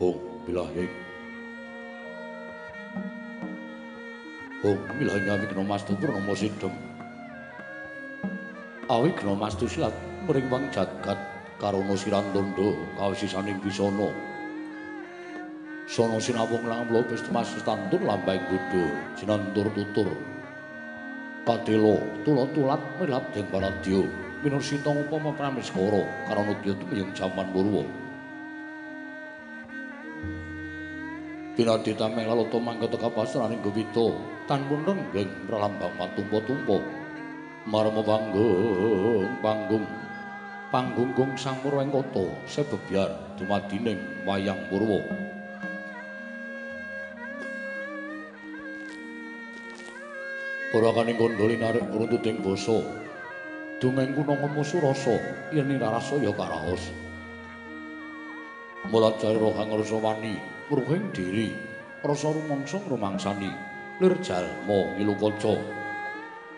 Hong bilahing. Hong bilahing awi kena mastu purnomo sidem. Awi kena mastu silat mering wang jagat karono sirandondo kawisisaning bisono. Sono sinawung lang lopes temas tantur lambai gudu sinantur tutur. Patilo tulo-tulat milap deng paradyo minur sintong upama pramiskoro karono kyo tumiyeng jaman Pinadita mengaloto mangkata kapasraning gobito tanpun renggeng pralambang matumpo-tumpo. Marmo panggung, panggung, panggung gong sang murweng koto sebebyar dumadining wayang purwo. Porakaning kondoli narik runtuting boso, dungeng kuno ngemusu rasa, yen rasa ya karaos. Mulat jari rohang rasa wani, ruhing diri rasa rumangsa ngrumangsani lir jalma ngilu kaca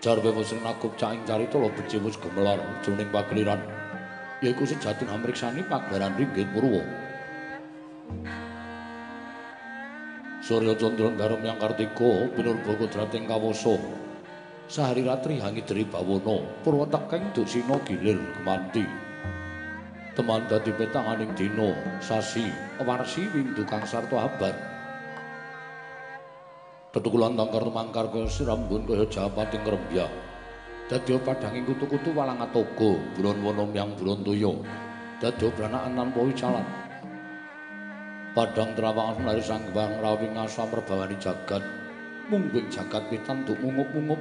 jarwe wis nakup caing carita lo becewus gemelar jroning pageliran yaiku sejati amriksani pagelaran ringgit purwa. Surya Candra Garum yang Kartika pinurba kodrating kawasa. Sahari ratri hangi dri bawana purwa tekeng dusina gilir kemanti teman dadi petanganing dina sasi warsi windu kang sarta abad tetukulan tangkar mangkar kaya sirambun kaya japating ngrembya dadi padhanging kutu-kutu walang atoga buron wana yang buron toya. Dadi branakan tanpa wicalan. Padhang trawangan lari sangbang rawing asam rebawani jagat. Mungging jagat pitantuk mungup-mungup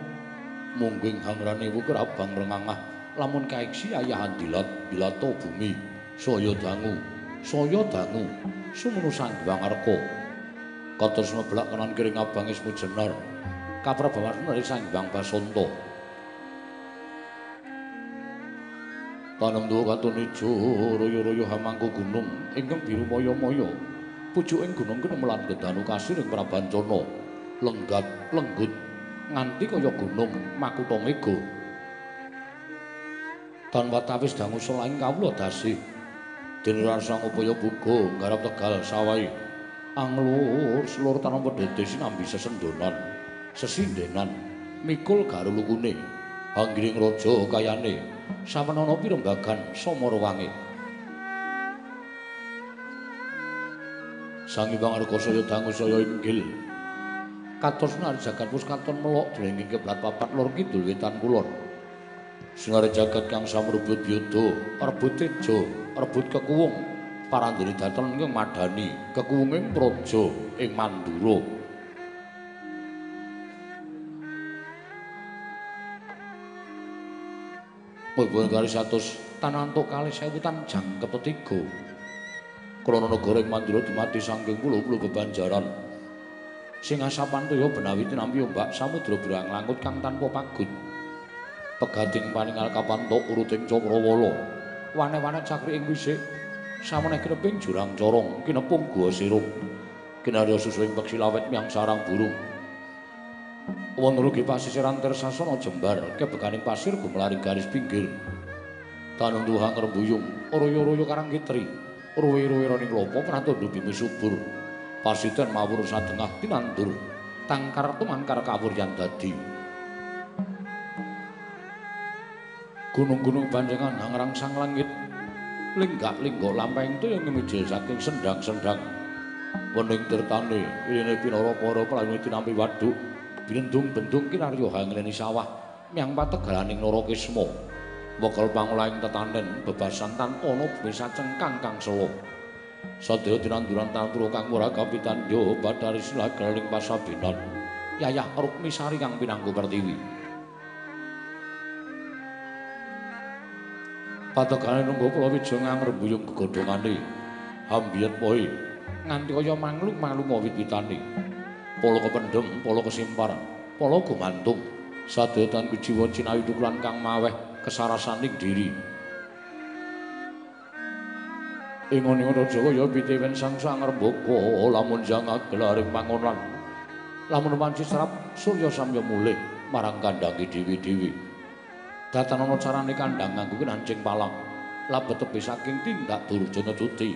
mungging hangrane wukur abang rengangah lamun kaiksi ayahan dilat bilato bumi saya dangu saya dangu sumunu sangbang arka. Kados meblak kanan kiring abang ismu jenar kaprabawan dari sangbang basanta tanem duwa katun ijo royo-royo hamangku gunung ingkang biru moyo-moyo. Pucuking gunung kena melan gedanu kasir ing prabancana lenggat lenggut nganti kaya gunung makutha mega tanpa tawis dangu selaing kawula dasih. Dinuran sang upaya buga nggarap tegal sawai. Anglur seluruh tanpa dede sinambi sesendonan sesindenan mikul garulukune anggiring raja kayane. Sawenana pirembagan samara wangi Sang Hyang Argasaya dangu saya inggil. Katos nar jagat pus katon melok drenging keblat papat lor kidul wetan kulon Sinare jagat kang samrubut yudha, rebut teja, rebut kekuwung, parandene daton ing madani, kekuwunging praja ing Mandura. Mulbun kali satus tanantuk kali sewutan jang kepetiga. Krana negara ing Mandura dumati saking pulo-pulo bebanjaran. Sing asapan toya benawi tinampi ombak samudra berang langkut kang tanpa pagut. Pegating paningal kapanto uruting cakrawala. Wane-wane cakri ing wisik samene kreping jurang corong kinepung gua sirup. Kinarya susuing peksi lawet miang sarang burung. Wonten ugi pasisiran tersasana jembar kebekaning pasir gumlari garis pinggir. Tanung rembuyung royo-royo karang kitri. Ruwe-ruwe roning lopo prantondo bimi subur. Pasiten mawur sadengah tinandur tangkar tumangkar kawur yang dadi gunung-gunung banjengan hangrang sang langit. Linggak linggo lampeng tu yang saking sendang-sendang. Wening tirtane ini pinoro poro pelangi tinampi waduk. Binendung bendung kinaryo hangreni sawah. Miang pategalaning noro kismo wokal pangulaing tetanen bebasan tan ono bisa cengkang kang selo sadeo tinanduran tanturo kang murah kapitan yo badari sila pasabinan. Yayah rukmi sari kang pinanggu pertiwi patekane nunggu kula wija ngrembuyung gegodhongane ambiyet poe. Nganti kaya manglung-manglung wit-witane polo kependhem polo kesimpar polo gumantung. Sadetan kujiwa cinawi tukulan kang maweh kesarasaning diri. Ing ngene Jawa ya pitewen sang sang rembaka lamun jangak gelaring pangonan. Lamun panci serap surya samya mulih marang kandhange dewi-dewi Datan ana carane kandhang nganggo kenancing palang. Labet tebi saking tindak Durjana Duti.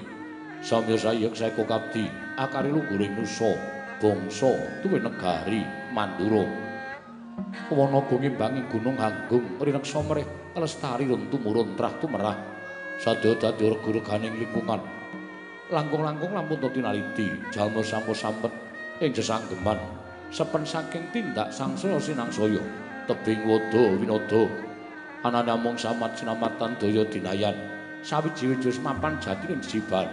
Samya sayek saeko kabdi akari luguring nusa bangsa tuwe negari Mandura. Wana banging gunung Hanggung rineksa mrih lestari runtu murun trah tumerah sadaya dadi rega-reganing lingkungan. Langkung-langkung lampun to tinaliti jalma sampun sampet ing sesanggeman sepen saking tindak sangsaya sinangsaya tebing wada winada anane mung samat sinamatan daya dinayan. Sawiji-wiji mapan jatining jiban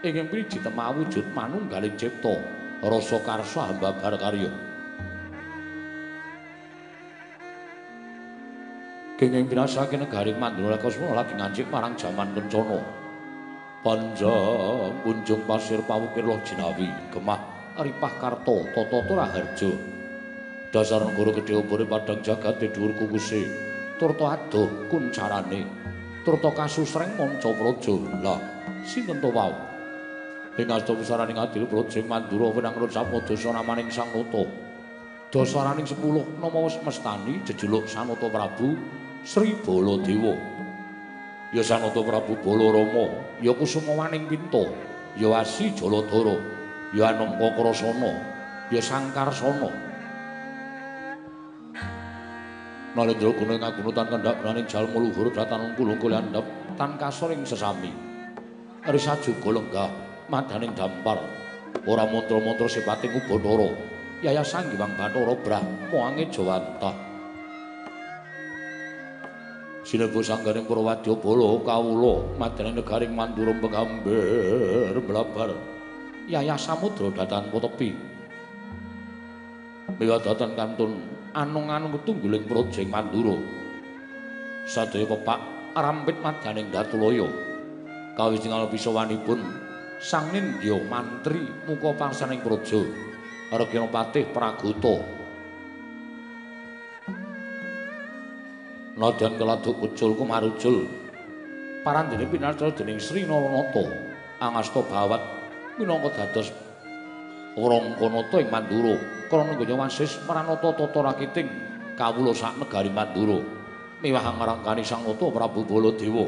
ingin priji temah wujud manunggaling cipta rasa karsa hambabar karya kenging binasake negari mandura kosmo lagi ngancik marang jaman kencana. Panja kunjung pasir pawukir loh jinawi gemah ripah karto toto tora harjo dasar negara obore padang jagat dhuwur kukuse turto adoh kuncarane. Turto kasusreng monco projo lah sinten to wau? Ing asta pusaraning adil projeng mandura wenang rut sapodosa namaning sang nata. Dasaraning 10 nama wis mestani jejuluk sanata prabu sri baladewa. Ya sanata prabu balarama ya kusumawaning pinta ya wasi jaladara ya anamka krasana ya sangkarsana Nalendra gunung ngagunutan kendhak raning jalma luhur datan kulung-kulung andhap tan kasoring sesami. Risa juga lenggah madaning dampar. Ora mantra-mantra sipating ubadara yayasan Giwang Bathara Brahma ange Jawanta Sinebu sanggaring Purwadya Bala kawula madaning negaring Mandura pengamber blabar Yaya Samudra datan Miwa datan kantun anung-anung tungguling projeng Mandura Sadaya pepak rampit madaning Datulaya kawis tinggal bisawanipun sang nindya mantri muka pangsaning praja. Regina Patih Praguta Nadyan keladuk ucul kumarujul. Parandene pinarca dening Sri Naranata angasta bawat minangka dados Rangkanata ing Mandura krana gaya wasis maranata tata rakiting kawula sak negari Mandura miwah ngrangkani Sang Nata Prabu Baladewa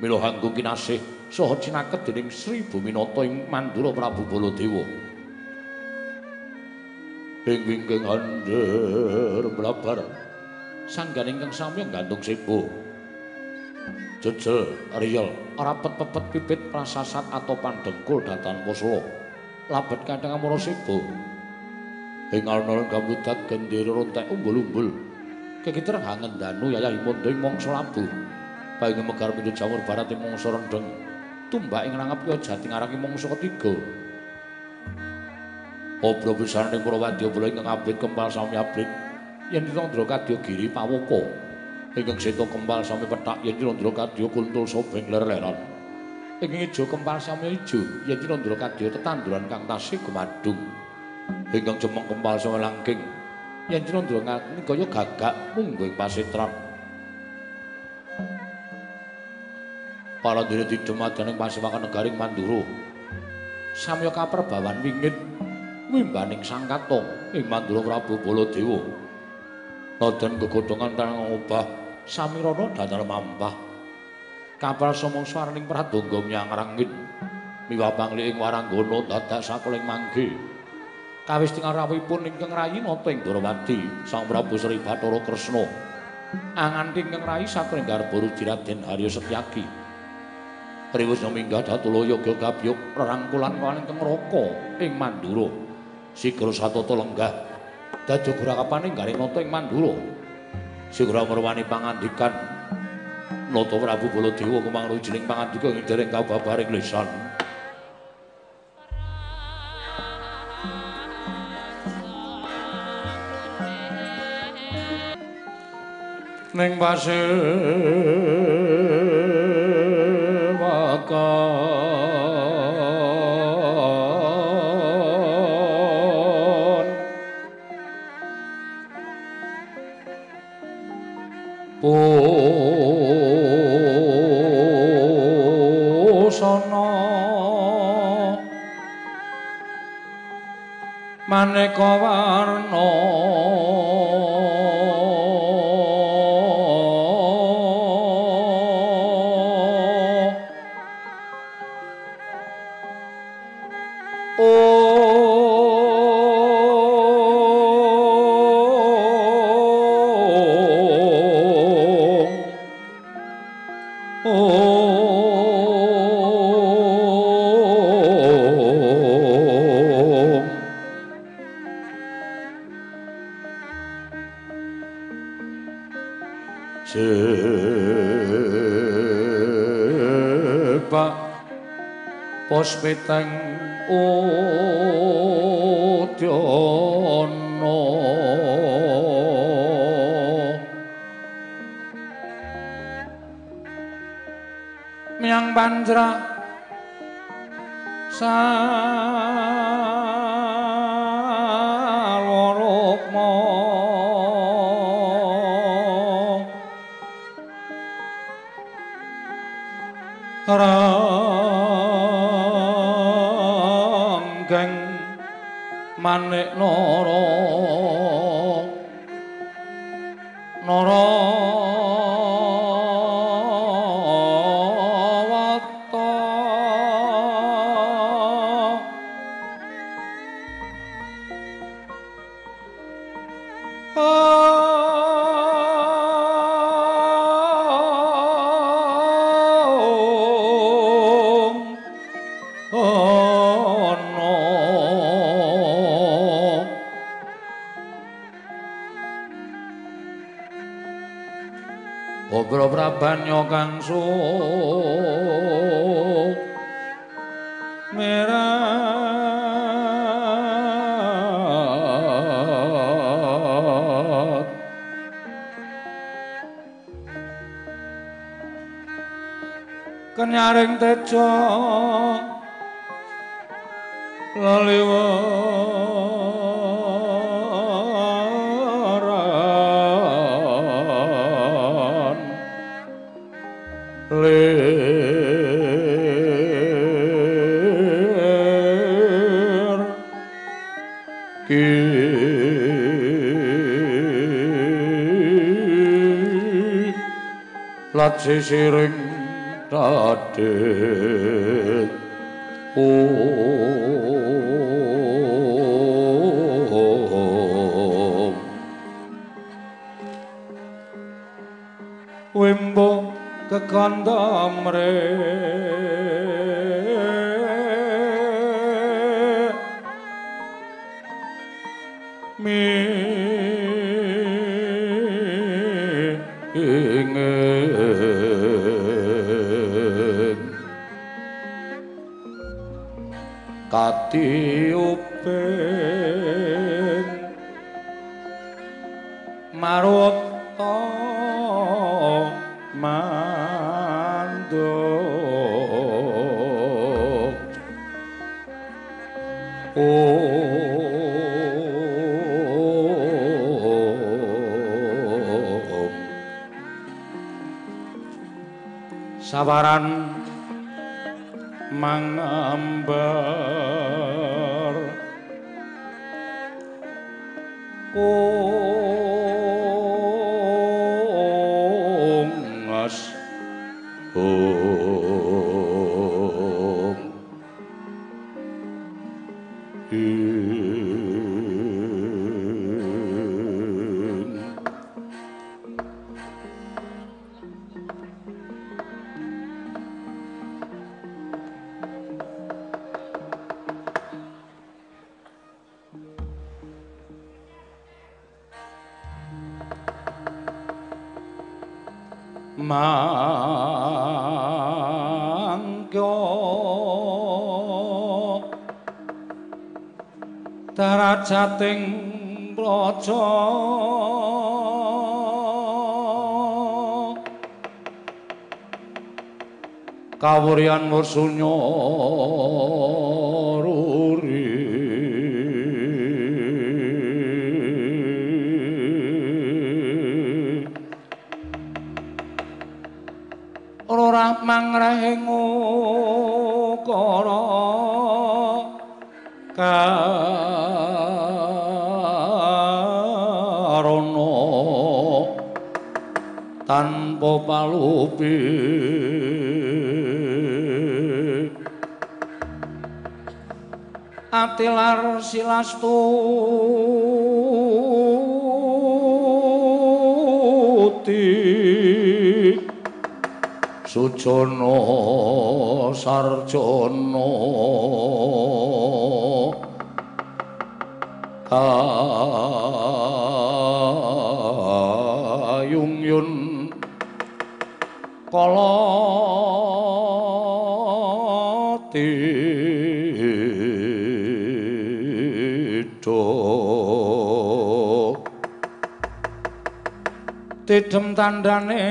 mila hanggo kinasih saha cinaket dening Sri Buminata ing Mandura Prabu Baladewa. Ing wingking andher mlabar sanggan ingkang sami gantung sebo. Jejel riyel rapet pepet pipit prasasat atau pandengkul datan poslo. Labet kadang amara sebo. Ing alun-alun gambutat gendera rontek umbul-umbul. Kekiter hangen danu yayah imunding mongso labu. Bayi ngemegar pintu jamur barat ing mongso rendeng. tumbak ing rangap ya jati ngaraki mangsa ketiga. Obro pisan ning Prawadya Bala ingkang abrit kempal sami abrit yen ditandra kadya giri pawoko. Ingkang seta kempal sami petak yen ditandra kadya kuntul sobeng ler-leran. Ingkang ijo kempal sami ijo yen ditandra kadya tetanduran kang tasih gumadung. Ingkang cemeng kempal sami langking yen ditandra kaya gagak munggo ing pasitran. para dene didhemadaning pasiwakan negaring Mandura. Samya kaperbawan wingit mimbaning sang katong ing Mandura Prabu Baladewa. Nadan gegodhongan tanang obah samirana datar mampah. Kapal somong swaraning pradonga nyang rangin miwah pangli ing waranggana dadak sakeling mangke. Kawis tingal rawuhipun ingkang rayi nata ing Darawati Sang Prabu Sri Bathara Kresna. Anganti ingkang rayi sakeling garba Rujiradén Harya Setyaki. Priwus minggah Datulaya Gagabyuk rerangkulan kawaning Kengraka ing Mandura. Sigra satata lenggah dadi grakapaning garing nata ing Mandura. Sigra merwani pangandikan Nata Prabu Baladewa kumang rujining pangandika ing dereng kababaring lisan. Ning pasir lakon pusana maneka warna Wetang nara sisiring dadet om tandane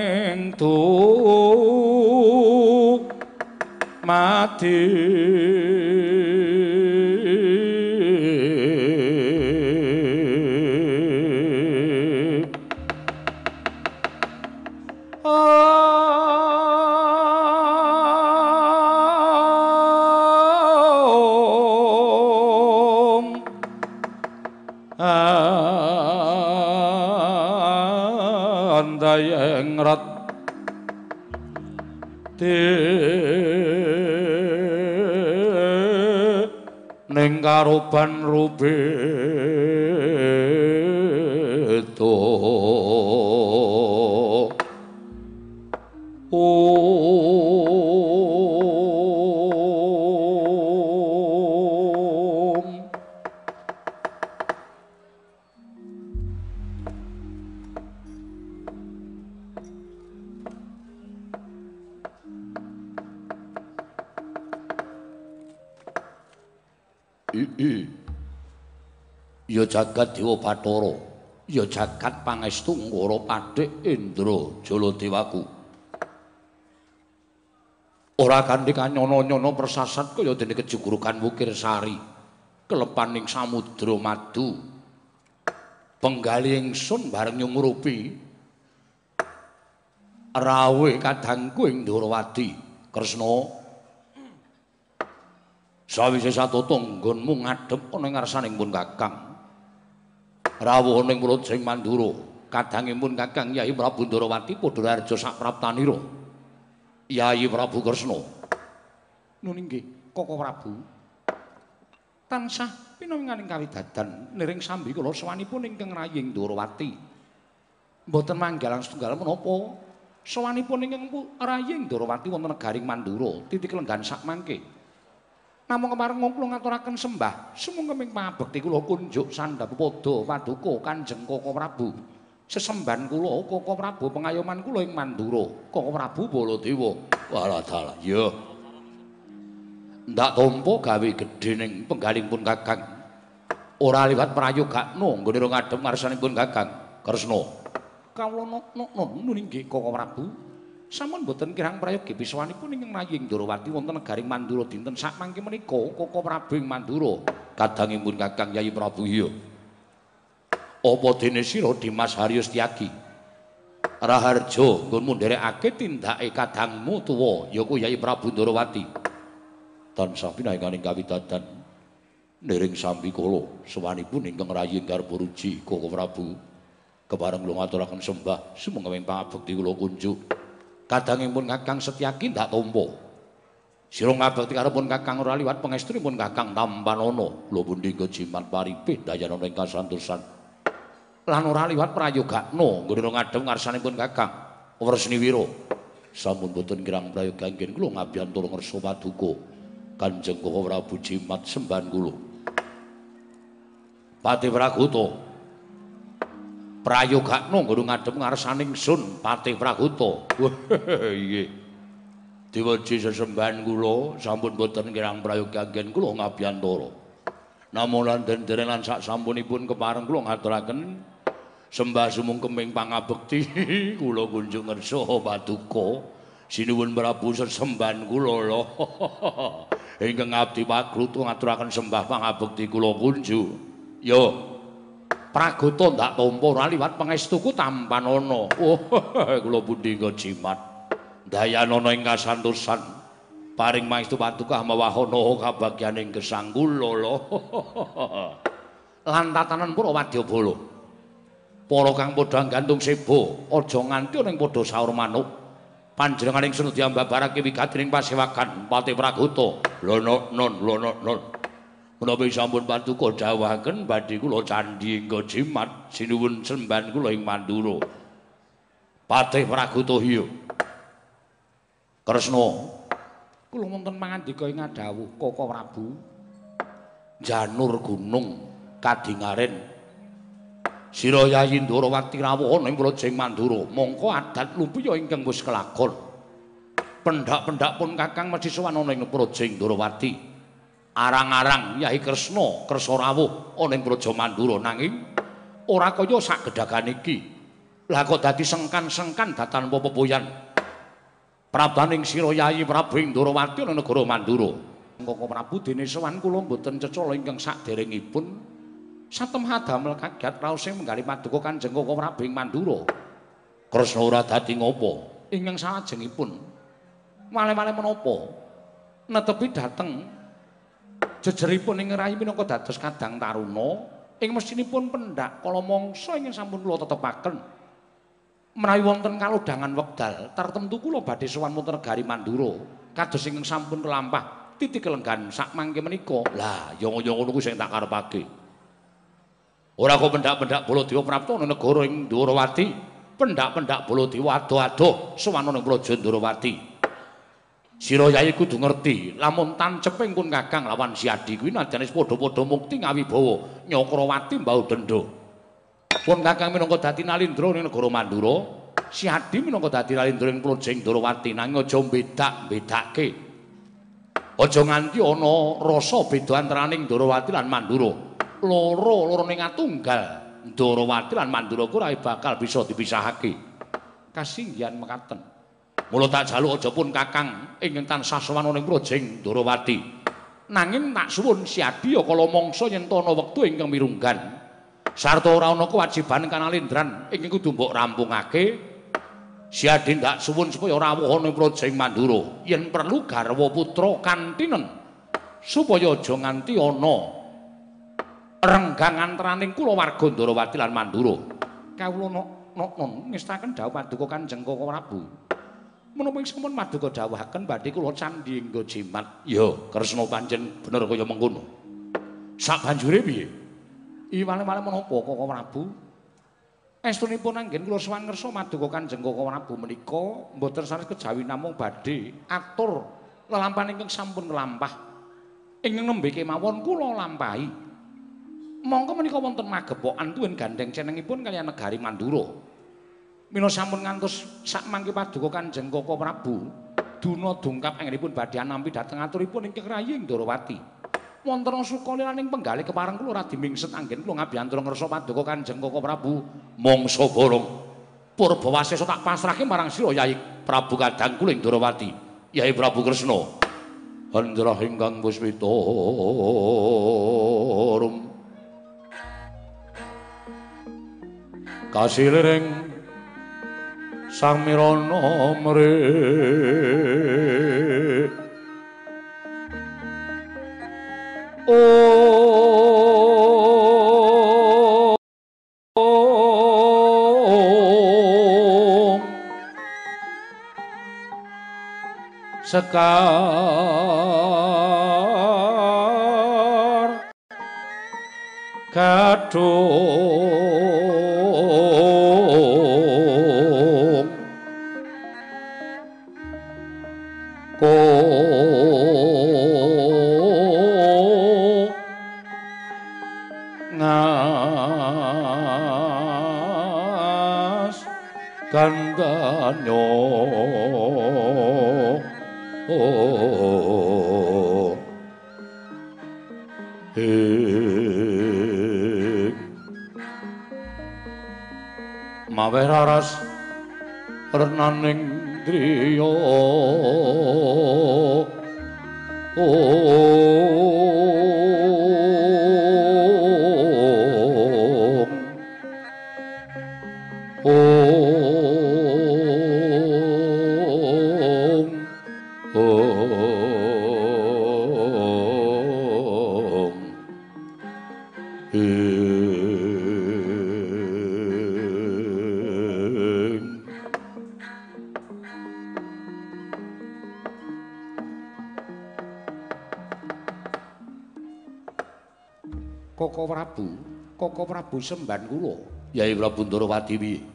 ya jagat dewa bathara. Ya jagat pangestu ngara padhik indra jaladewaku. Ora kanthi kanyono-nyono persasat kaya dene kejugurukan wukir sari. Kelepaning samudra madu. Penggali ingsun bareng nyumurupi rawe kadangku ing Ndrawadi Kresna Sawise satu tonggonmu ngadhep ana ngarsaning pun Kakang. Rawuh ning mulut sing mandura kadangipun kakang Yai Prabu Ndarawati padha raja sak praptanira. Yai Prabu Kresna. Nuning nggih Koko Prabu. Tansah pinanganing kawidadan niring sambi kula sawanipun ingkang raying Ndarawati. Mboten manggalang setunggal menapa? Sawanipun ingkang raying Ndarawati wonten negaring Mandura titik lenggan sak mangke Namung kemarin kula ngaturaken sembah, sumangga ming pabekti kula kunjuk sandhap padha paduka Kanjeng Koko Prabu. Sesemban kula Koko Prabu pengayoman kula ing Mandura, Koko Prabu Baladewa. Wala dalah, ya. Ndak tampa gawe gedhe ning penggalingpun Kakang. Ora liwat prayogakno nggone ngadhep ngarsanipun Kakang Kresna. Kawula nok-nok nuning nggih Koko Prabu. Sampun boten kirang prayogi biswanipun ing naying Ndrawati wonten negaring Mandura dinten. Sak mangke menika Koko Prabu ing Mandura kadangipun Kakang Yayi Prabu iya. Apa dene sira Dimas Haryus Tyagi? Raharjo nggonmu nderekake tindake kadangmu tuwa yaiku Yayi Prabu Ndrawati tansah pinaringaning kawidadan nering sambi kala sawanipun ingkang raying garpa ruji Koko Prabu. Kebareng kula ngaturaken sembah sumangga pangabekti kula kunjuk kadangipun Kakang Setyaki ndak tampa. Sira ngabekti karepun Kakang ora liwat pangestrinipun Kakang Tampanana, lho pundi kejimat paripe dayanana ing kasantosan. Lan ora liwat prayogakna nggone ngadhep ngarsanipun Kakang Wresniwira. Sampun boten kirang prayoga nggih kula ngabiyantur ngersa paduka Kanjeng Prabu Jimat semban kula. Pati Praguta prayogakno nggo ngadhep ngarsaning sun Patih Praguta. Iye. Diweji sesembahan kula sampun boten kirang prayoga gen kula ngabiyantara. Namung lan denderen lan sak sampunipun kepareng kula ngaturaken sembah sumung pangabekti kula kunjung ngersa paduka sinuwun Prabu sesembahan kula lho. Ingkang abdi pagrutu ngaturaken sembah pangabekti kula kunjung. Yo, Pragoto ndak tampa ora liwat pangestuku tampanana. Oh, kula pundi kok jimat. Dayanana ing kasantosan. Paring maestu paduka mawahana kabagyaning gesang kula lho. Lan tatanan pura wadyabala. Para kang padha gantung sebo, aja nganti ning padha saur manuk. Panjenenganing senadya mbabarake wigatining pasewakan Pati Pragoto. Lho non, lho non, non. Menapa sampun patuko dawuhaken badhe kula candhi engko jimat sinuwun semban kula ing Mandura. Patih Pragutohya. Kresna. Kula wonten mangandika ing dawuh Koko Prabu. Janur gunung kadingaren. Sira Yayi Ndrawati rawuh ing Projeng Mandura. Mongko adat lumpiya ingkang wis kelakon. Pendak-pendak pun Kakang mesti sowan ana ing Projeng Ndrawati. Arang-arang Yai Kresna kersa rawuh ana ing Praja Mandura nanging ora kaya sak gedhagan iki. Lah kok dadi sengkan-sengkan datan pepoyan. Prabaning sira Yai Prabu Indrawati ana negara Mandura. Koko Prabu dene sowan kula mboten cecala ingkang saderengipun satem hadamel kagat raos sing menggali paduka Kanjeng Koko Prabu ing Mandura. Kresna ora dadi ngopo ingkang salajengipun. Male-male menapa? Netepi dateng jejeripun ing rayi minangka dados kadang taruna ing mesinipun pendak kala mangsa ingin sampun kula tetepaken. Menawi wonten kalodhangan wekdal tertentu kula badhe sowan muter gari mandura kados ingkang sampun kelampah titik kelenggan sak mangke menika. Lah yongo-yongo niku sing tak karepake. Ora kok pendak-pendak Baladewa prapta ana negara ing Ndrawati pendak-pendak Baladewa ado-ado sowan ana ing Praja Ndrawati Sira Yai kudu ngerti, lamun tanceping pun Kakang lawan Si Adi kuwi wis padha-padha mukti ngawibawa Nyakrawati mbau denda. Pun Kakang minangka dadi nalindra ning negara Mandura, Si Adi minangka dadi nalindra ing Projeng Ndrawati nanging aja bedak-bedake. Aja nganti ana rasa beda antaraning Ndrawati lan Mandura. Loro loro ning atunggal Ndrawati lan Mandura kuwi bakal bisa dipisahake. Kasinggihan mekaten. Mula tak jaluk aja pun Kakang ingkang tansah sowan ing Projeng Ndrawati. Nanging tak suwun siadi ya kala mangsa yen ana wektu ingkang mirunggan. Sarta ora ana kewajiban kanalindran ingkang kudu mbok rampungake. Siadi ndak suwun supaya rawuh ing Projeng Mandura yen perlu garwa putra kantinen supaya aja nganti ana renggang antaraning kula warga Ndrawati lan Mandura. Kawula nok non ngestaken dawuh paduka Kanjeng Koko Prabu. Menapa sampun maduka dawuhaken badhe kula candhi nggo jimat. Ya kresna pancen bener kaya mengkono. Sak banjure piye? Iwale-wale menapa kok Prabu estunipun anggen kula sowan ngersa maduka kanjeng kok Prabu menika mboten sanes kejawi namung badhe atur lelampahan ingkang sampun nglampah. Ingkang nembe kemawon kula lampahi. Monggo menika wonten magepokan tuwin gandeng cenengipun kaliyan negari Mandura Mila sampun ngantos sak mangke paduka Kanjeng Koko Prabu duna dungkap anggenipun badhe nampi dhateng aturipun ing Kraying Ndrawati. Wonten sukalilaning penggalih kepareng kula radi mingset anggen kula ngabiyantura ngersa paduka Kanjeng Koko Prabu mangsa borong. Purbawasesa tak pasrahke marang sira Yai Prabu Kadang Kuling Ndrawati. Yai Prabu Kresna. Andra ingkang puspita rum. Kasiling sang mirana mre sekar. Kadung ko ngas kandanyo oh mawe raras renaning driya Koko Prabu semban kula. Yai Prabu Ndarawati piye?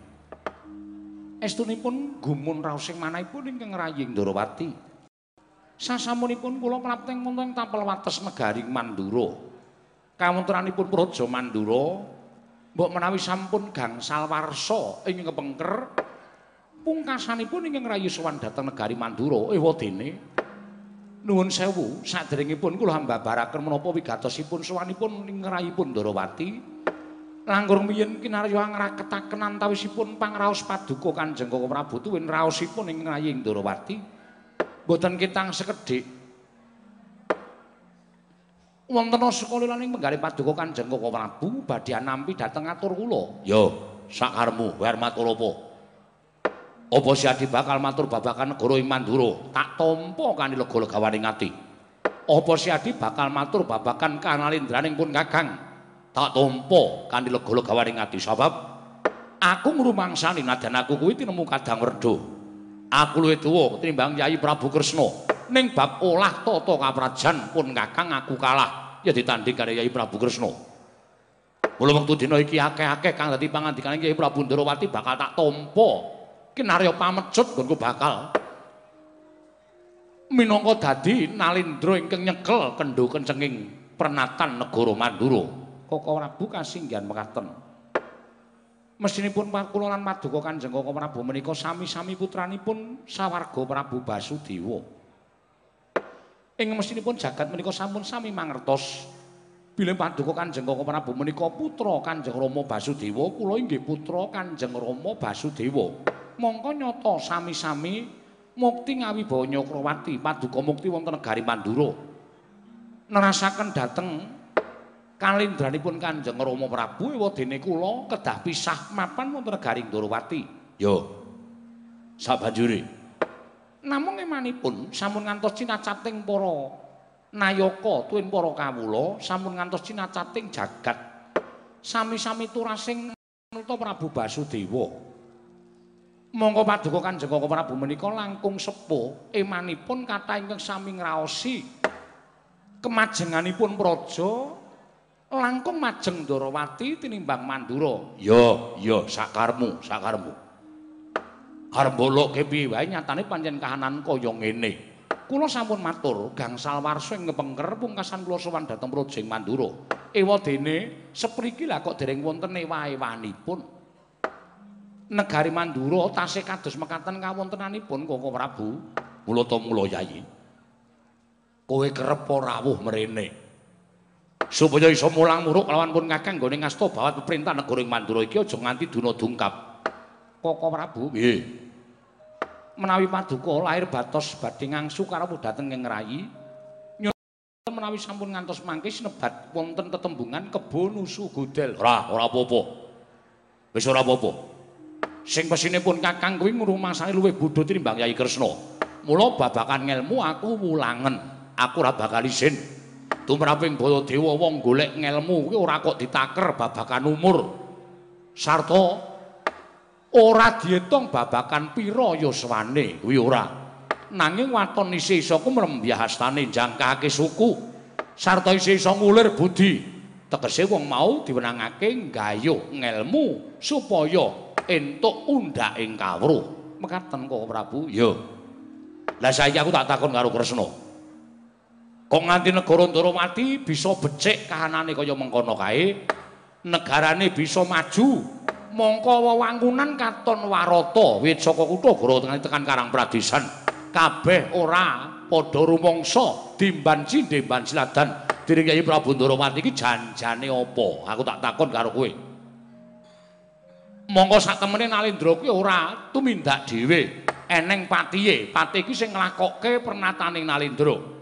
Estunipun gumun raos sing manahipun ingkang raying Ndarawati. Sasamunipun kula prapteng wonten tapel wates negari Mandura. Kawontenanipun Praja Mandura mbok menawi sampun gangsal warsa ing kepengker pungkasanipun ingkang rayu sowan dhateng negari Mandura ewa dene nuwun sewu saderengipun kula mbabaraken menapa wigatosipun sowanipun ing ngrayipun Ndarawati langkung miyin kinarya ngraketaken antawisipun pangraos paduka Kanjeng Koko Prabu tuwin raosipun ing ngraying Ndarawati boten kitang sekedhik. Wonten sekala ing penggalih paduka Kanjeng Koko Prabu badhe nampi dhateng atur kula. Ya, sakarmu, Warmatura apa? Apa siadi bakal matur babakan negara ing Mandura? Tak tampa kanthi lega-legawaning ati. Apa siadi bakal matur babakan kanalindraning pun Kakang? Tak tampa kanthi lega-legawaning ati sebab aku ngrumangsani nadyan aku kuwi tinemu kadang werda. aku luwih tuwa tinimbang Yai Prabu Kresna. Ning bab olah tata kaprajan pun kakang aku kalah. Ya ditanding karo Yai Prabu Kresna. Mula wektu dina iki akeh-akeh kang dadi pangandikane Yai Prabu Ndrawati bakal tak tampa kinarya pamecut nggonku bakal. Minangka dadi nalindra ingkang nyekel kendho kencenging pernatan negara Mandura Koko Prabu kasinggihan mekaten Mesinipun lan Maduka Kanjeng Koko Prabu menika sami-sami putranipun sawarga Prabu Basudewa. Ing mesinipun jagat menika sampun sami mangertos bilih Paduka Kanjeng Koko Prabu menika putra Kanjeng Rama Basudewa, kula inggih putra Kanjeng Rama Basudewa. Mongko nyata sami-sami mukti ngawibawa Nyakrawati Paduka mukti wonten negari Mandura. Nerasaken dhateng kalindranipun Kanjeng Rama Prabu ewa dene kula kedah pisah mapan wonten negaring Ndorowati. Yo. Sabanjure. Namung emanipun sampun ngantos cinacating para nayaka tuwin para kawula sampun ngantos cinacating jagat sami-sami turasing nuta Prabu Basudewa. Monggo paduka Kanjeng Prabu menika langkung sepuh emanipun kathah ingkang sami ngraosi kemajenganipun praja langkung majeng Ndarawati tinimbang Mandura. Ya, ya sakarmu, sakarmu. Arep mbolokke piye wae nyatane pancen kahanan kaya ngene. Kula sampun matur gangsal warsa ing ngepengker pungkasan kula sowan dhateng Projeng Mandura. Ewa dene sepriki lah kok dereng wonten ewa-ewanipun. Negari Mandura tasih kados mekaten kawontenanipun Koko Prabu. Mula to mula yayi. Kowe kerep rawuh mrene. Supaya iso mulang muruk lawan pun ngakang gone ngasta bawat perintah negara ing Mandura iki aja nganti duna dungkap. Koko Prabu, nggih. Menawi paduka lahir batos badhe ngangsu karo dhateng ing rayi, menawi sampun ngantos mangke sinebat wonten tetembungan kebon nusu godel. Ora, ora apa-apa. Wis ora apa-apa. Sing pesine pun Kakang kuwi ngrumasane luwih bodho tinimbang Yai Kresna. Mula babakan ngelmu aku wulangen. Aku ora bakal isin tumraping Baladewa wong golek ngelmu kuwi ora kok ditaker babakan umur. Sarta ora diitung babakan pira yuswane kuwi ora. Nanging waton isih isa ku mrembyahastane jangkahake suku. Sarta isih isa ngulir budi. Tegese wong mau diwenangake nggayuh ngelmu supaya entuk undhak ing kawruh. Mekaten kok Prabu? Ya. Lah saiki aku tak takon karo Kresna. Kok nganti negara Ndarawati bisa becik kahanane kaya mengkono kae? Negarane bisa maju. Mongko wewangunan katon warata. Wit saka kutha gara tekan Karang Pradesan kabeh ora padha rumangsa. Dimban cindemban siladan dening Kyai Prabu Ndarawati iki janjane apa? Aku tak takon karo kowe. Mongko sak temene Nalendra kuwi ora tumindak dhewe. Eneng patihe pati iki sing nglakokke pernataning Nalendra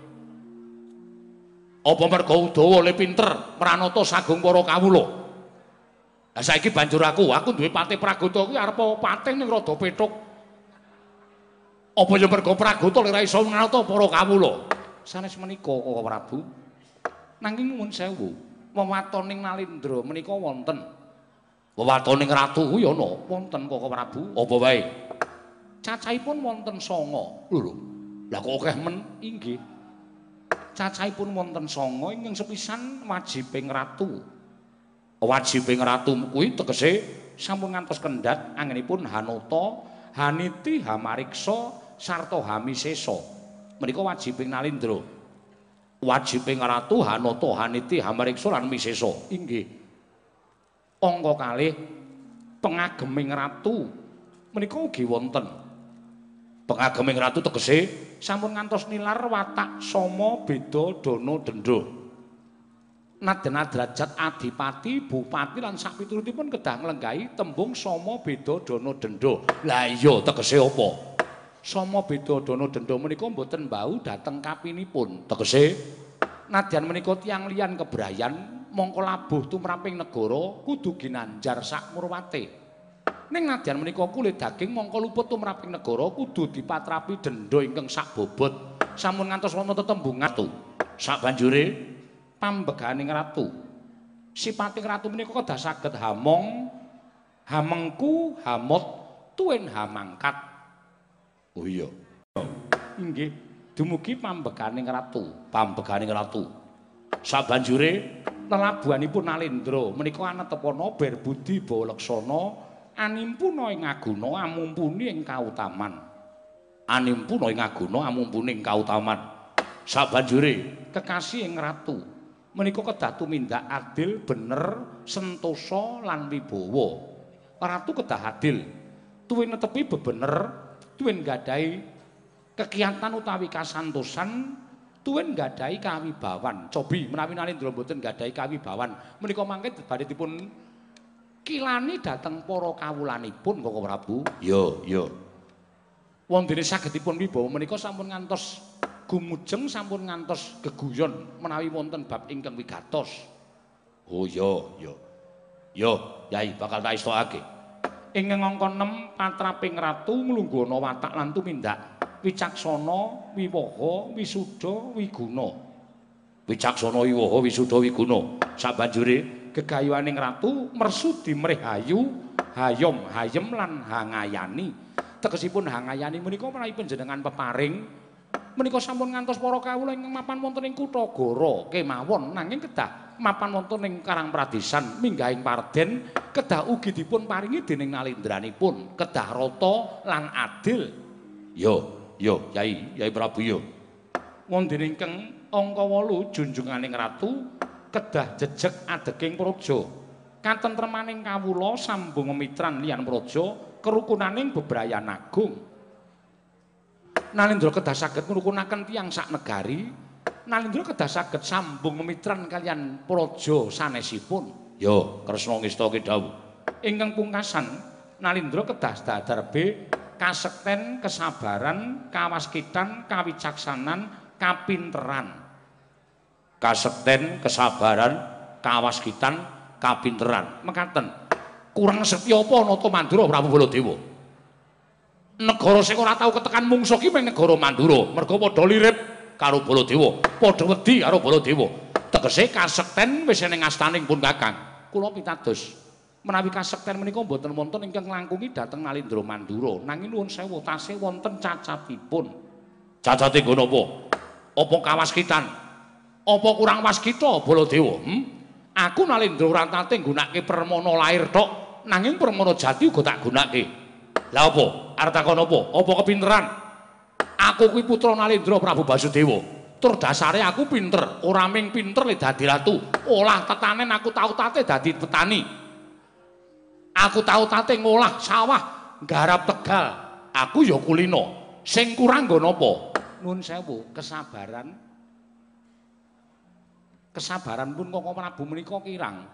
Apa mergo Udawa le pinter Pranata sagung para kawula. Lah saiki banjur aku, aku duwe pati Pragata kuwi arep patih ning rada petuk. Apa ya mergo Pragata ora iso nata para kawula. Sanes menika Koko Prabu. Nanging nuwun sewu, wewatoning Nalindra menika wonten. Wewatoning ratu kuwi ana wonten Koko Prabu. Apa wae? Cacahipun wonten 9. Lho. Lah kok akeh men inggih. Cacahipun wonten sanga ingkang sepisan wajibing ratu. Wajibing ratu kuwi tegese sampun ngantos kendhat angenipun Hanata, Haniti, Hamariksa sarta Hamisesa. Menika wajibing Nalindra. Wajibing ratu Hanata, Haniti, Hamariksa lan Misesa. Inggih. Angka kalih pengageming ratu menika ugi wonten. Pengageming ratu tegese sampun ngantos nilar watak sama beda dana dendha. Nadyan derajat adipati, bupati lan sak piturutipun kedah nglenggahi tembung sama beda dana dendha. Lah iya tegese apa? Sama beda dana dendha menika mboten bau dhateng kapinipun. Tegese nadyan menika tiyang liyan kebrayan mongko labuh tumraping negara kudu ginanjar sak murwate. Ning nadyan menika kulit daging mongko luput tumraping negara kudu dipatrapi dendha ingkang sak bobot. Sampun ngantos wonten tetembungan tu. Sak banjure pambeganing ratu. Sipating ratu menika kedah saged hamong, hamengku, hamot, tuwin hamangkat. Oh iya. Inggih, dumugi pambeganing ratu, pambeganing ratu. Sabanjure lelabuhanipun Nalendra menika anetepana berbudi bawa leksana, animpuna ing aguna amumpuni ing kautaman. Animpuna ing aguna amumpuni ing kautaman. Sabanjure kekasih ing ratu menika kedah tumindak adil, bener, sentosa lan wibawa. Ratu kedah adil, tuwin netepi bebener, tuwin gadahi kekiatan utawi kasantosan, tuwin gadahi kawibawan. Cobi menawi Nalendra mboten gadahi kawibawan, menika mangke badhe dipun kilani dhateng para kawulanipun Koko Prabu. Yo, yo. Wondene sagedipun wibawa menika sampun ngantos gumujeng sampun ngantos geguyon menawi wonten bab ingkang wigatos. Oh iya, iya. Yo, Yai bakal tak istokake. Ing ngangka 6 patraping ratu nglunggana watak lan tumindak wicaksana, wiwaha, wisuda, wiguna. Wicaksana, wiwaha, wisuda, wiguna. Sabanjure gegayuhaning ratu mersudi mrih hayu, hayom, hayem lan hangayani. Tegesipun hangayani menika menawi panjenengan peparing menika sampun ngantos para kawula ingkang mapan wonten ing kutha Goro kemawon nanging kedah mapan wonten ing Karang Pradesan minggahing Parden kedah ugi dipun paringi dening nalindranipun. Kedah rata lan adil. Yo yo Yai Yai Prabu yo. Wonten ingkang angka 8 junjunganing ratu kedah jejeg adeging praja katentremaning kawula sambung mitran liyan praja kerukunaning bebrayan agung Nalindra kedah saged ngrukunaken tiyang sak negari. Nalindra kedah saged sambung memitran kalian praja sanesipun. Yo, Kresna ngesta kedhawuh. Ingkang pungkasan, Nalindra kedah dadarbe kasekten, kesabaran, kawaskitan, kawicaksanan, kapinteran. Kasekten, kesabaran, kawaskitan, kapinteran. Mekaten. Kurang setya apa nata Mandura Prabu Baladewa? negara sing ora tau ketekan mungsuh ki mung negara Mandura. Mergo padha lirip karo Baladewa, padha wedi karo Baladewa. Tegese kasekten wis ning astaning pun Kakang. Kula pitados menawi kasekten menika mboten wonten ingkang langkungi dhateng Nalindra Mandura. Nanging nuwun sewu tasih wonten cacatipun. Cacate nggo napa? Apa kawaskitan? Apa kurang waskita Baladewa? Hmm? Aku Nalindra ora tate nggunakake permana lair tok, nanging permana jati uga tak gunakake. Lah apa? arep takon apa? Apa kepinteran? Aku kuwi putra Nalendra Prabu Basudewa. Tur dasare aku pinter, ora ming pinter le dadi ratu. Olah tetanen aku tau tate dadi petani. Aku tau tate ngolah sawah, garap tegal. Aku ya kulino. Sing kurang nggo napa? Nuwun sewu, kesabaran. Kesabaran pun kok Prabu menika kirang.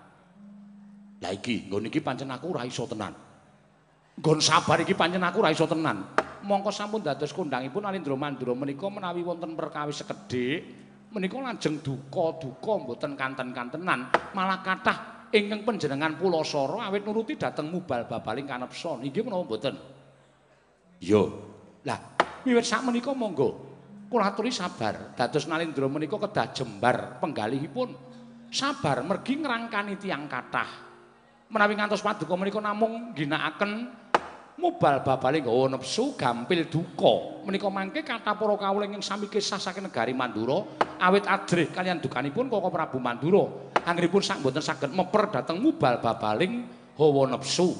Lah iki, nggon iki pancen aku ora iso tenan. Gon sabar iki pancen aku ora iso tenan. Mongko sampun dados kondangipun Alindra Mandura menika menawi wonten perkawis sekedhik menika lajeng duka-duka mboten kanten-kantenan, malah kathah ingkang panjenengan Pulasara awit nuruti dhateng mubal babaling kanepsa. Inggih menapa mboten? Yo. Lah, wiwit sak menika monggo kula aturi sabar. Dados Nalindra menika kedah jembar penggalihipun. Sabar mergi ngrangkani tiyang kathah. Menawi ngantos paduka menika namung ginakaken mubal babale nggawa nepsu gampil duka menika mangke kathah para kawula ing sami kisah saking negari Mandura awit adrih kalian dukanipun Koko Prabu Mandura anggenipun sak mboten saged meper dhateng mubal babaling hawa nepsu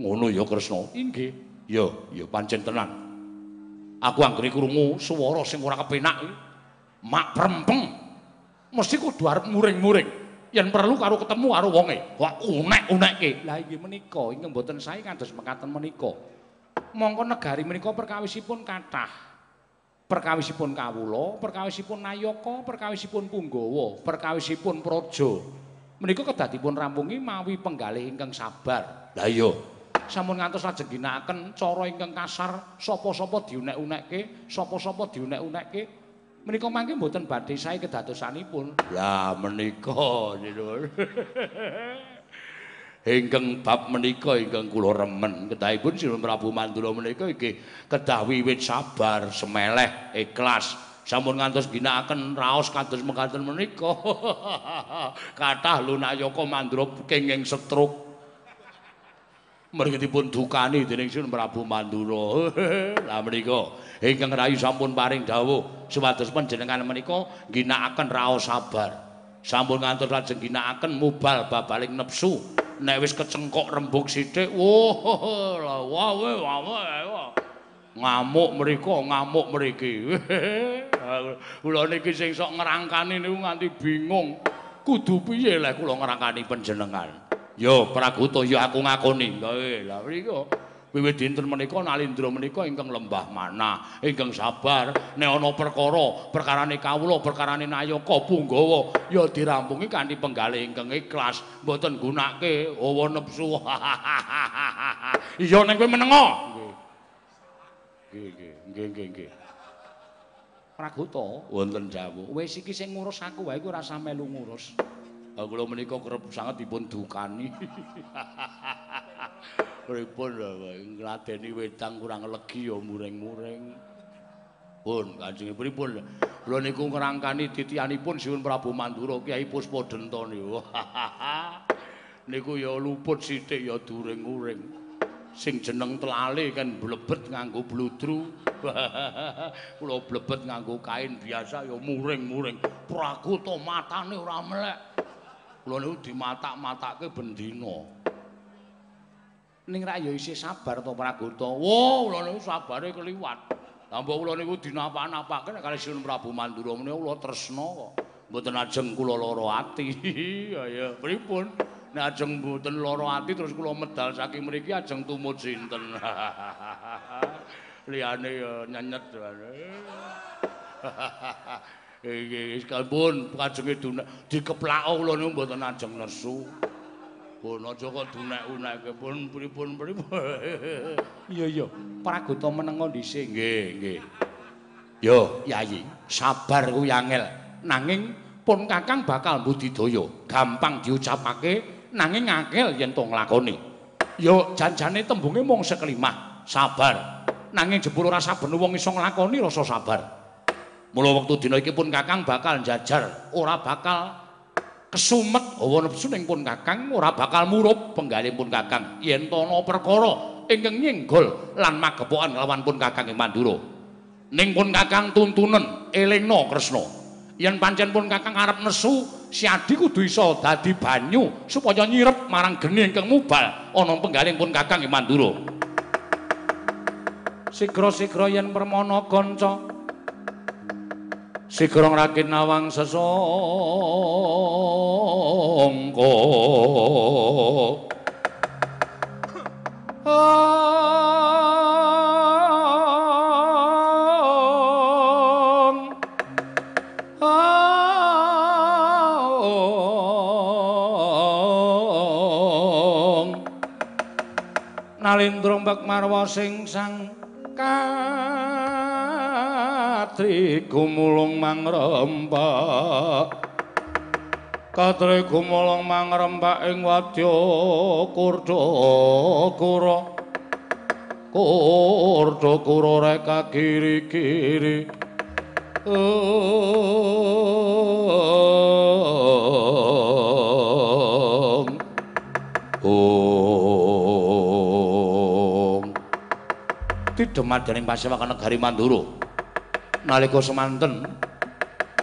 ngono ya Kresna inggih ya ya pancen tenan aku anggere krungu swara sing ora kepenak mak prempeng mesti kudu arep muring-muring yen perlu karo ketemu karo wonge. Wah, unek-unekke. Lah inggih menika, ingkang mboten sae kados mekaten menika. Mongko negari menika perkawisipun kathah. Perkawisipun kawula, perkawisipun Nayaka, perkawisipun Punggawa, perkawisipun Praja. Menika kedadipun rampungi mawi penggalih ingkang sabar. Lah iya. Sampun ngantos lajeng ginakaken cara ingkang kasar, sapa-sapa diunek-unekke, sapa-sapa diunek-unekke. menika mangke mboten badhe sae kedadosanipun. Lah menika niku. Ingkang bab menika ingkang kula remen kedahipun Sinten Prabu Mandura menika iki kedah wiwit sabar, semeleh, ikhlas. Sampun ngantos ginakaken raos kados mekaten menika. Kathah lunayaka Mandura kenging setruk. Mrikipun dukani dening Sinten Prabu Mandura. Lah menika ingkang rayu sampun paring dawuh supados panjenengan menika ginakaken raos sabar. Sampun ngantos lajeng ginakaken mubal babaling nepsu. Nek wis kecengkok rembug sithik wah wah wah ngamuk mriku ngamuk mriki. Kula niki sing sok ngrangkani niku nganti bingung. Kudu piye lek kula ngrangkani panjenengan yo praguta yo aku ngakoni. Lha mriku wiwit dinten menika nalindra menika ingkang lembah mana ingkang sabar. Nek ana perkara perkarane kawula perkarane nayaka punggawa ya dirampungi kanthi penggalih ingkang ikhlas. Mboten gunake hawa nepsu. Iya nek kowe menengo. Nggih nggih nggih nggih nggih Praguta wonten jawu wis iki sing ngurus aku wae ora sampe lu ngurus kula menika kerep sanget dipun dukani pripun ngladeni wedang kurang legi ya muring-muring. Pun Kanjeng pripun? Kula niku ngrangkani titianipun Siun Prabu Mandura Kyai Puspadenta niku. niku ya luput sithik ya during-uring. Sing jeneng telale kan blebet nganggo bludru. Kula blebet nganggo kain biasa ya muring-muring. Prakuta matane ora melek. Kula niku dimatak-matake bendina. ning rak ya isih sabar to Praguta. Wo, kula niku sabare keliwat. Lah kula niku dinapa-napake nek kali Sinten Prabu Mandura menika kula tresna kok. Mboten ajeng kula lara ati. Ya ya, pripun? Nek ajeng mboten lara ati terus kula medal saking mriki ajeng tumut sinten. Liyane ya nyenyet. Iki sampun kajenge dikeplak kula niku mboten ajeng nesu. pun aja kok dunek-unekke pun pripun pripun. Iya iya. Praguta menengo dhisik. Nggih nggih. Yo yayi sabar kuwi angel nanging pun kakang bakal budidaya gampang diucapake nanging angel yen to nglakoni. Yo janjane tembunge mung sekelimah sabar. Nanging jebul ora saben wong iso nglakoni rasa sabar mula wektu dina iki pun kakang bakal jajar ora bakal kesumet. Hawa nepsu ning pun kakang ora bakal murup. Penggalih pun kakang. Yen ana perkara ingkang nyenggol lan magepokan lawan pun kakang ing Mandura. Ning pun kakang tuntunen elingna Kresna. Yen pancen pun kakang arep nesu si adi kudu iso dadi banyu supaya nyirep marang geni ingkang mubal ana penggalih pun kakang ing Mandura. Sigra-sigra yen permana kanca sikrong rakin nawang sesongko. Nalindro mbak marwa sing sang katri gumulung mangrembak katri gumulung mangrembak ing wadya kurda kura. Kurda kura reka kiri-kiri. Oh sepi dumadaning pasewakan negari Mandura. Nalika semanten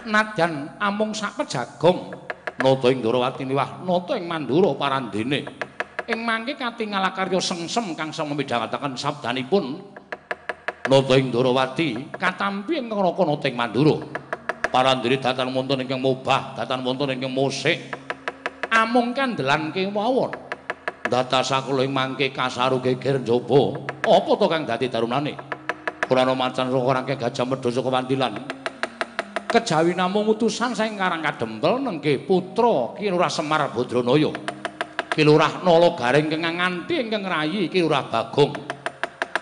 nadyan amung sak pejagong nata ing Ndrawati niwah nata ing Mandura parandene. Ing mangke katingal karya sengsem kang sang midhangetaken sabdanipun nata ing Ndrawati katampi ing neraka nata ing Mandura. Parandene datan wonten ingkang mubah, datan wonten ingkang musik. Amung kandelan kemawon. Datasa kula ing mangke kasaru geger njaba. Apa to kang dadi darunane? Ora ana macan rangke gajah medha saka pantilan. Kejawi namung utusan saing Karang Kadempel nengke putra Ki Lurah Semar Badranaya. Ki Lurah Nala Garing kenging nganti ingkang rayi Ki Lurah Bagong.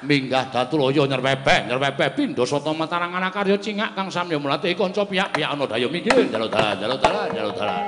Minggah Datulaya nyerwebeh nyerwebeh pindha sata Matarangan karya cingak kang samya mulate kanca piyak-piyak ana daya minggir dalu dalan dalu dalan dalu dalan.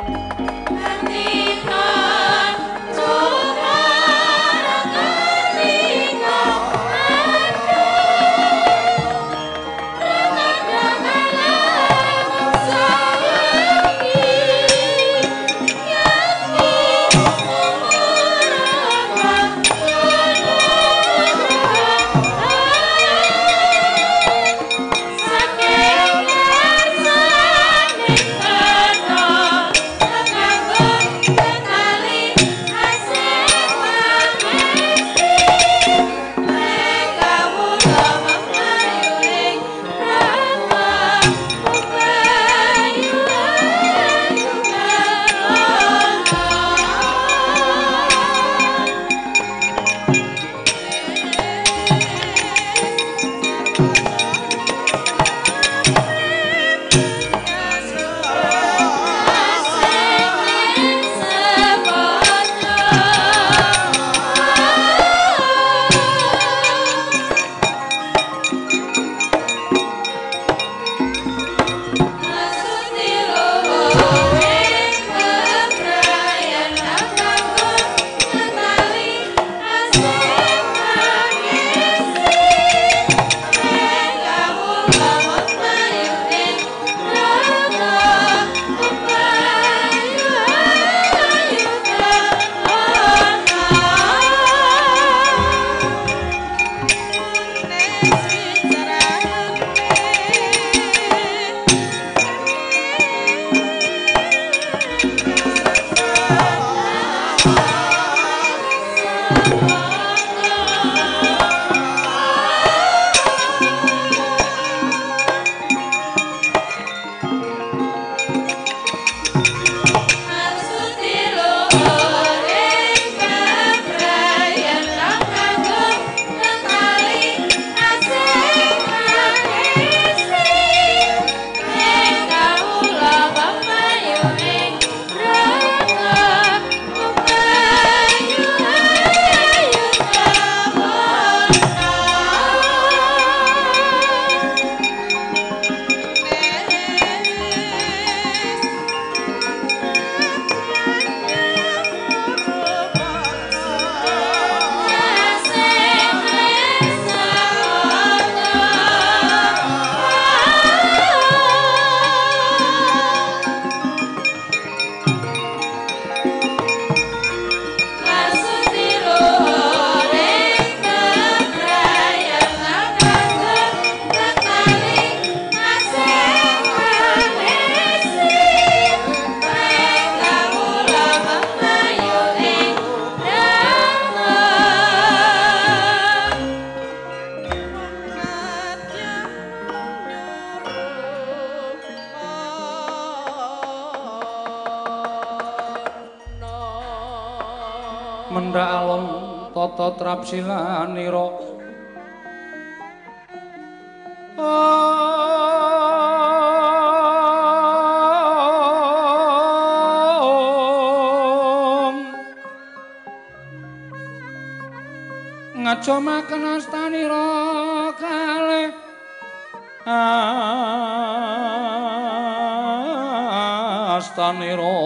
Astanira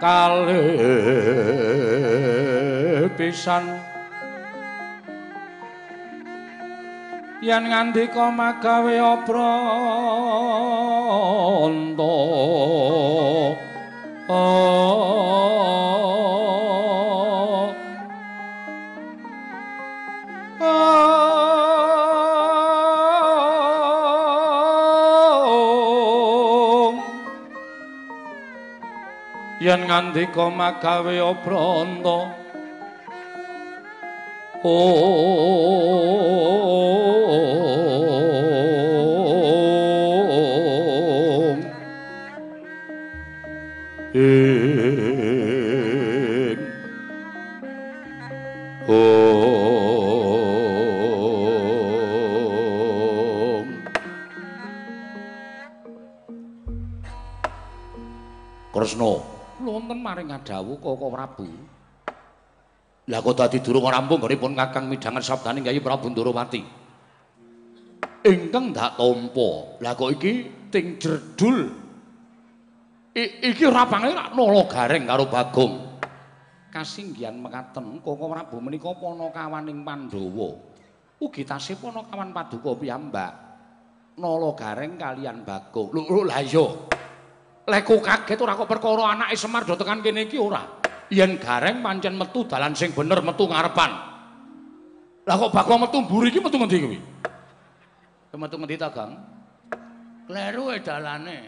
kale pisan yen ngandika magawe oh, oh. Yen ngandika magawe obranta om. Ing om wonten maring adhawu Koko Prabu Lah kok dadi durung rampung nggonipun Kakang midhangan sabdaning Yayi Prabu Ndorowati. Ingkang dak tampa. Lah kok iki ting jerdul. I, iki rapane rak nala gareng karo Bagong. kasinggihan mekaten Koko Prabu menika panakawaning Pandhawa ugi tasih panakawan Paduka piyambak nala gareng kalian Bagong Lho lho, lah iya. Lek kok kaget ora kok perkara anake Semar do tekan kene iki ora? Yen gareng pancen metu dalan sing bener metu ngarepan. Lah kok Bagong metu mburi iki metu ngendi kuwi? Metu ngendi ta, Gang? kleru e dalane.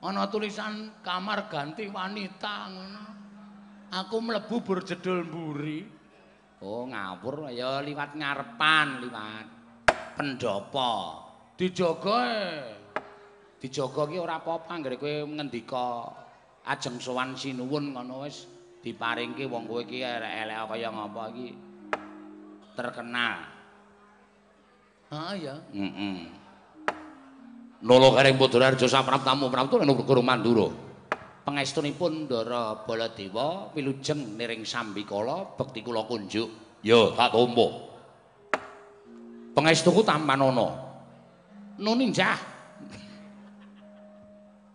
Ana tulisan kamar ganti wanita ngono. Aku mlebu berjedul mburi. Oh, ngawur. Ya liwat ngarepan, liwat pendopo. dijaga e Dijaga ki ora apa-apa anggere kowe ngendika ajeng sowan sinuwun ngono wis diparingke wong kowe iki elek-elek kaya ngapa iki terkenal. ah ya Heeh. Nolo kareng Padharjo sapraptamu praptu nek Guru Mandura. Pangestunipun Ndara Baladewa wilujeng niring sambikala bekti kula kunjuk. Ya, tak tampa. Pangestuku tampanana. Nuninjah.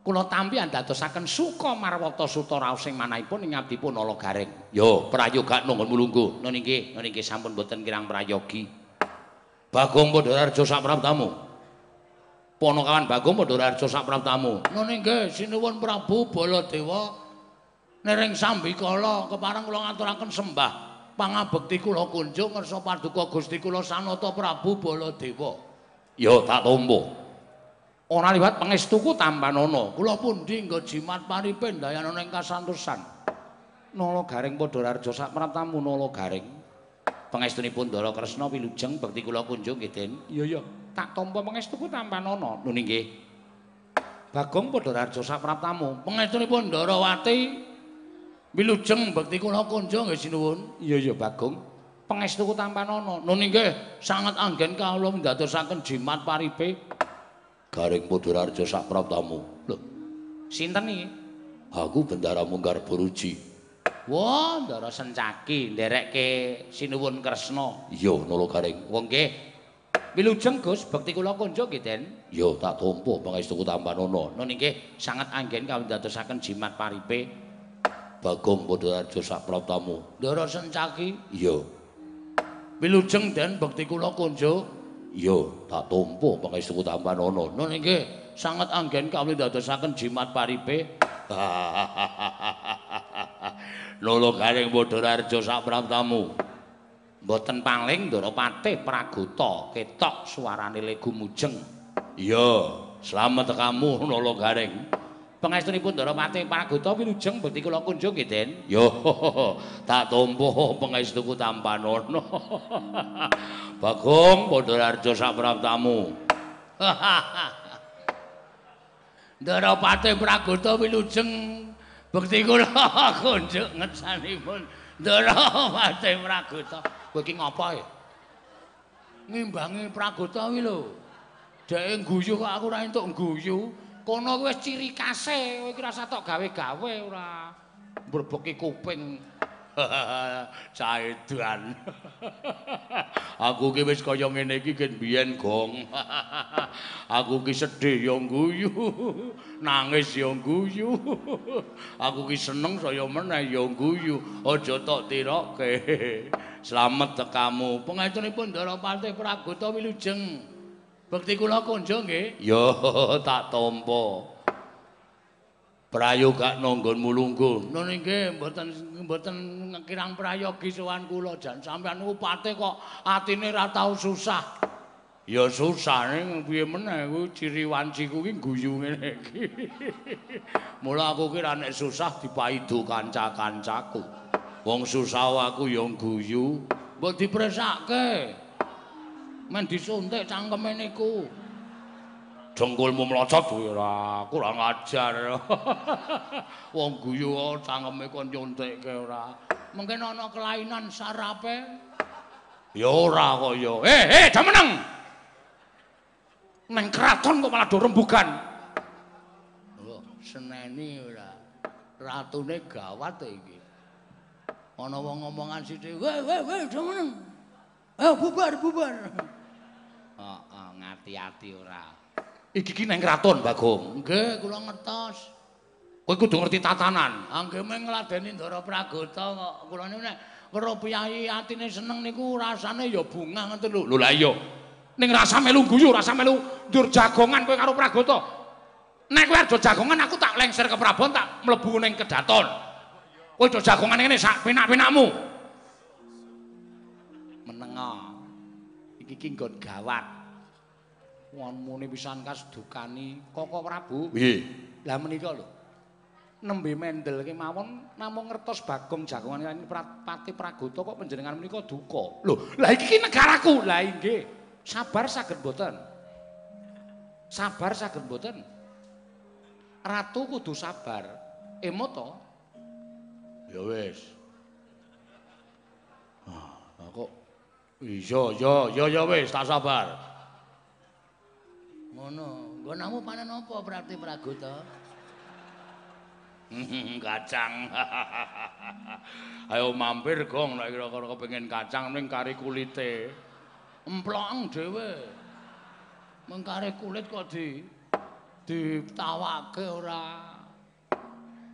Kula tampi andadosaken suka marwata suta raos sing manahipun ing abdipun Nala Gareng. Ya, prayoga nunggun mulunggu. Nun inggih, nun inggih sampun boten kirang prayogi. Bagong Padharjo sapraptamu. Ponokawan Bagong Padharjo sapraptamu. Nun inggih sinuwun Prabu Baladewa nering sambikala kepareng kula ngaturaken sembah pangabekti kula kunjung ngersa paduka Gusti kula Sanata Prabu Baladewa. Ya, tak tampa. Ora liwat pangestuku tampanana. Kula pundi nggo jimat paripe ndayanana ing kasantosan. Nala Gareng Padharjo sapraptamu Nala Gareng. Pangestunipun Ndara Kresna wilujeng bekti kula kunjung nggih, Den. Iya iya, tak tampa pangestuku tampanana. Nun inggih. Bagong Padharjo sapraptamu. Pangestunipun Ndarawati wilujeng bekti kula kunjung nggih sinuwun. Iya iya Bagong. Pangestuku tampanana. Nun inggih sanget anggen kawula ndadosaken jimat paripe. Gareng Padharjo sapraptamu. Lho, Sinten iki? aku Bendara Munggar Boruji. Wah, Ndara Sencaki nderekke sinuwun Kresna. Iya, Nala Gareng. Wong nggih. Wilujeng Gus, bekti kula kunjung nggih, Den. Ya, tak tampa pangestuku tampanana. Nun inggih sanget anggen kawula ndadosaken jimat paripe. Bagong Padharjo sapraptamu. Ndara Sencaki Iya, wilujeng Den bekti kula kunjung. Iya, tak tampa pangestuku tampanana. Nun inggih sanget anggen kawula ndadosaken jimat paripe. Nala Gareng Padharjo sapraptamu. Mboten paling Ndara Patih Praguta ketok suarane le gumujeng. Iya, slamet kamu Nala Gareng. Pangestunipun Ndara Patih Praguta wilujeng bekti kula kunjung nggih, Den. Yo, tak tampa pangestuku tampanana. Bagong Padharjo sapraptamu. Ndara Patih Praguta wilujeng bekti kula kunjung ngetsanipun Ndara Patih Praguta. Kowe iki ngapa ya? Ngimbangi Praguta kuwi lho. Dheke guyu kok aku ora entuk guyu. Kono wis ciri kase, kowe iki rasa tok gawe-gawe ora mbrebeki kuping. Caedan. Aku ki wis kaya ngene iki gen biyen gong. Aku ki sedih ya guyu, nangis ya guyu. Aku ki seneng saya meneh ya guyu. Aja tok tirokke. Slamet tekamu. Pengaturipun Ndara Patih Praguta wilujeng. Bekti kula kunjung nggih. Ya tak tampa. Prayoga nanggon mulunggun. Nun inggih mboten mboten kirang prayogi sowan kula jan sampean niku patih kok atine ra tau susah. Ya susah ning piye meneh kuwi ciri wanciku ki guyu ngene iki. Mula aku ki ra nek susah dipaidu kanca-kancaku. Wong susah aku ya guyu, mbok dipresake. Men disuntik cangkeme niku. Dengkulmu mlocot ora, kurang ajar. Wong guyu kok cangkeme kon nyuntikke ora. Mungkin ana kelainan sarape. Ya ora kok ya. Eh, eh, jameneng. neng kraton kok malah do rembugan. Oh, seneni ora. Ratune gawat iki. Ana wong ngomongan sithik, "Weh, weh, weh, demen." Eh, bubar, bubar. Ngati-ati ora. Iki ki neng kraton, Bagong. Nggih, kula ngertos. Kowe kudu ngerti tatanan. Anggih meng ngladeni Ndara Pragota kok. Kula niku nek weruh piyayi atine seneng niku rasane ya bunga ngoten lho. Lho la iya. ning rasa melu guyu, rasa melu ndur jagongan kowe karo Pragoto. Nek kowe aja jagongan aku tak lengser ke Prabon tak mlebu ning kedaton. Kowe aja jagongan ngene sak penak-penakmu. Menengo. Iki ki nggon gawat. Muni pisan kas dukani Koko Prabu. Piye? Lah menika lho. Nembe mendel kemawon namung ngertos Bagong jagongan ini Pati Pragoto kok panjenengan menika duka. Lho, lah iki negaraku. Lah nggih. sabar saged mboten sabar saged mboten ratu kudu sabar emo to ya wis ah kok iya iya iya ya wis tak sabar ngono nggo namu panen apa berarti pragoto kacang ayo mampir gong nek kira-kira kepengin kacang ning kari kulite emplong dhewe. Mengkare kulit kok di ditawake ora.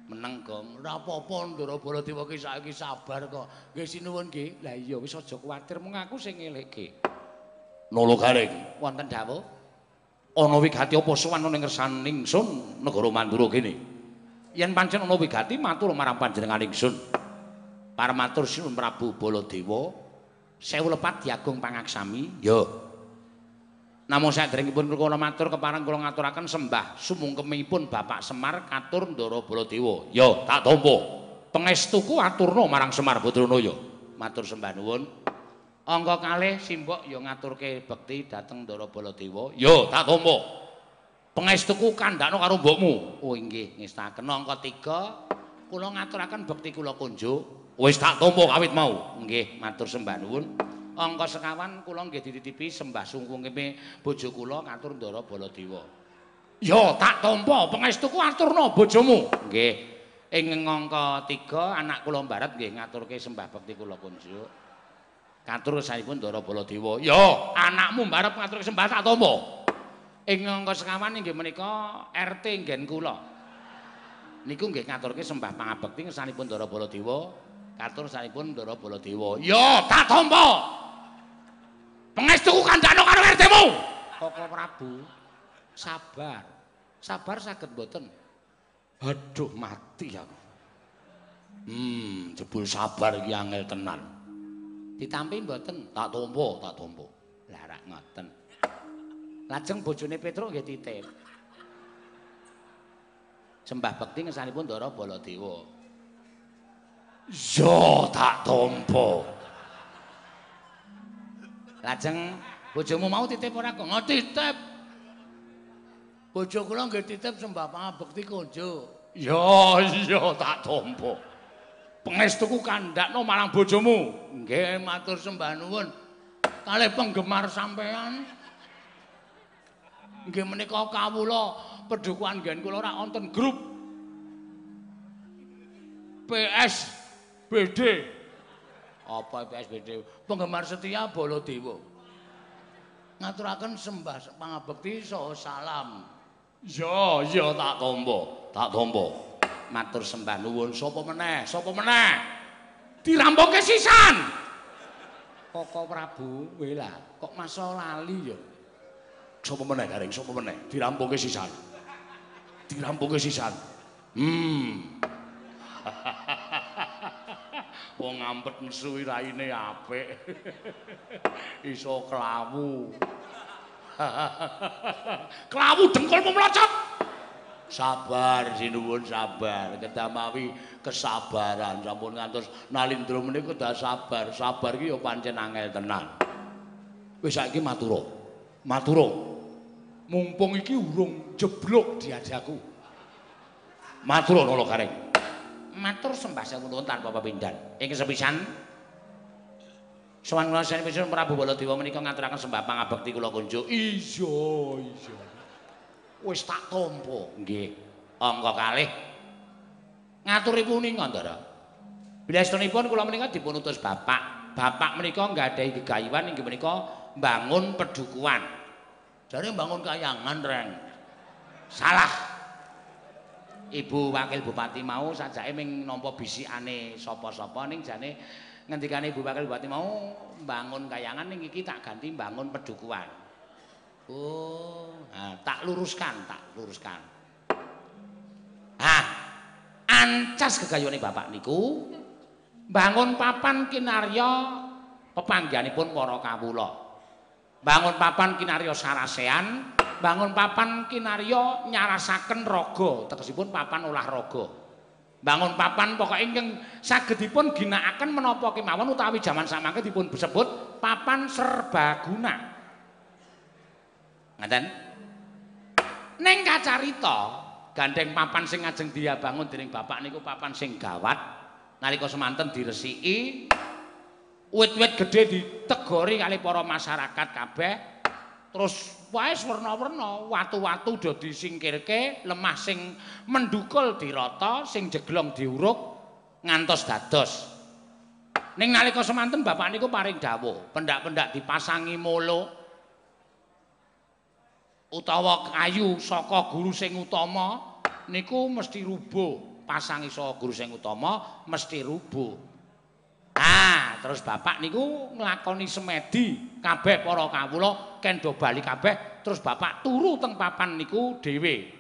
Meneng, Gong. Ora apa-apa Ndara Baladewa ki saiki sabar kok. Nggih sinuwun nggih. Lah iya wis aja kuwatir mung aku sing ngelekke. Nolo Garing, wonten dawuh. Ana wigati apa sowan ning ngersaning ingsun negara Mandura kene. Yen pancen ana wigati matur marang panjenengan ingsun. Para matur sinuwun Prabu Baladewa. sewu lepat diagung pangaksami yo namun saya derengipun kula matur keparang kula ngaturaken sembah sumungkemipun Bapak Semar katur Ndara Baladewa yo tak tampa pengestuku aturno marang Semar Badranaya matur sembah nuwun angka kalih simbok yo ngaturke bekti dhateng Ndara Baladewa yo tak tampa pengestuku kandhakno karo mbokmu oh nggih ngestaken angka 3 kula ngaturaken bekti kula kunjuk Wis tak tampa kawit mau. Nggih, matur sembah nuwun. Angka sekawan kula nggih dititipi sembah sungkunge bojo kula ngatur Ndara Baladewa. Ya, tak tampa pangestuku aturna bojomu. Nggih. Ing angka 3 anak kula mbarat nggih ngaturke sembah bekti kula kunjuk. Katur saipun Ndara Baladewa. Ya, anakmu mbarep ngaturke sembah tak tampa. Ing angka sekawan nggih menika RT nggen kula. Niku nggih ngaturke sembah pangabekti ngersanipun Ndara Baladewa. katur sanipun Ndara Baladewa. Ya, tak tampa. Pangestuku kandhano karo RT-mu. Koko Prabu, sabar. Sabar saged mboten. Aduh, mati aku. Hmm, jebul sabar iki angel tenan. Ditampi mboten? Tak tampa, tak tampa. Lah rak ngoten. Lajeng bojone Petruk nggih titip. Sembah bekti ngesanipun Ndara Baladewa. Yo tak tampa. Lajeng bojomu mau titip ora kok? Titip. Bojo kula nggih titip sembah pangabekti konjo. Yo yo tak tampa. Pengestuku kandhakno marang bojomu. Nggih matur sembah nuwun. Kalih penggemar sampean. Nggih menika kawula pedhukuan gen kula ora wonten grup PS BD. Apa PSBD? Penggemar setia Baladewa. Ngaturaken sembah pangabekti saha salam. Ya, ya tak tampa, tak tampa. Matur sembah nuwun sapa meneh? Sapa meneh? Dirampoke sisan. Koko Prabu, wela, kok masa lali ya? Sapa meneh garing sapa meneh? Dirampoke sisan. Dirampoke sisan. Hmm. wong ngampet nesu raine apik iso klawu Klawu dengkulmu mlocot. Sabar sinuwun sabar. Kedamawi kesabaran sampun ngantos nalindra menika dah sabar. Sabar iki ya pancen angel tenan. Wis saiki matura. Matura. Mumpung iki urung jeblok diajaku. Matura kula kareng. Matur sembah sewu tanpa pepindhan. Ing sepisan Sowan kula sanesipun Prabu Baladewa menika ngaturaken sembah pangabekti kula kunjuk. Iya, iya. Wis tak tampa. Nggih. Angka kalih. Ngaturipun ing Ngandara. Bilastunipun kula menika dipun utus Bapak. Bapak menika nggadahi gegayuhan inggih menika mbangun pedukuhan. Jare mbangun kayangan, Reng. Salah. Ibu Wakil Bupati mau sajake ming nampa bisikane sapa-sapa ning jane ngendikane Ibu Wakil Bupati mau mbangun kayangan ning iki tak ganti mbangun pedukuhan. Oh, nah, tak luruskan, tak luruskan. Ah, ancas gegayone bapak niku bangun papan kinarya pepanggihanipun para kawula. Bangun papan kinarya sarasean, bangun papan kinarya nyarasaken raga, tegesipun papan olahraga. Bangun papan pokoke ingkang sagedipun ginakaken menapa kemawon utawi jaman samangke dipun disebut papan serbaguna. Ngaten? Ning kacarita, gandeng papan sing ajeng diabangun dening bapak niku papan sing gawat. Nalika semanten diresiki, wit-wit gedhe ditegori kali para masyarakat kabeh. Terus wae werna-werna, watu-watu do disingkirke, lemah sing mendukul dirata, sing jeglong diuruk ngantos dados. Ning nalika semanten bapak niku paring dawuh, pendak-pendak dipasangi molo utawa kayu saka guru sing utama niku mesti rubuh. Pasangi saka guru sing utama mesti rubuh. Ah terus bapak niku nglakoni semedi kabeh para kawula kendo bali kabeh terus bapak turu teng papan niku dhewe.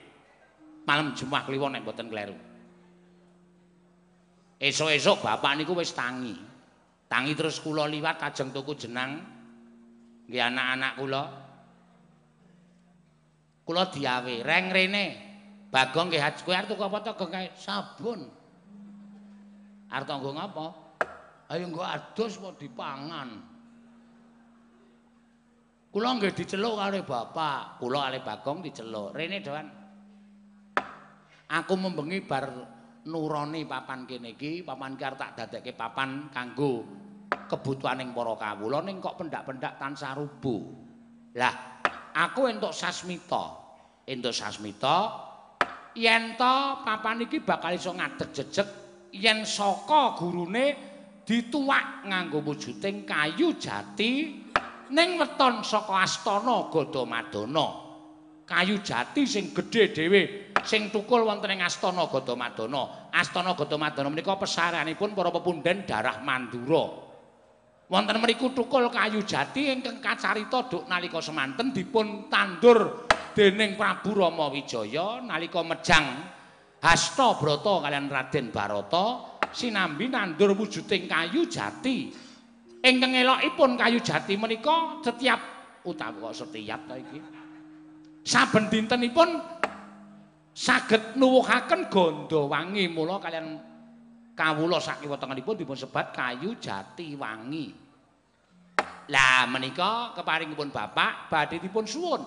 Malam Jumat kliwon nek mboten kleru. Esuk-esuk bapak niku wis tangi. Tangi terus kula liwat kajeng tuku jenang nggih anak-anak kula kula diawe. Reng rene. Bagong nggih kowe arep tuku apa to sabun. Arep nggo ngapa? Ayo nggo adus apa dipangan. Kula nggih diceluk karo bapak. Kula kali bagong diceluk. Rene doan. Aku membengi bar nuroni papan kene iki. Papan arep tak dadekke papan kanggo kebutuhaning para kawula ning kok pendak-pendak tansah rubuh. Lah aku entuk sasmita. Entuk sasmita yen to papan iki bakal iso ngadeg jejeg yen saka gurune dituwak nganggo wujuding kayu jati ning weton saka astana Gadamadana. Kayu jati sing gedhe dhewe sing tukul wonten ing astana Gadamadana. Astana Gadamadana menika pesaranipun para pepundhen darah Mandura. Wonten mriku tukul kayu jati ingkang kacarita duk nalika semanten dipun tandur dening Prabu Rama Wijaya nalika mejang Hastabrata kalian Raden Barata sinambi nandur wujuding kayu jati. Ingkang elokipun kayu jati menika setiap utawi kok setiap ta iki. Saben dintenipun saged nuwuhaken gondo wangi mula kalian kawula sakiwa tengenipun dipun sebat kayu jati wangi. Lah menika keparingipun Bapak badhe dipun suwun.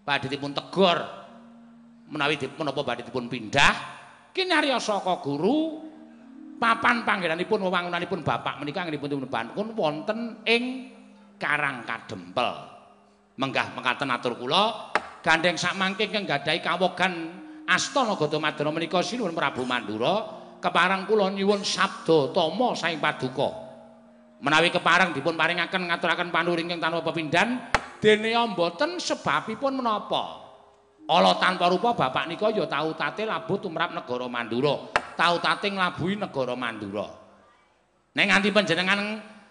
Badhe dipun tegur menawi dipun apa badhe dipun pindah kinarya saka guru papan panggenanipun wewangunanipun Bapak menika nggih dipun wonten ing Karang Kadempel. Menggah mekaten atur kula gandeng sak mangke ingkang gadhahi kawogan Astana Gadamadana menika sinuwun Prabu Mandura keparang kula nyuwun sabda tama saing paduka. Menawi keparang dipun paringaken ngaturaken panuring ing tanpa pepindhan, dene mboten sebabipun menapa. Ala tanpa rupa bapak nika ya tau tate labuh tumrap negara Mandura, tau tate nglabuhi negara Mandura. Nek nganti panjenengan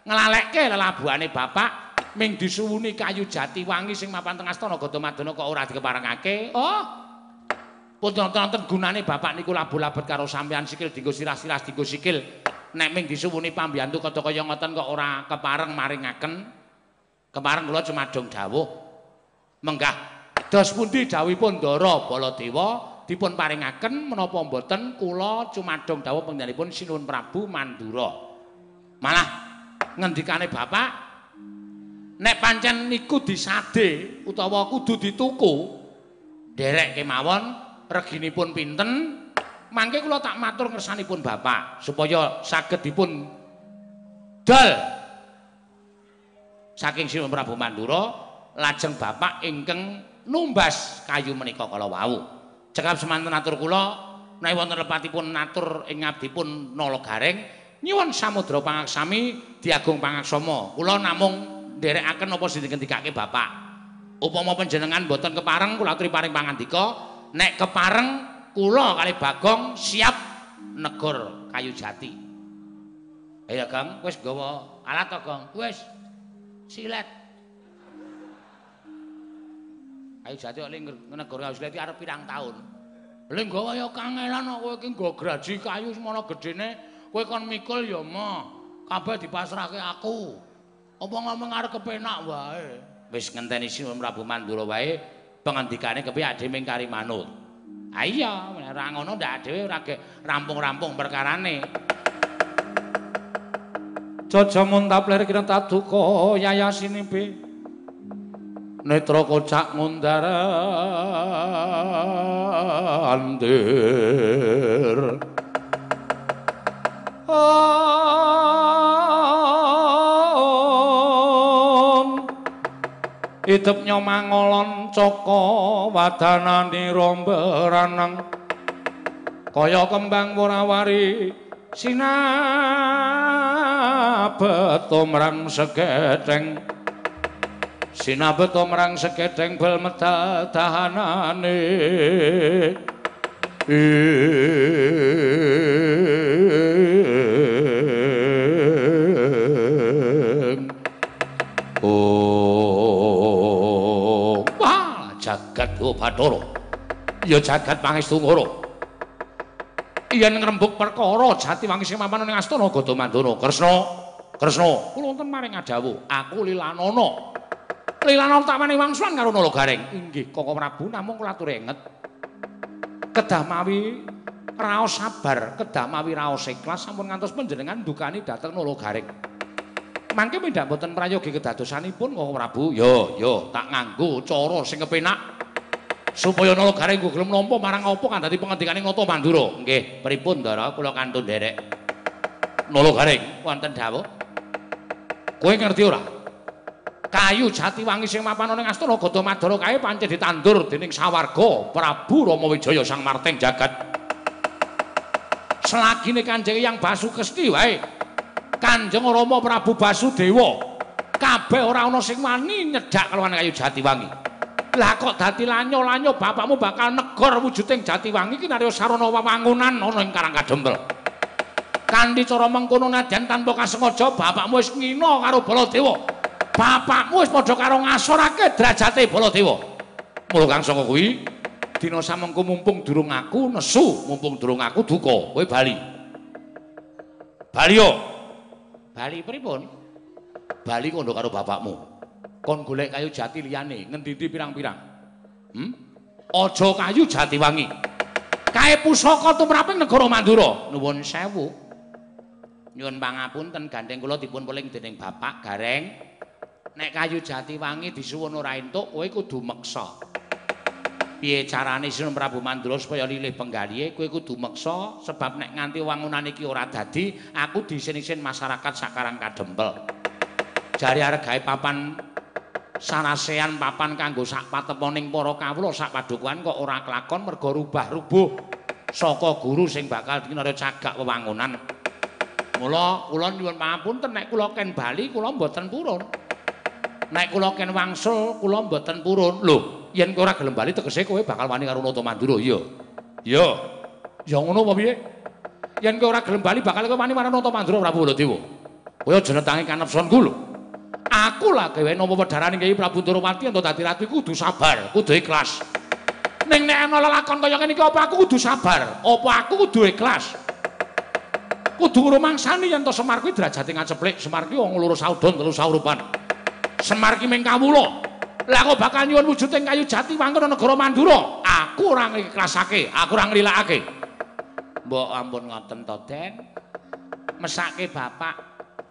nglalekke lelabuhane bapak ming disuwuni kayu jati wangi sing mapan tengah astana Gadamadana kok ora dikeparengake. Oh, pun wonten gunane bapak niku labu-labet karo sampean sikil dinggo sirah-sirah dinggo sikil. Nek ming disuwuni pambiyantu kaya kaya ngoten kok ora kepareng maringaken. Kepareng kula cuma dong dawuh. Menggah dos pundi dawuhipun Ndara Baladewa dipun paringaken menapa mboten kula cumadong dawuh panjenenganipun Sinuwun Prabu Mandura. Malah ngendikane Bapak nek pancen niku disade utawa kudu dituku derek kemawon reginipun pinten mangke kula tak matur ngersanipun Bapak supaya saged dipun dal saking Sinuwun Prabu Mandura lajeng Bapak ingkang numbas kayu menika kala wau. Cekap semanten atur kula menawi wonten lepatipun natur ing abdipun Nala Gareng nyuwun samudra pangaksami diagung pangaksama. Kula namung nderekaken apa sing dikendikake Bapak. Upama panjenengan boten kepareng kula aturi paring pangandika, nek kepareng kula kali Bagong siap negor kayu jati. Ayo Kang, wis gawa alat to, Kang? Wis. Silet. Ayo jati kok ning negara Australia iki arep pirang taun. Lha nggawa ya kangelan kok kowe iki nggo graji kayu semono gedene, kowe kon mikul ya mo. Kabeh dipasrahke aku. Apa ngomong arep kepenak wae. Wis ngenteni Sinuwun Prabu Mandura wae pengendikane kepiye adhe kari manut. Ah iya, ora ngono ndak dhewe ora rampung-rampung perkarane. Jaja muntapler kira taduka yayasine be. Netra kocak ngundar andir. Idep nyomangolon caka wadanane romberanang kaya kembang warawari sinabet tumrang segedeng sinabet tumrang segedeng bel medal dahanane Oh, jagat Bathara. Ya jagat pangestu ngoro. yen ngrembug perkara Jatiwangi sing mapan ning Astana Gadamandana. Kresna, Kresna, kula wonten maring adawuh. Aku Lilanana. Lilanana tamane wangsulan karo Nalagareng. Inggih, Koko Prabu namung kula atur enget. Kedah mawi raos sabar, kedah mawi raos ikhlas sampun ngantos panjenengan ndukani dhateng Nalagareng. Mangke mendak boten prayogi kedadosanipun Koko Prabu. Yo, yo, tak nganggo cara sing kepenak. Supaya Nalagareng ku gelem nampa marang apa kan dadi pengendikane Nata Mandura. Nggih, pripun Ndara kula kantun derek. Nalagareng wonten dawuh. Kowe ngerti ora? Kayu Jatiwangi sing mapan ning Astana Gadamadara kae pancen ditandur dening sawarga Prabu Ramawijaya Sang Marteng Jagat. Selagine Kanjeng Yang Basukesti wae. Kanjeng Rama Prabu Basudewa kabeh ora ana sing wani nyedak kelawan kayu Jatiwangi. Lah kok dadi lanyo-lanyo bapakmu bakal negor wujuding Jatiwangi iki narya sarana wewangunan ana ing Karang Kadempel. Kanthi cara mengkono nadyan tanpa kasengaja bapakmu wis ngina karo Baladewa. Bapakmu wis padha karo ngasorake derajate Baladewa. Mula kang saka kuwi dina samengko mumpung durung aku nesu, mumpung durung aku duka, kowe bali. Bali yo. Bali pripun? Bali kondo karo bapakmu. Kon golek kayu jati liyane ngendi-endi pirang-pirang. Hmm? Aja kayu jati wangi. Kae pusaka tumraping negara Mandura. Nuwun sewu. Nyuwun pangapunten gandeng kula dipun puling dening Bapak Gareng. Nek kayu jati wangi disuwun ora entuk, kowe kudu meksa. Piye carane Sinun Prabu Mandura supaya lilih penggalihe, kowe kudu meksa sebab nek nganti wangunan iki ora dadi, aku disin-isin masyarakat sakarang kadempel. Jari arep gawe papan sarasean papan kanggo sak pateponing para kawula sak padukuhan kok ora kelakon mergo rubah-rubuh saka guru sing bakal dinara cagak wewangunan. Mula kula nyuwun pangapunten nek kula ken bali kula mboten purun. Nek kula ken wangsul kula mboten purun. Lho, yen kowe ora gelem bali tegese kowe bakal wani karo Nata Mandura, iya. Iya. Ya ngono apa piye? Yen kowe ora gelem bali bakal kowe wani marang Nata Mandura Prabu Baladewa. Kowe aja netangi kanepsonku lho. Aku lah gawe napa wedharane Kyai Prabu Ndorowati ento dadi ratu kudu sabar, kudu ikhlas. Ning nek ana lelakon kaya ngene iki apa aku kudu sabar? Apa aku kudu ikhlas? Kudu ngrumangsani yen to Semar kuwi derajate ngaceplik, Semar kuwi wong loro saudon telu saurupan. Semar ki ming kawula. Lah aku bakal nyuwun wujuding kayu jati wangken negara Mandura. Aku ora ngiklasake, aku ora nglilakake. Mbok ampun ngoten to, Den. Mesake bapak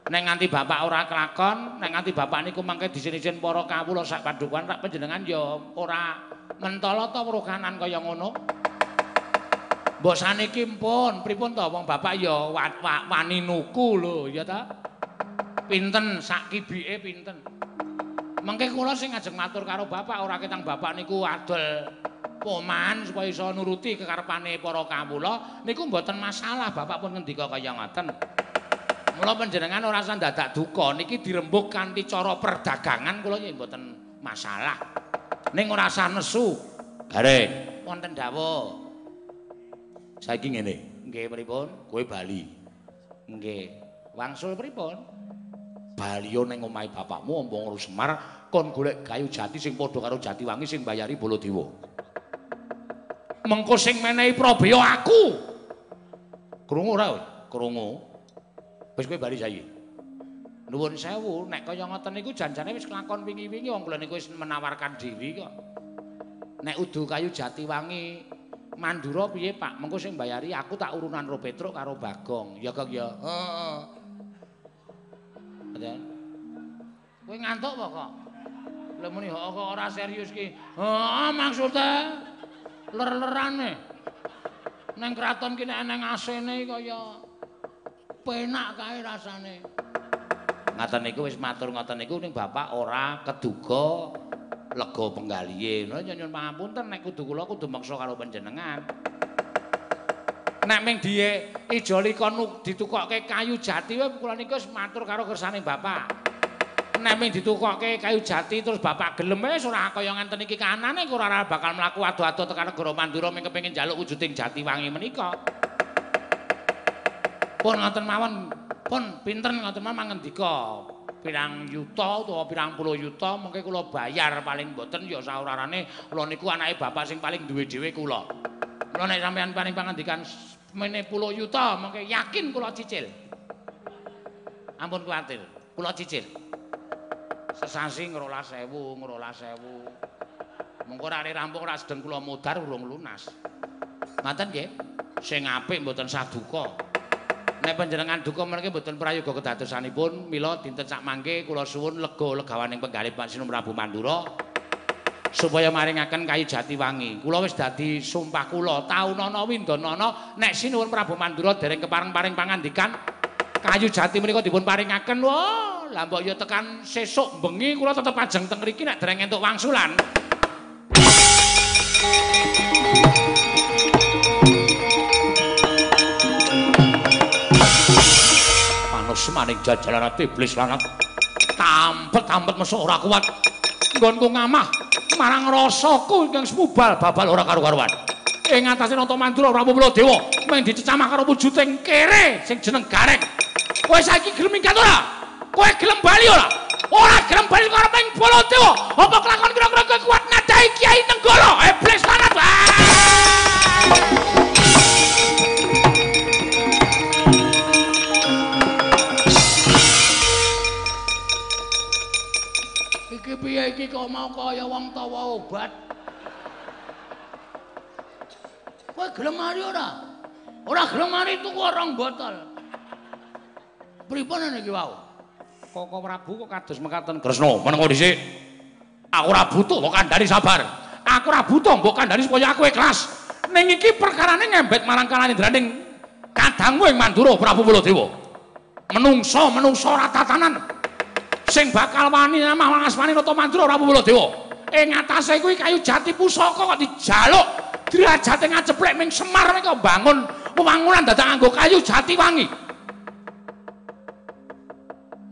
Nek nganti bapak ora kelakon, nek nganti bapak niku mangke disin-isin para kawula sak padukuhan rak panjenengan ya ora mentala ta werukanan kaya ngono. Mbok saniki pun pripun to wong bapak ya wani nuku lho ya ta. Pinten sak kibike pinten. Mengke kula sing ngajeng matur karo bapak ora ketang bapak niku adol poman supaya iso nuruti kekarepane para kawula niku mboten masalah bapak pun ngendika kaya ngoten. Mula panjenengan ora usah dadak duka niki dirembuk kanthi cara perdagangan kula yen mboten masalah. Ning ora usah nesu. Gareng, wonten dawuh. Saiki ngene, nggih pripun? Kowe bali. Nggih. Wangsul pripun? Baliyo ning omahe bapakmu ompong ngurus Semar kon golek kayu jati sing padha karo jati wangi sing bayari Baladewa. Mengko sing menehi Prabeya aku. Krungu ora kowe? Krungu. Wis kowe bali saiki. Nuwun sewu, nek kaya ngoten niku janjane wis kelakon wingi-wingi wong kula niku wis menawarkan diri kok. Nek udu kayu jati wangi Mandura piye Pak? Mengko sing bayari aku tak urunan ro Petruk karo Bagong. Ya kok ya. Heeh. Kowe ngantuk apa kok? Lah muni kok ora serius ki. Heeh, maksude ler-lerane. Neng kraton ki nek neng asene kaya penak kae rasane. Ngaten niku wis matur ngoten niku ning bapak ora keduga lega penggalihe. Nyuwun pangapunten nek kudu kula kudu maksa karo panjenengan. Nek ming diye ijoli kon ditukokke kayu jati wae kula niku wis matur karo kersane bapak. Nek ming ditukokke kayu jati terus bapak gelem wis ora kaya ngenten iki kanane ora bakal mlaku adu-adu tekan negara Mandura ming kepengin njaluk wujuding jati wangi menika. Pun ngoten mawon pun pinten ngoten mawon mangendika pirang yuta utawa pirang puluh yuta mengke kula bayar paling boten ya saurarane kula niku anake bapak sing paling duwe dhewe kula. Kula nek sampean paling pangendikan mene puluh yuta mengke yakin kula cicil. Ampun kuwatir kula cicil. Sesasi ngerola sewu ngerola sewu. Mengko ora rampung ora sedeng kula modar urung lunas. Ngaten nggih? Sing apik mboten saduka nek panjenengan duka menika mboten prayoga kedadosanipun mila dinten sak mangke kula suwun lega legawaning penggalih Pak Sinu Prabu Mandura supaya maringaken kayu jati wangi kula wis dadi sumpah kula taunana windanana nek sinuwun Prabu Mandura dereng kepareng-paring pangandikan kayu jati menika dipun paringaken. Wah lah mbok ya tekan sesuk bengi kula tetep ajeng teng mriki nek dereng entuk wangsulan semaning jajalan iblis lanat tampet-tampet mesuk ora kuat. Nggonku ngamah marang rasaku ingkang semubal babal ora karo-karuan ing atase nata mandura Prabu Dewa mung dicecamah karo wujuding kere sing jeneng Gareng. Kowe saiki gelem minggat ora? Kowe gelem bali ora? Ora gelem bali karo ping Baladewa. Apa kelakon kira-kira kuat nadahi Kiai Nenggala iblis lanat iki kok mau kaya wong tawa obat? Kowe gelem mari ora? Ora gelem mari tuku rong botol. Pripun iki wau? Koko Prabu kok kados mekaten Kresna, menengo dhisik. Aku ora butuh kok kandhani sabar. Aku ora butuh mbok kandhani supaya aku ikhlas. Ning iki perkarane ngembet marang kalanindraning kadangmu ing Mandura Prabu Baladewa. Menungso, menungso ora tatanan. Sing bakal wani namah asmane Nata Mandura Prabu Baladewa. Ing atase kuwi kayu jati pusaka kok dijaluk derajate ngaceplek ming Semar nek bangun wewangunan dadak nganggo kayu jati wangi.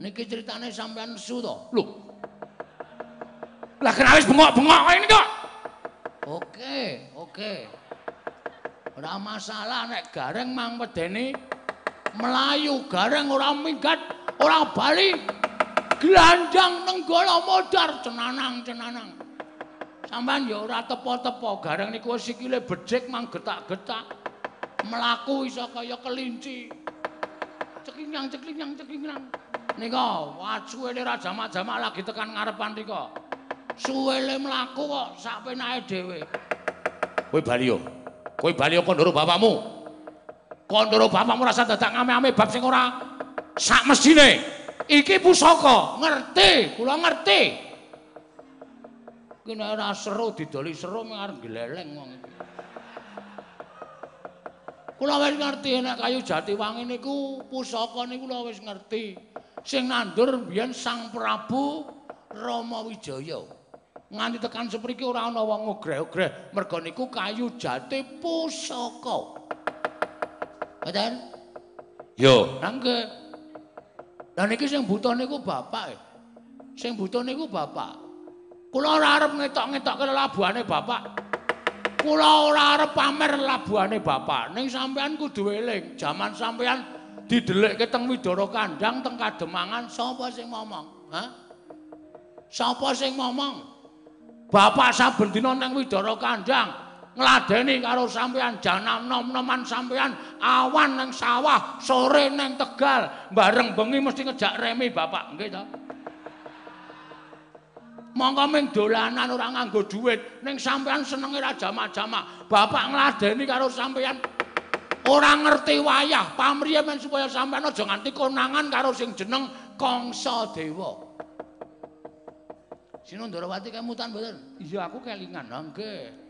Niki critane sampean nesu to? Lho. Lah kenapa wis bengok-bengok kaya ini kok? Oke, oke. Ora masalah nek gareng mang medeni melayu gareng ora minggat ora bali glandang nenggala modar cenanang cenanang sampean ya ora tepo-tepo gareng niku sikile bedhek mang getak-getak mlaku iso kaya kelinci cekinyang cekinyang cekinyang nika wacuwe raja majama lagi tekan ngarepan nika Suwele mlaku kok sak penake dhewe. Kowe bali yo. Kowe bali yo kondoro bapakmu. Kondoro bapakmu rasa dadak ngame-ame bab sing ora sak mesine. Iki pusaka, ngerti, kula ngerti. Ki nek ora seru didoli seru mung arep gleleng wong iki. Kula wis ngerti nek kayu jati wangi niku pusaka niku kula wis ngerti. Sing nandur biyen Sang Prabu Rama Wijaya. Nganti tekan sepriki ora ana wong ngogreh-ogreh merga niku kayu jati pusaka. Mboten? Yo. Nangge. Lah niki sing buta niku bapak. Sing buta niku bapak. Kula ora arep ngetok-ngetokke lelabuhane bapak. kula ora arep pamer labuhane bapak ning sampean kudu eling jaman sampean didelikke teng Widara Kandang teng Kademangan sapa sing ngomong ha sapa sing ngomong bapak saben dina nang Widara Kandang ngladeni karo sampean janam nom-noman sampean awan nang sawah sore nang Tegal bareng bengi mesti ngejak remi bapak. Nggih to. Mongko ming dolanan ora nganggo dhuwit ning sampean senenge ra jamak-jamak. Bapak ngladeni karo sampean ora ngerti wayah pamriye men supaya sampean aja nganti konangan karo sing jeneng Kangsa Dewa. Sinundrawati kemutan mboten? Iya aku kelingan. Nggih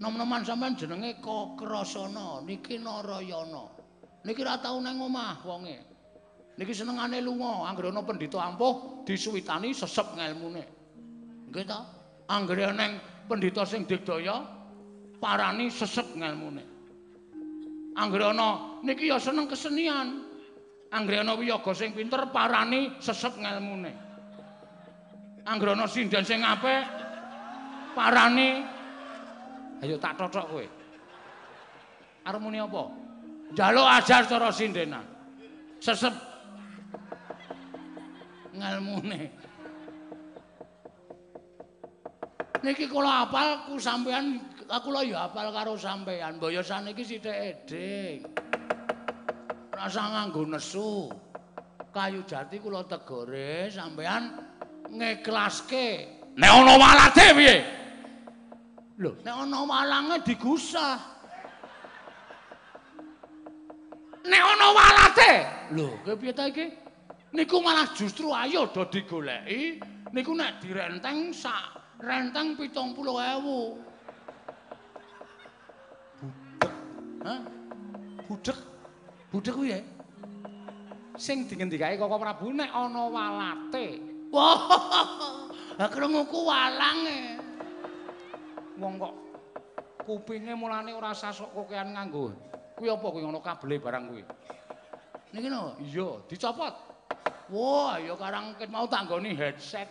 nom-noman sampean jenenge Kokrasana niki Narayana niki ra tau nang omah wonge Niki senengane lunga, anggere ana pendhita ampuh disuwitani sesep ngelmune. Nggih ta? Anggere ana pendhita sing digdaya parani sesep ngelmune. Anggere ana niki ya seneng kesenian. Anggere ana wiyaga sing pinter parani sesep ngelmune. Anggere ana sinden sing apik parani Ayo tak cocok kowe. Arep muni apa? Njaluk ajar cara sindenan. Sesep ngelmune. Niki kula apal ku sampean aku lho ya apal karo sampean. Mbaya saniki sithik edhing. Rasa nganggo nesu. Kayu jati kula tegore sampean ngiklaske. Nek ana walate piye? Lho, nek ana walange digusah. Nek ana walate. Lho, kepiye ta iki? niku malah justru ayo do digoleki niku nek direnteng sak renteng 70.000 Hah? Budek. Budek kuwi ya. Sing dingendikake Koko Prabu nek ana walate. Wah. Lah krunguku walange. Wong kok kupinge mulane ora sasok kokean nganggo. Kuwi apa kuwi ngono kabele barang kuwi. Niki no, iya, dicopot. Wah, ya karang ket mau tanggoni headset.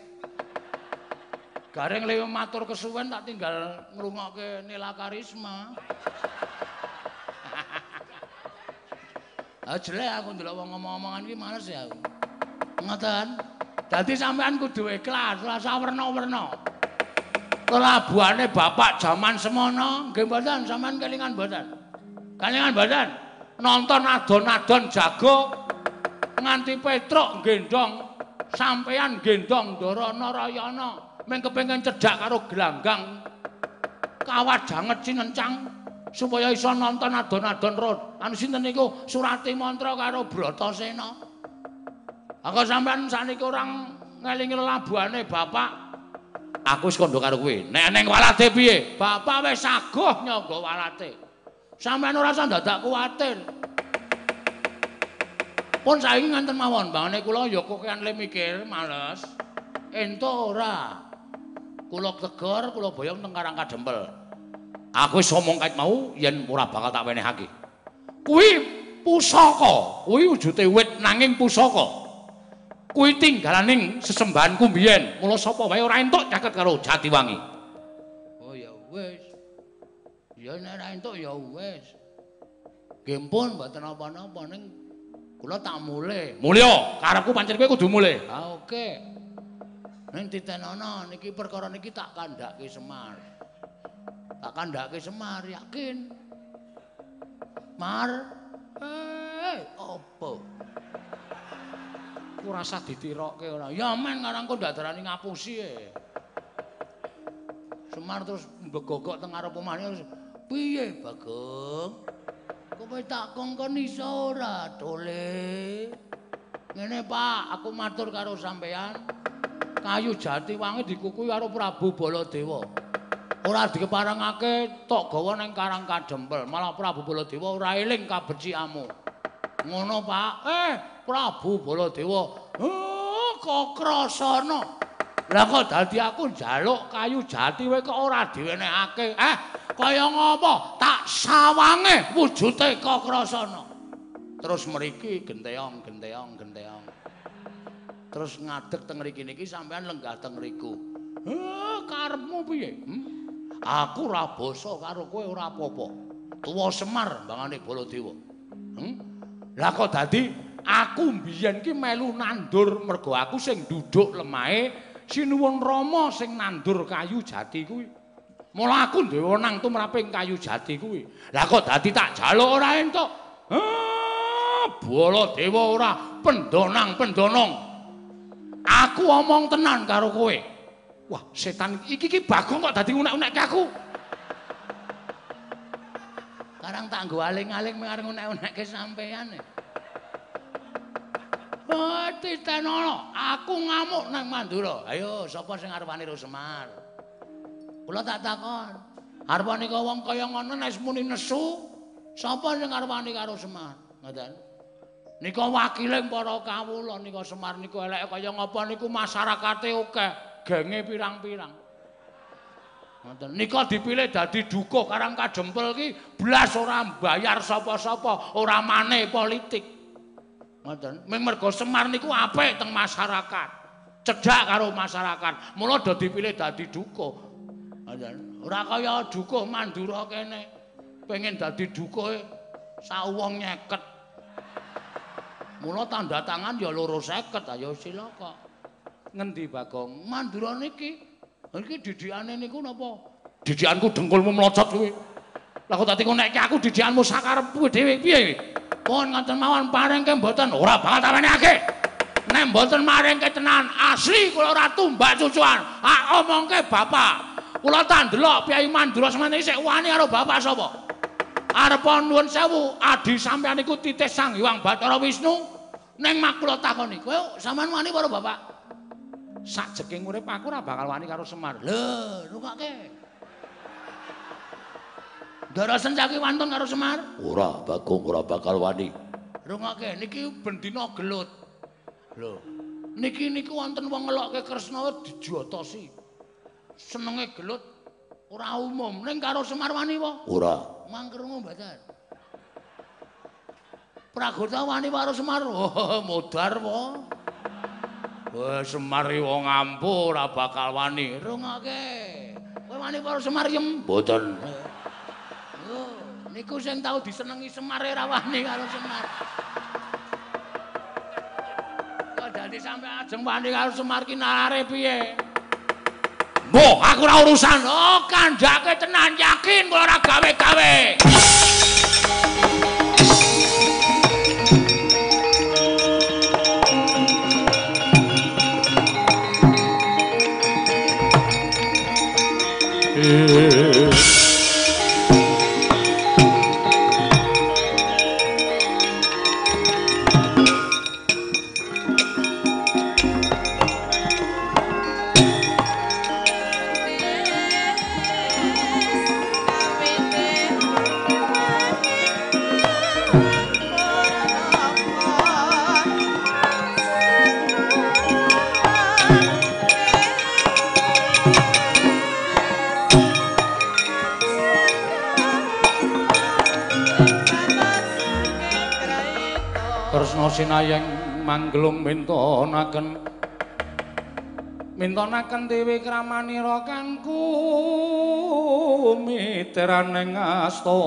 Gareng lewe matur kesuwen tak tinggal ngrungokke Nila Karisma. Ah jelek aku ndelok wong ngomong-omongan iki males ya aku. Ngoten. Dadi sampean kudu ikhlas, ora usah werna-werna. Kelabuhane bapak jaman semono, nggih mboten? Sampean kelingan mboten. Kelingan mboten. Nonton adon-adon jago. Nganti Petruk gendong. Sampeyan gendong Ndara Narayana mung kepengin cedhak karo gelanggang. Kawat janget cinencang supaya iso nonton adon-adon rod anu sinten niku? Surati mantra karo Bratasena aku sampean saniki orang ngelingi labuhane bapak aku wis kandha karo kowe nek ning walate piye bapak wis saguh nyogo walate sampean ora usah dadak kuwatir Pun saiki nganten mawon, bangane kula ya kokean le mikir, males. Ento ora. Kula tegar, kula boyong teng Karang Kadempel. Aku wis omong kait mau yen ora bakal tak wenehake. Kuwi pusaka, kuwi wujute wit nanging pusaka. Kuwi tinggalaning sesembahanku mbiyen. Mula sapa wae ora entuk caket karo Jatiwangi. Oh ya wis. Ya nek ora entuk ya wis. Gempun mboten apa-apa ning Kula tak mule. Mulya, karepku pancen kowe kudu mule. Ah oke. Okay. Ning titenono niki perkara niki tak kandhake Semar. Tak kandhake Semar, yakin. Mar. Eh, opo? Ku rasa ditirokke ora. Ya men ngarang kok ndak darani ngapusi e. Semar terus mbegogok teng arep omahne. Piye, Bagong? Kowe tak kongkon iso ora, Dole? Ngene, Pak, aku matur karo sampean. Kayu jati wangi dikukui karo Prabu Baladewa. Ora dikeparengake tok gawa ning Karang Kadempel, malah Prabu Baladewa ora eling kabeciamu. Ngono, Pak. Eh, Prabu Baladewa. Oh, kok krasana. Lah kok dadi aku njaluk kayu jati wae kok ora diwenehake. Eh, kaya ngopo? Tak sawange wujute kok krasana. Terus mriki genteong, genteong, genteong. Terus ngadeg teng mriki niki sampean lenggah teng mriku. Heh, karepmu piye? Hmm? Aku ora basa karo kowe ora apa-apa. Tuwa Semar mbangane Baladewa. Hmm? Lah kok dadi aku mbiyen ki melu nandur mergo aku sing duduk lemahe sinuwun Rama sing nandur kayu jati kuwi. Mula aku duwe wenang tumraping kayu jati kuwi. Lah kok dadi tak jaluk ora entuk? Ah, bola dewa ora pendonang-pendonong. Aku omong tenan karo kowe. Wah, setan iki iki bagong kok dadi unek-unekke aku. Karang tak nggo aling-aling marang unek-unekke sampean. Titenono, aku ngamuk nang Mandura. Ayo, sapa sing arepane Ro Semar? Kula tak takon. Arepane kok wong kaya ngono nek muni nesu, sapa sing arepane karo Semar? Ngoten. Nika wakile para kawula nika Semar niku eleke kaya ngapa niku masyarakate akeh, genge pirang-pirang. Ngoten. Nika dipilih dadi dukuh Karang Kadempel ki blas ora mbayar sapa-sapa, ora maneh politik. Ngoten. Ming mergo Semar niku apik teng masyarakat. Cedhak karo masyarakat. Mula do dipilih dadi dukuh. Ngoten. Ora kaya dukuh Mandura kene. Pengen dadi dukuhe sawong nyeket. Mula tanda tangan ya loro seket. Ayo silaka. Ngendi Bagong? Mandura niki. Iki didikane niku napa? Didikanku dengkulmu mlocot kuwi. Lah kok dadi nek aku didikanmu sakarepku dhewe piye? Pun ngoten mawon paringke mboten ora bakal tawenake. Nek mboten maringke tenan asli kula ora tumbak cucuan. Ah omongke bapak. Kula tak ndelok Kyai Mandura semene isih wani karo bapak sapa? Arep nuwun sewu, adi sampeyan iku titih Sang Hyang Bathara Wisnu. Ning mak kula takoni, kowe sampean wani karo bapak? Sak jeking urip aku ora bakal wani karo Semar. Lho, rungake. Dara sencaki wonten karo Semar? Ora, Bagong ora bakal wani. Rungokke, niki bendina gelut. Lho, niki niku wonten wong ngelokke Kresna dijotosi. Senenge gelut ora umum, ning karo Semar wani apa? Ora. Mangkrungu mboten. Pragota wani karo Semar. Oh, modar po. Wah, Semar wong ampuh ora bakal wani. Rungokke. Kowe wani karo Semar yem? Mboten. Niku sing tau disenengi Semar rawani karo Semar. Kok dadi sampe ajeng wani karo Semar ki nalare piye? Mbok, aku ora urusan. Oh, kandhake tenan yakin kula ora gawe-gawe. sinayeng mintonaken. Mintonaken dewi kramanira kanku miteraning asta.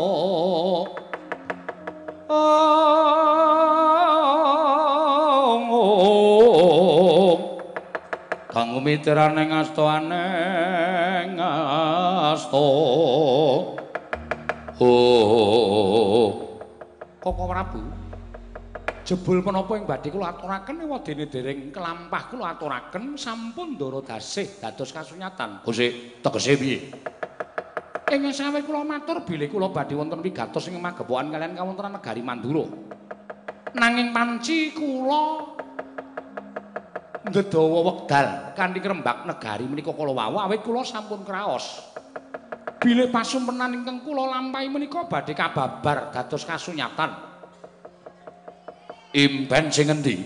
Kanggo miteraning asta aneng asta. Oh kok prabu Jebul menapa ing badhe kula aturaken wadene dereng kelampah kula aturaken sampun ndara dasih dados kasunyatan. Gusti, tegese piye? Ing sawe kula matur bilih kula badhe wonten wigatos ing magepokan kalian kawontenan negari Mandura. Nanging panci kula ndedawa wekdal kanthi krembak negari menika kala wau awit kula sampun kraos. Bilih pasumpenan ingkang kula lampahi menika badhe kababar dados kasunyatan. Impen sing endi?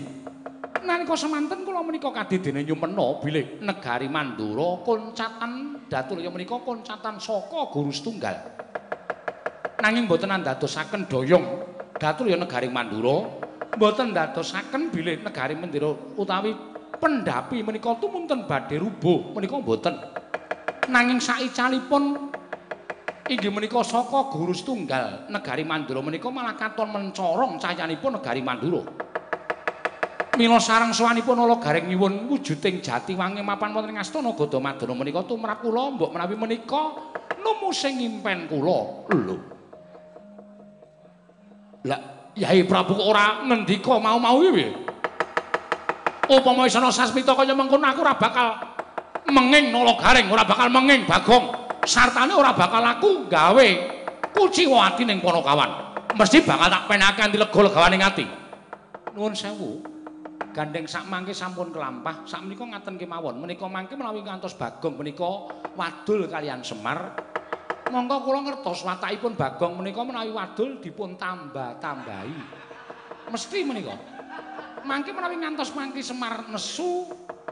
Nalika semanten kula menika kadidene nyumpena bilih negari Mandura koncatan datulya menika koncatan saka guru setunggal. Nanging boten andadosaken doyong datulya negari Mandura boten ndadosaken bilih negari Mandura utawi pendapi menika tumunten badhe rubuh menika boten. Nanging saicalipun inggih menika saka guru setunggal negari Mandura menika malah katon mencorong cayanipun negari Mandura. Mila sareng sowanipun ala gareng nyuwun wujuding jati wangi mapan wonten ing astana Gadamadana menika tumrap kula mbok menawi menika nemu sing ngimpen kula. Lho. Lah, Yai Prabu kok ora ngendika mau-mau iki Upama wis ana sasmita kaya mengkono aku ora bakal menging nala gareng, ora bakal menging Bagong. Sartane ora bakal aku gawe kuciwa ati ning Ponokawan. Mesti bakal tak penake anti lega-legawaning ati. Nuwun sewu. Gandeng sak mangke sampun kelampah, sak menika ngaten kemawon. Menika mangke menawi ngantos Bagong menika wadul kalian Semar. Monggo kula ngertos watakipun Bagong menika menawi wadul dipun tambah-tambahi. Mesti menika. Mangke menawi ngantos mangke Semar nesu,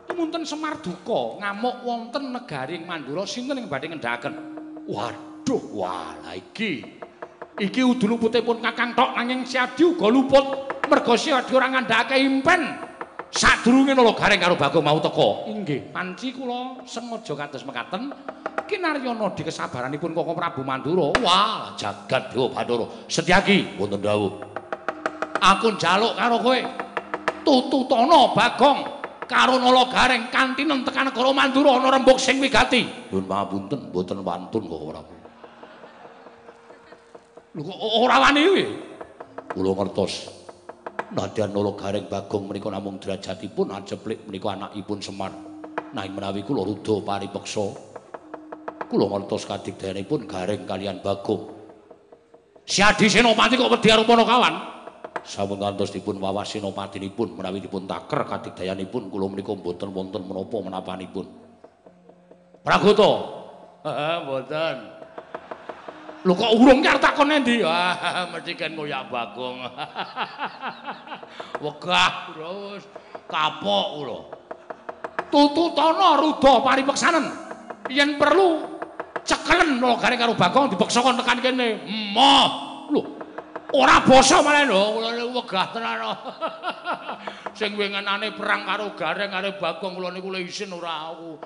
tumunten Semar duka ngamuk wonten negari Mandura sinten ing badhe ngendhakaken waduh wah iki. Iki udu luputipun Kakang tok nanging Siadi uga luput merga Siadi ora ngandhakake impen. Sadurunge nala gareng karo Bagong mau teka inggih. Panci kula sengaja kados mekaten kinaryana di kesabaranipun Koko Prabu Mandura. Wah jagat Dewa Bathara Setyaki wonten dawuh. Aku njaluk karo kowe tututana Bagong karo nala gareng kanthi tekan negara Mandura ana rembug sing wigati. Nuwun pangapunten, mboten wantun kok ora. Lho kok ora wani kuwi? Kula ngertos. Nadyan nala gareng Bagong menika namung derajatipun ajeplik menika anakipun Semar. Nanging menawi kula rudha paripeksa, kula ngertos kadigdayanipun gareng kalian Bagong. Siadi Senopati kok wedi karo Ponokawan? sampun ngantos dipun wawas senopatinipun menawi dipun taker kadigdayanipun kula menika mboten wonten menapa menapanipun. Pragoto. Heeh, mboten. Lho kok urung ki takon endi? Ah, mesti kan ngoyak Bagong. Wegah terus kapok kula. Tututana rudha paripeksanen. Yen perlu cekelen logare karo Bagong dipeksa kon tekan kene. Emoh. Lho, Ora basa malah lho, kula niku wegah tenan. Sing wingenane perang karo Gareng karo Bagong kula niku isin ora aku.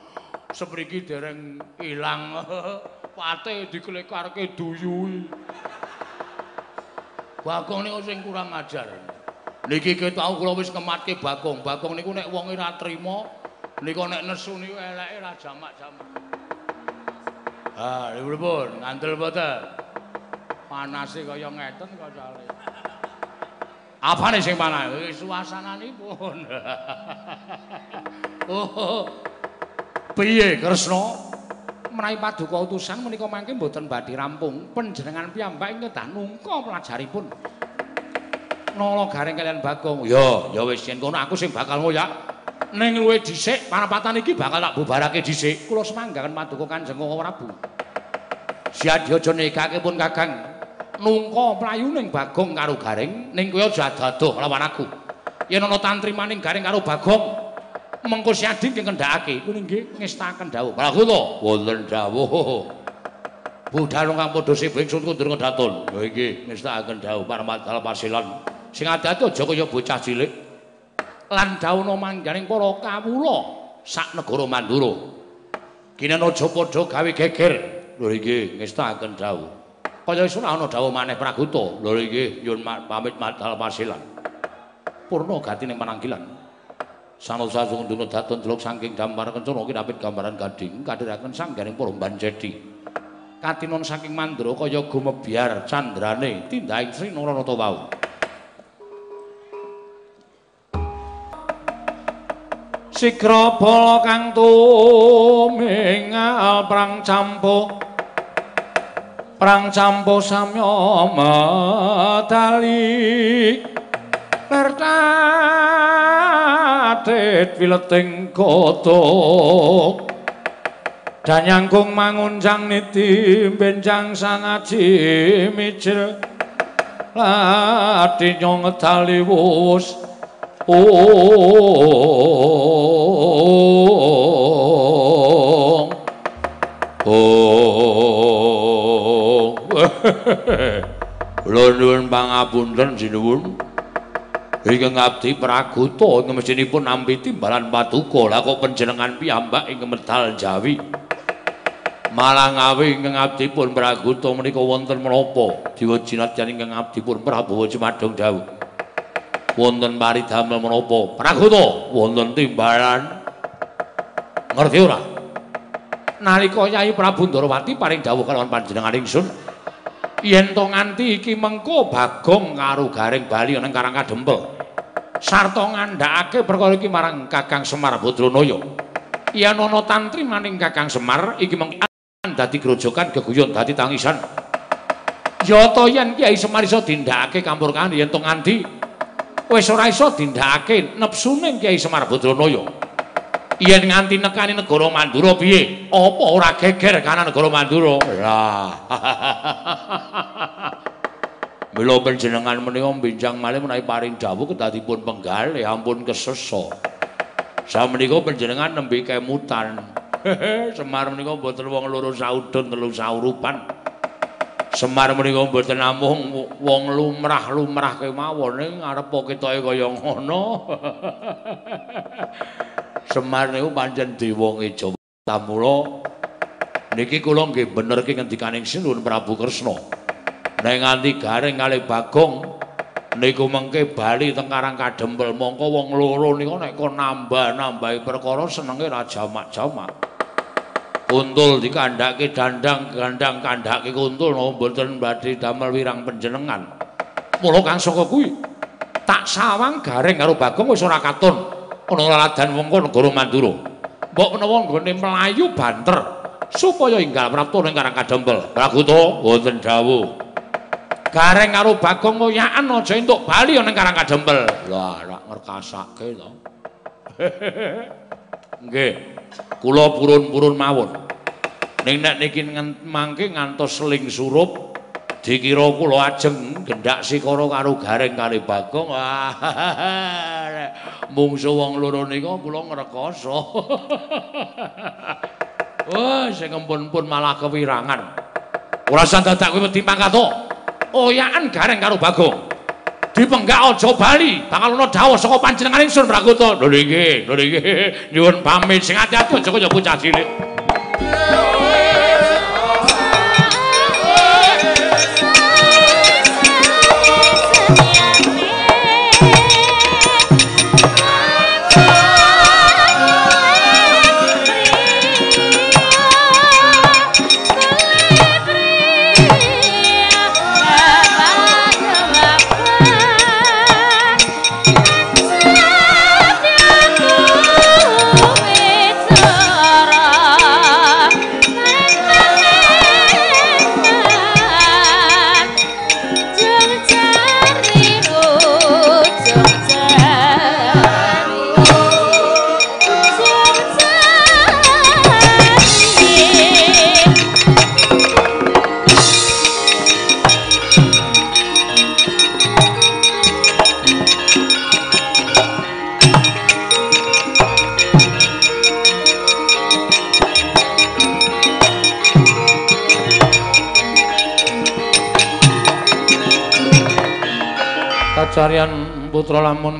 Sepriki dereng ilang. Pate diklekarke duyui. Bagong niku sing kurang ajar. Niki ke tau kula wis kematke Bagong. Bagong niku nek wong ora trima, nika nek nesu niku eleke ra jamak-jamak. Ah, lho pun, ngandel boten. Panase kaya ngeten kok cale. Apane sing panas? Suasananipun. oh. Piye Kresna? Menawi paduka utusan menika mangke mboten badhe rampung panjenengan piyambak ing kedah nungka pelajaripun. Nala gareng kalian Bagong. Ya, ya wis yen kono aku sing bakal ngoyak. Ning luwe dhisik panapatan iki bakal tak bubarake dhisik. Kula semanggaken paduka Kanjeng Prabu. Siadya aja nekake pun Kakang. Nungka mlayu ning Bagong karo Gareng ning kowe aja dadoh lawan aku. Yen ana tantrimaning Gareng karo Bagong mengko si sing kendhakake kuwi nggih ngestaken dawuh. Lah kula wonten dawuh. Budhal kang padha sibuk ingsun kundur ngedaton. Lha iki ngestaken dawuh paramadal pasilan. Sing ati-ati aja kaya bocah cilik. Lan dawuhna mangganing para kawula sak negara Mandura. Kinen aja padha gawe geger. Lha iki ngestaken dawuh. kaya isun ana dawuh maneh Praguta. Lho nggih, nyun pamit madhal pasilan. Purna gatine pananggilan. Sanad sasung dunut datun deluk saking dampar kencana kinapit gambaran gading kadhiraken sanggaring para banjedi. Katinun saking mandra kaya gumebyar candrane tindaing Sri Narayana wau. Sigra bala kang tumingal prang campuk Prang campo samya medali Lertatit wileting kotok Danyangkung mangunjang niti benjang sangaji micil Lati nyong ngedali wus. Ong Ong Kula nuwun pangapunten sinuwun. Ingkang abdi Praguta ing mesinipun nampi timbalan patuko lah kok panjenengan piyambak ing medal Jawi? Malang awi ingkang abdi pun Praguta menika wonten menapa? Diwa jinatyan ingkang abdi pun Prabowo Jumadong dawuh. Wonten paridamel menapa? Praguta wonten timbalan. Ngerti ora? Nalika Yai Prabu Ndarawati paring dawuh kalawan panjenengan ingsun yen to nganti iki mengko Bagong karo Garing Bali ning Karang Kadempel sarta ngandhakake perkara iki marang Kakang Semar Badranaya yen ana tantri maning Kakang Semar iki mengko dadi grojokan geguyon dadi tangisan. Ya to yen Kyai Semar iso dindakake campur kan yen to nganti wis ora iso dindakake nepsune Kyai Semar Badranaya yen nganti nekani negara Mandura piye apa ora geger kana negara Mandura lah Mila panjenengan menika benjang malih menawi paring dawuh kedadipun penggal ya ampun kesesa. Samenika panjenengan nembe kemutan. Semar menika mboten wong loro saudon telu saurupan. Semar menika mboten namung wong lumrah-lumrah kemawon ning arep ketoke kaya ngono. Semar niku pancen dewa ngejawa tamula. Niki kula nggih bener ki ngendikaning Sinuwun Prabu Kresna. Nek nganti garing kalih Bagong niku mengke bali teng Karang Kadempel mongko wong loro niku nek kok nambah-nambahi perkara senenge ra jamak-jamak. Kuntul dikandhake dandang gandang kandhake kuntul no mboten badhe damel wirang panjenengan. Mula kang saka kuwi tak sawang garing karo Bagong wis ora katon ana laladan wengko negara Mandura. Mbok menawa nggone mlayu banter supaya inggal prapta ning Karang Kadempel. Praguta wonten dawuh. gareng karo Bagong ngoyakan aja entuk bali ning Karang Kadempel. Lah, rak ngerkasake to. Nggih. Kula purun-purun mawon. Ning nek niki mangke ngantos seling surup dikira kula ajeng gendak sikara karo gareng kali Bagong. Mungsu wong loro nika kula ngrekoso. Wah, sing empun-empun malah kewirangan. Ora sandadak kuwi wedi mangkat to. oyakan gareng karo Bagong. Dipenggak aja bali, bakal ana dawuh saka panjenengan ingsun Prakuta. Lho nggih, lho nggih. Nyuwun pamit sing ati-ati aja kaya bocah cilik.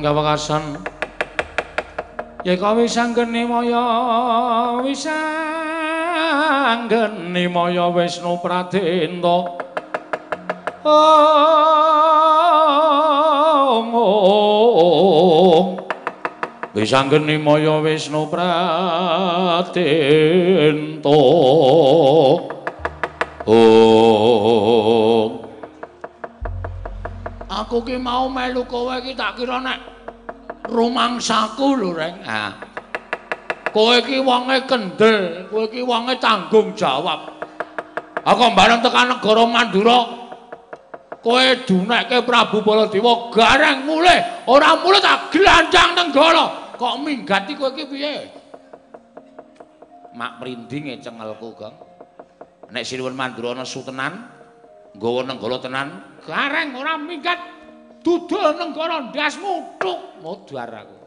Kawekasan Ya kawi sanggeni maya wisanggeni maya Wisnu Pradenta Oh Wisanggeni maya Wisnu Pradenta Oh aku ki mau melu kowe ki tak kira nek rumangsaku lho reng. Ha. Kowe iki wonge kendel, kowe iki wonge tanggung jawab. Aku bareng tekan negara Mandura. Kowe dunekke Prabu Baladewa gareng mulih, ora mulih tak glandang nenggala. Kok minggati kowe iki piye? Mak mrinding cengelku, Gong. Nek Sinuwun Mandura nesu tenan, nggawa nenggala tenan, gareng ora minggat. Dudul nenggala ndasmu tuk, modar aku.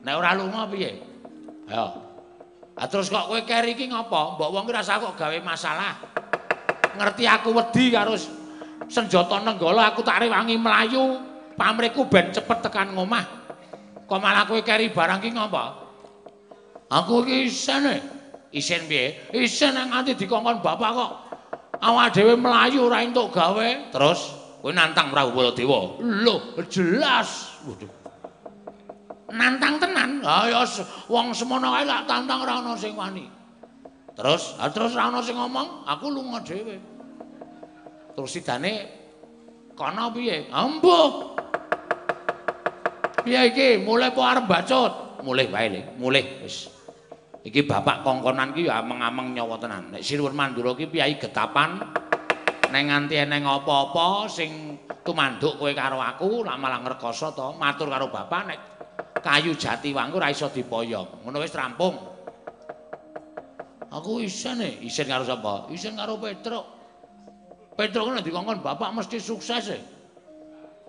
Nek ora lunga piye? Ayo. Ah terus kok kowe keri iki ngopo? Mbok wong ki rasa kok gawe masalah. Ngerti aku wedi karo senjata nenggala aku tak rewangi mlayu, pamriku ben cepet tekan ngomah. Kok malah kowe keri barang ki ngopo? Aku iki isine. Isin piye? Isin nang nganti dikongkon bapak kok. Awak dhewe mlayu ora entuk gawe. Terus kowe nantang Prabu Baladewa. Lho, jelas. Waduh. Nantang tenan. Ha ya wong semono kae lak tantang ora ana sing wani. Terus, ha terus ora ana sing ngomong, aku lunga dhewe. Terus sidane kono piye? Ambuh. Piye iki? Mulai po arep bacut? Mulih wae le, mulih wis. Iki bapak kongkonan ki ya ameng-ameng nyawa tenan. Nek Sinuwun Mandura ki piyai getapan nek nganti eneng apa-apa sing tumanduk kowe karo aku lak malah ngrekoso to matur karo bapak nek kayu jati wangu ora iso dipoyong. Ngono wis rampung. Aku isin e, isin karo sapa? Isin karo Petruk. Petruk nek dikongkon bapak mesti sukses e.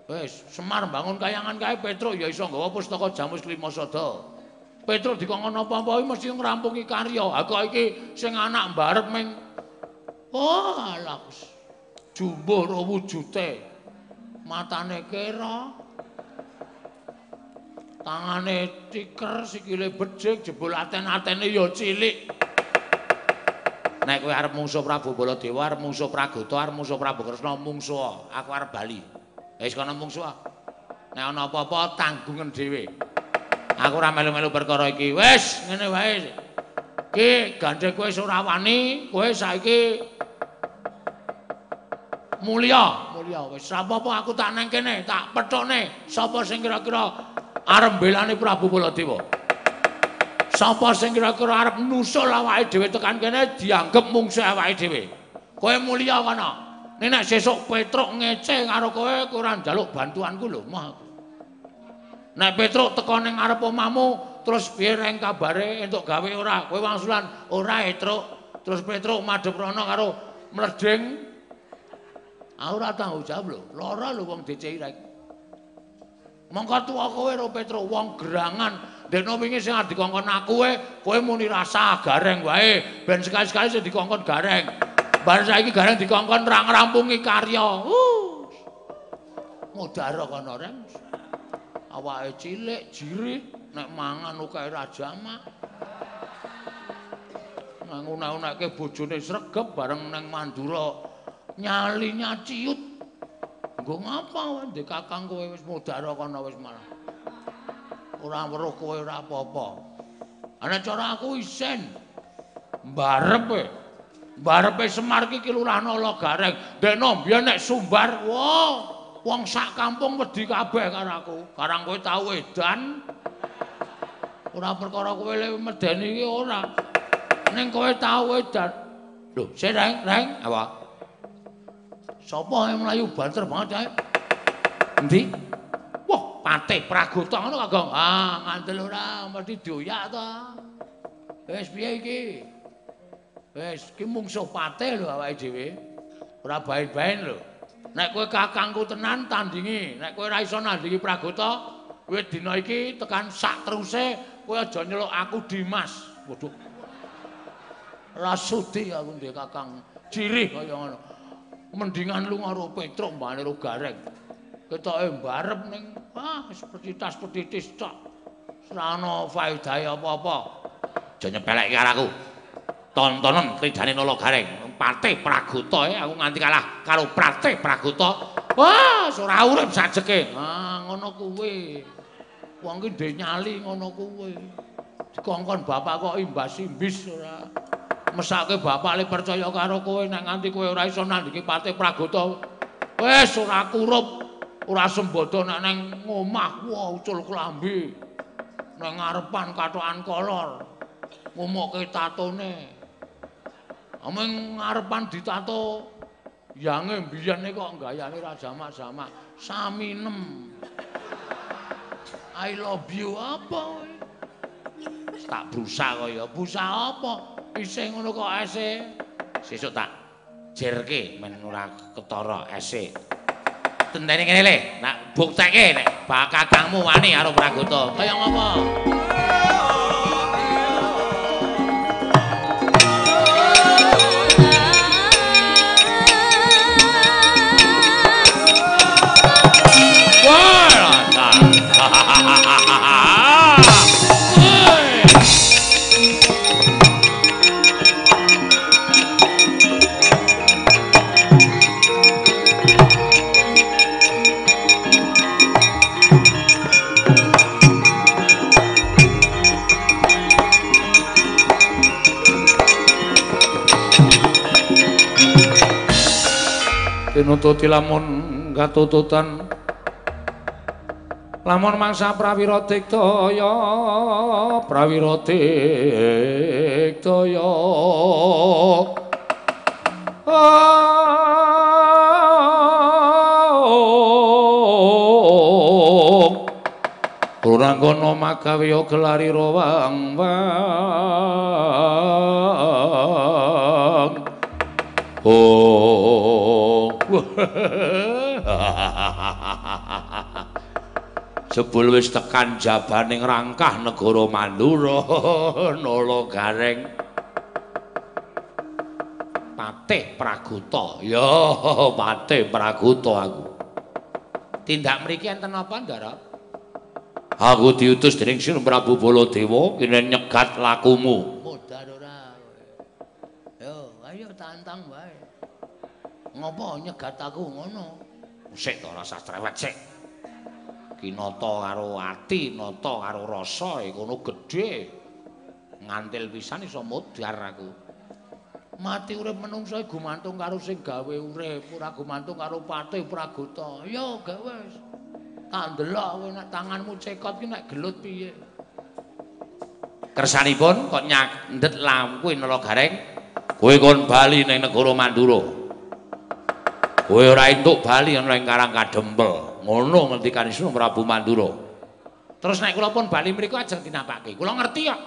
Wis, Semar bangun kayangan kae Petruk ya iso nggawa pustaka Jamus Lima Sada. Petruk dikongkon apa-apa mesti ngrampungi karya. Aku iki sing anak mbarep ming Oh, alah. Jumbuh ro wujute. Matane kera. Tangane tiker, sikile becik, jebul aten-atene ya cilik. Nek kowe arep mungsuh Prabu Baladewa, arep mungsuh Pragata, arep mungsuh Prabu Kresna, mungsuh. Aku arep bali. Wis kono mungsuh. Nek ana apa-apa tanggungan dhewe. Aku ora melu-melu perkara iki. Wis, ngene wae. Ki gandhe kowe ora wani, kowe saiki mulya, mulya wis. Apa-apa aku tak nang kene, tak pethokne sapa sing kira-kira arep belani Prabu Baladewa. Sapa sing kira-kira arep nusul awake dhewe tekan kene dianggep mungsuh awake dhewe. Kowe mulya kana. Nek nek sesuk Petruk ngece karo kowe, ora njaluk bantuanku lho, mah. Nek Petruk teko ning ngarep omahmu, terus piye reng kabare entuk gawe ora? Kowe wangsulan, ora Petruk. Terus Petruk madhep rono karo mledeng. Ora tanggung jawab lho, lara lho wong DCI rek. Mongko tuwa kowe ro Petruk, wong gerangan. Dene wingi sing dikongkon aku kowe, kowe muni rasa gareng wae. Ben sekali-sekali sing dikongkon gareng. Bar saiki gareng dikongkon ra ngrampungi karya. Uh. Mudara kono reng. awake cilik, jirih, nek mangan ukae ra jamak. Nang unek-unekke bojone sregep bareng nang Mandura nyalinya ciut. Nggo ngapa wae ndek kakang kowe wis mudhara kana wis malah. Ora weruh kowe ora apa-apa. Ana cara aku isin. Mbarep e. Mbarepe Semar ki kelurahan Ala Gareng. Dene mbiyen nek Sumbar, wah, wong sak kampung wedi kabeh karo aku. Karang kowe tau edan. Ora perkara kowe le medeni iki ora. Ning kowe tau edan. Lho, sik reng, reng, apa? Sopo yang melayu banter banget ae? Endi? Wah, Patih Pragota ngono Kang. Ah, ngandel ora mesti dioyak to. Wis piye iki? Wis, ki mungsuh Patih lho awake dhewe. Ora bae-bae lho. Nek kowe kakangku tenan tandingi, nek kowe ora iso nandingi Pragata, kowe dina iki tekan sak teruse kowe aja nyeluk aku Dimas. Waduh. Ora sudi aku ndek kakang cirih kaya ngono. Mendingan lu karo Petruk mbane ro gareng. Ketoke mbarep ning ah seperti tas petitis tok. Ana faedahe apa-apa. Aja nyepelek karo aku. Tontonan tridane nolo gareng. Patih Pragata e aku nganti kalah karo Patih Pragata. Wah, ora urip sajeke. Ah, ngono kuwi. Wong ki nyali ngono kuwi. Dikongkon bapak kok imbas-imbis ora. Mesake bapak le percaya karo kowe nek nganti kowe ora iso nandingi Patih Pragata. Wis ora kurup, ora sembodo nek nang ngomah wah ucul klambi. Nang ngarepan katokan kolor. Ngomokke tatone. Ameng ngarepan ditato. Yange mbiyene kok gayane ra jamak-jamak. Saminem. I love you apa kowe? Tak busa kaya. Busa apa? Isih ngono kok ese. Sesuk tak jerke men ora ketara ese. Tentene kene le, nak bukteke nek bakakangmu wani karo Pragoto. Kaya ngopo? Tinututi lamun katututan lamun mangsa prawira diktaya prawira diktaya. Ruranggono magawe gelari rawang wang Oh Jebul wis tekan jabaning rangkah negara Mandura nala gareng. Patih Praguta. Ya Patih Praguta aku. Tindak mriki enten apa Ndara Aku diutus dening Sri Prabu Baladewa kene nyegat lakumu. Modar ora. Yo, ayo tantang wae. Ngopo nyegat aku ngono? Sik to rasa strewet sik. Kinata karo ati, nata karo rasa kono gedhe. Ngantil pisan iso modar aku. Mati urip menungsa gumantung karo sing gawe urip, ora gumantung karo patih Pragoto. Yo, gak wis. Tak ndelok kowe nek tanganmu cekot ki nek gelut piye. Kersanipun kok nyandet lampu nala gareng. Kowe kon bali ning negara Mandura. Kowe ora entuk bali ana ing Karang Kadempel. Ngono ngendikane Sunu Prabu Mandura. Terus nek kula pun bali mriku ajeng tinapake. Kula ngerti kok.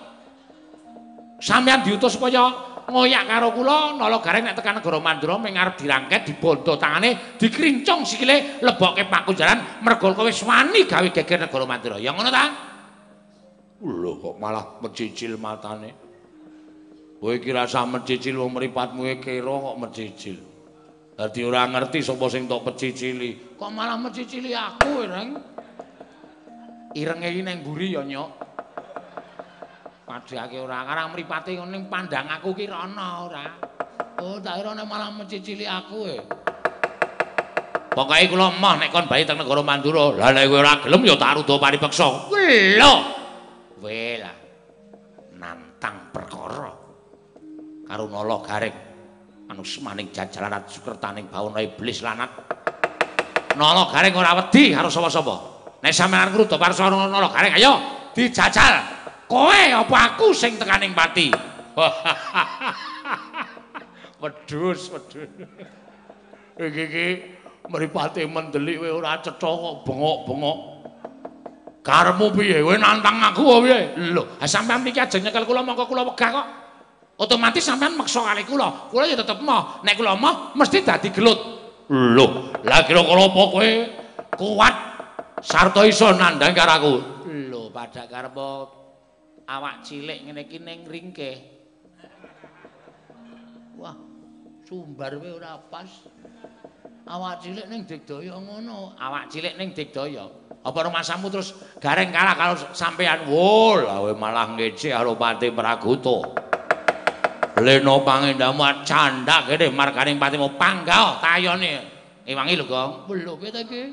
Sampeyan diutus supaya ngoyak karo kula nala gareng nek tekan negara Mandura ming arep dirangket dibondo tangane dikrincong sikile lebokke pakunjaran mergo kowe wis wani gawe geger negara Mandura. Ya ngono ta? Lho kok malah mencicil matane. Kowe iki rasa mencicil wong mripatmu e kira kok mencicil. Dadi ora ngerti sapa sing tok pecicili. Kok malah mencicili aku, Reng? Irenge iki ning mburi ya, Nyok. Padhake ora karang mripate ning pandang aku ki rono ora. Oh, tak kira nek malah mencicili aku e. Pokoke kula emoh nek kon bali teng negara Mandura. Lah nek kowe ora gelem ya tak rudo paripeksa. Lho. Kowe lah nantang perkara karo nala gareng anu semaning jajalan sukertaning bawana iblis lanat. Nala gareng ora wedi karo sapa-sapa. Nek sampeyan ngrudo parsa nala gareng ayo dijajal. Kowe apa aku sing tekaning pati? wedhus, wedhus. Iki iki mripate mendelik kowe ora cetha kok bengok-bengok. Karemu piye? Kowe nantang aku piye? Lho, sampean iki ajeng nyekel kula mongko kula wegah kok. Otomatis sampean maksa kali kula. Kula ya tetep moh. Nek kula moh mesti dadi gelut. Lho, lah kira-kira apa kowe kuat sarta iso nandhang karo aku? Lho, padha karep awak cilik ngene iki ning ringke. Wah, sumbar kowe ora pas. Awak cilik ning digdaya ngono. Awak cilik ning digdaya. Apa rumasamu terus gareng kalah kalau sampean? Wo, lawe malah ngece karo Pati Praguta. Leno pangendamu canda kene markaning patimu panggah tayone. Ewangi lho, Gong. Lho, piye ta iki?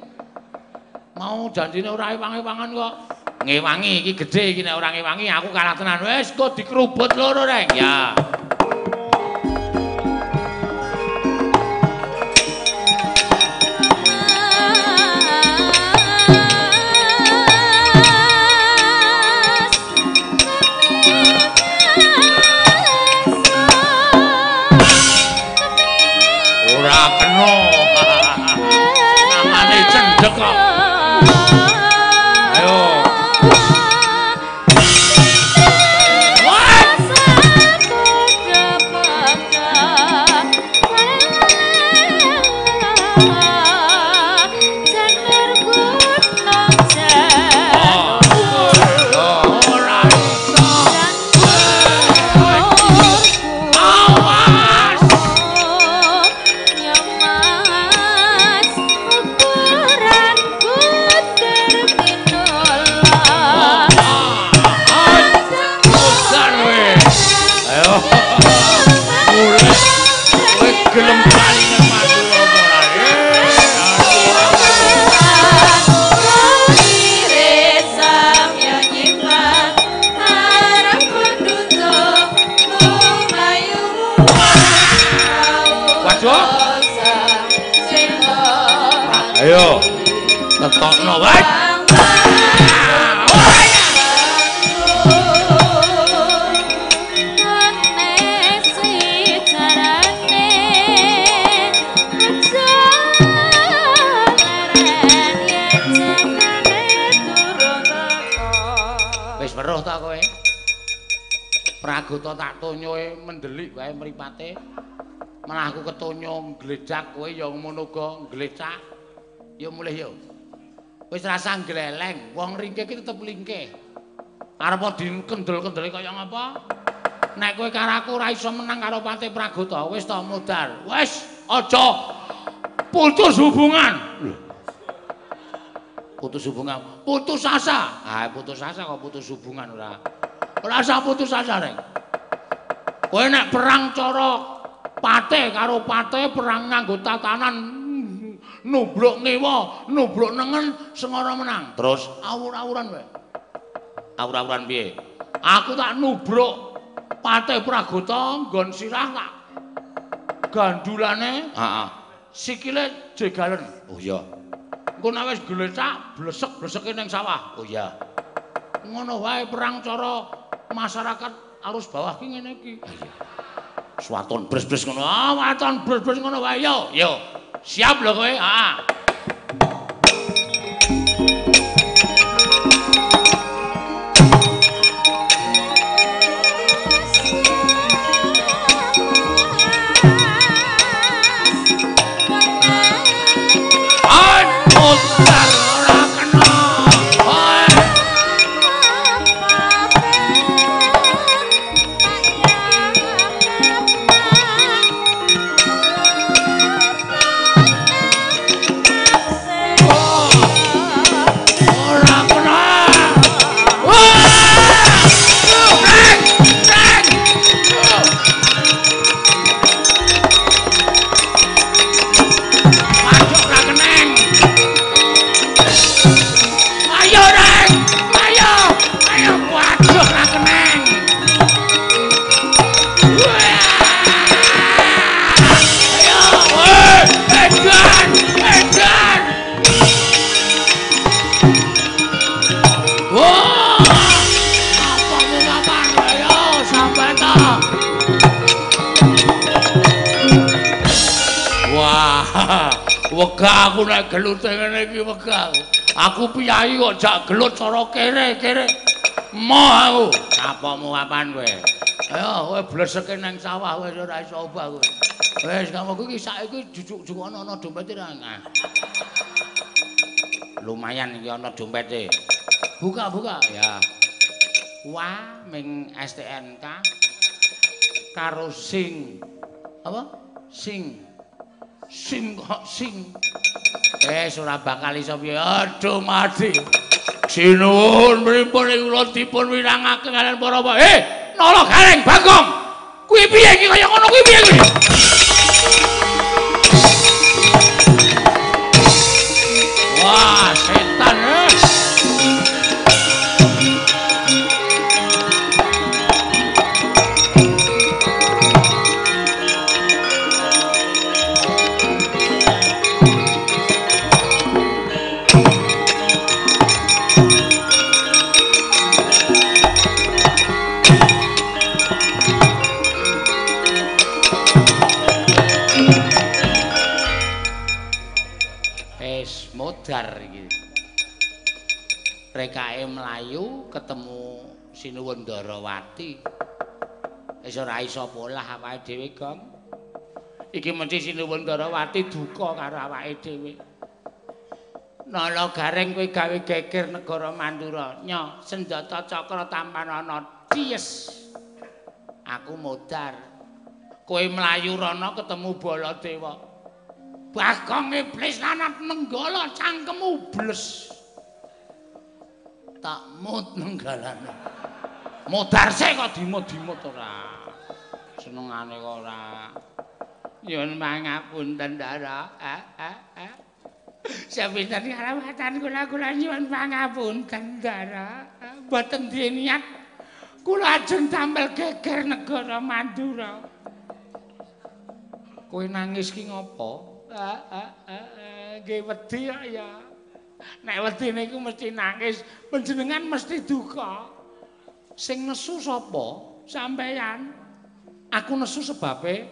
Mau janjine ora ewangi-ewangan kok. Ngewangi iki gedhe iki nek ora ngewangi aku kalah tenan. Wis kok dikerubut loro, Reng. Ya. Namane cendhek kok. Mendelik wae mripate. Malah aku ketonyo gledhak kowe ya ngono uga glecak. Ya mulih ya. Wis rasa gleleng, wong ringke iki tetep lingke. Arep dikendel-kendeli kaya ngapa? Nek kowe karo aku ora iso menang karo Pati Pragoto, wis ta modar. Wis aja putus hubungan. Putus hubungan, putus asa. Ah, putus asa kok putus hubungan ora. Ora usah putus asa, Reng. Kowe nek perang cara pate karo pate perang nganggo tatanan nubluk ngewa, nubluk nengen sengara menang. Terus awur-awuran wae. Awur-awuran piye? Aku tak nubruk pate Pragota nggon sirah tak gandulane, heeh. Sikile jegalen. Oh iya. Engko nek wis glecak, blesek-bleseke ning sawah. Oh iya. Ngono wae perang cara masyarakat arus bawah ki ngene iki. Swaton bres-bres ngono. Ah, waton bres-bres ngono wae yo. Yo. Siap lho kowe. Heeh. Aku nek gelut ngene iki wegah. Aku piyayi kok jak gelut cara kere, kere. Moh aku. Apamu kapan kowe? Ayo kowe bleseke nang sawah wis ora iso obah kowe. Wis kamu iki saiki jujuk-juk ana dompete ra. Lumayan iki ana dompete. Buka, buka. Ya. Wah, ming STNK karo sing apa? Sing sing kok sing? Eh ora bakal iso piye? Aduh mati sinuwun pripun kula dipun wirangake kalian para eh nala gareng bagong. Kuwi piye iki? Kaya ngono kuwi piye kuwi wah ketemu Sinuwun Darawati. Wis ora iso polah awake dhewe, Gong. Iki mesti Sinuwun Darawati duka karo awake dhewe. Nala gareng kowe gawe geger negara Mandura. Nyo, senjata cakra tampan ana ties. Aku modar. Kowe mlayu rono ketemu Baladewa. Bagong iblis lanat nenggala cangkemmu bles. Tak mut nenggalane. Modar sik kok dimut-dimut ora. Senengane kok ora. Nyuwun pangapunten Ndara. Eh eh eh. Sepinten karawatan kula kula nyuwun pangapunten Ndara. Mboten duwe niat kula ajeng tampil geger negara Mandura. Kowe nangis ki ngopo? Nggih wedi kok ya. Nek wedi niku mesti nangis, panjenengan mesti duka. Sing nesu sapa? Sampeyan. Aku nesu sebabe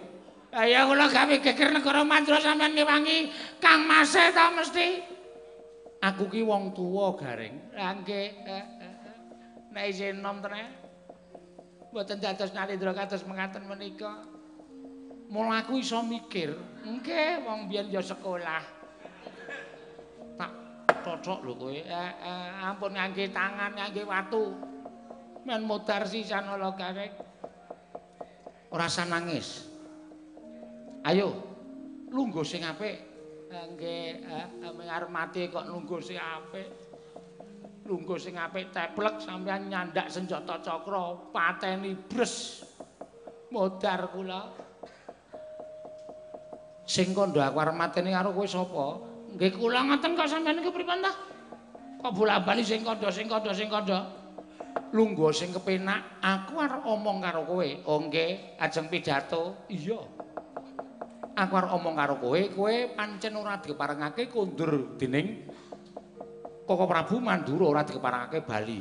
Ya kula gawe geger negara Mandra sampean ngewangi Kang Mase ta mesti. Aku ki wong tuwa, Garing. Lah nggih. Eh, eh, eh. Nek isin nom tenan. Mboten dados nalindra kados mengaten menika. Mula aku iso mikir, nggih wong biyen ya sekolah. Cocok lho kowe. Eh, eh, ampun ngangge tangan, ngangge watu. Men modar sisan ala Garing. Ora nangis. Ayo, lungguh sing apik. Nggih, eh, arep mati kok lungguh sing apik. Lungguh sing apik teplek sampeyan nyandak senjata cakra, pateni bres. Modar kula. Sing kandha aku arep mateni karo kowe sapa? Nggih kula ngoten kok sampeyan iki pripun ta? Kok bola-bali sing kandha, sing kandha, sing kandha. Lungguh sing kepenak, aku arep omong karo kowe. Oh nggih, ajeng pidato. Iya. aku arep omong karo kowe, kowe pancen ora dikeparengake kondur dening Koko Prabu Mandura ora dikeparengake Bali.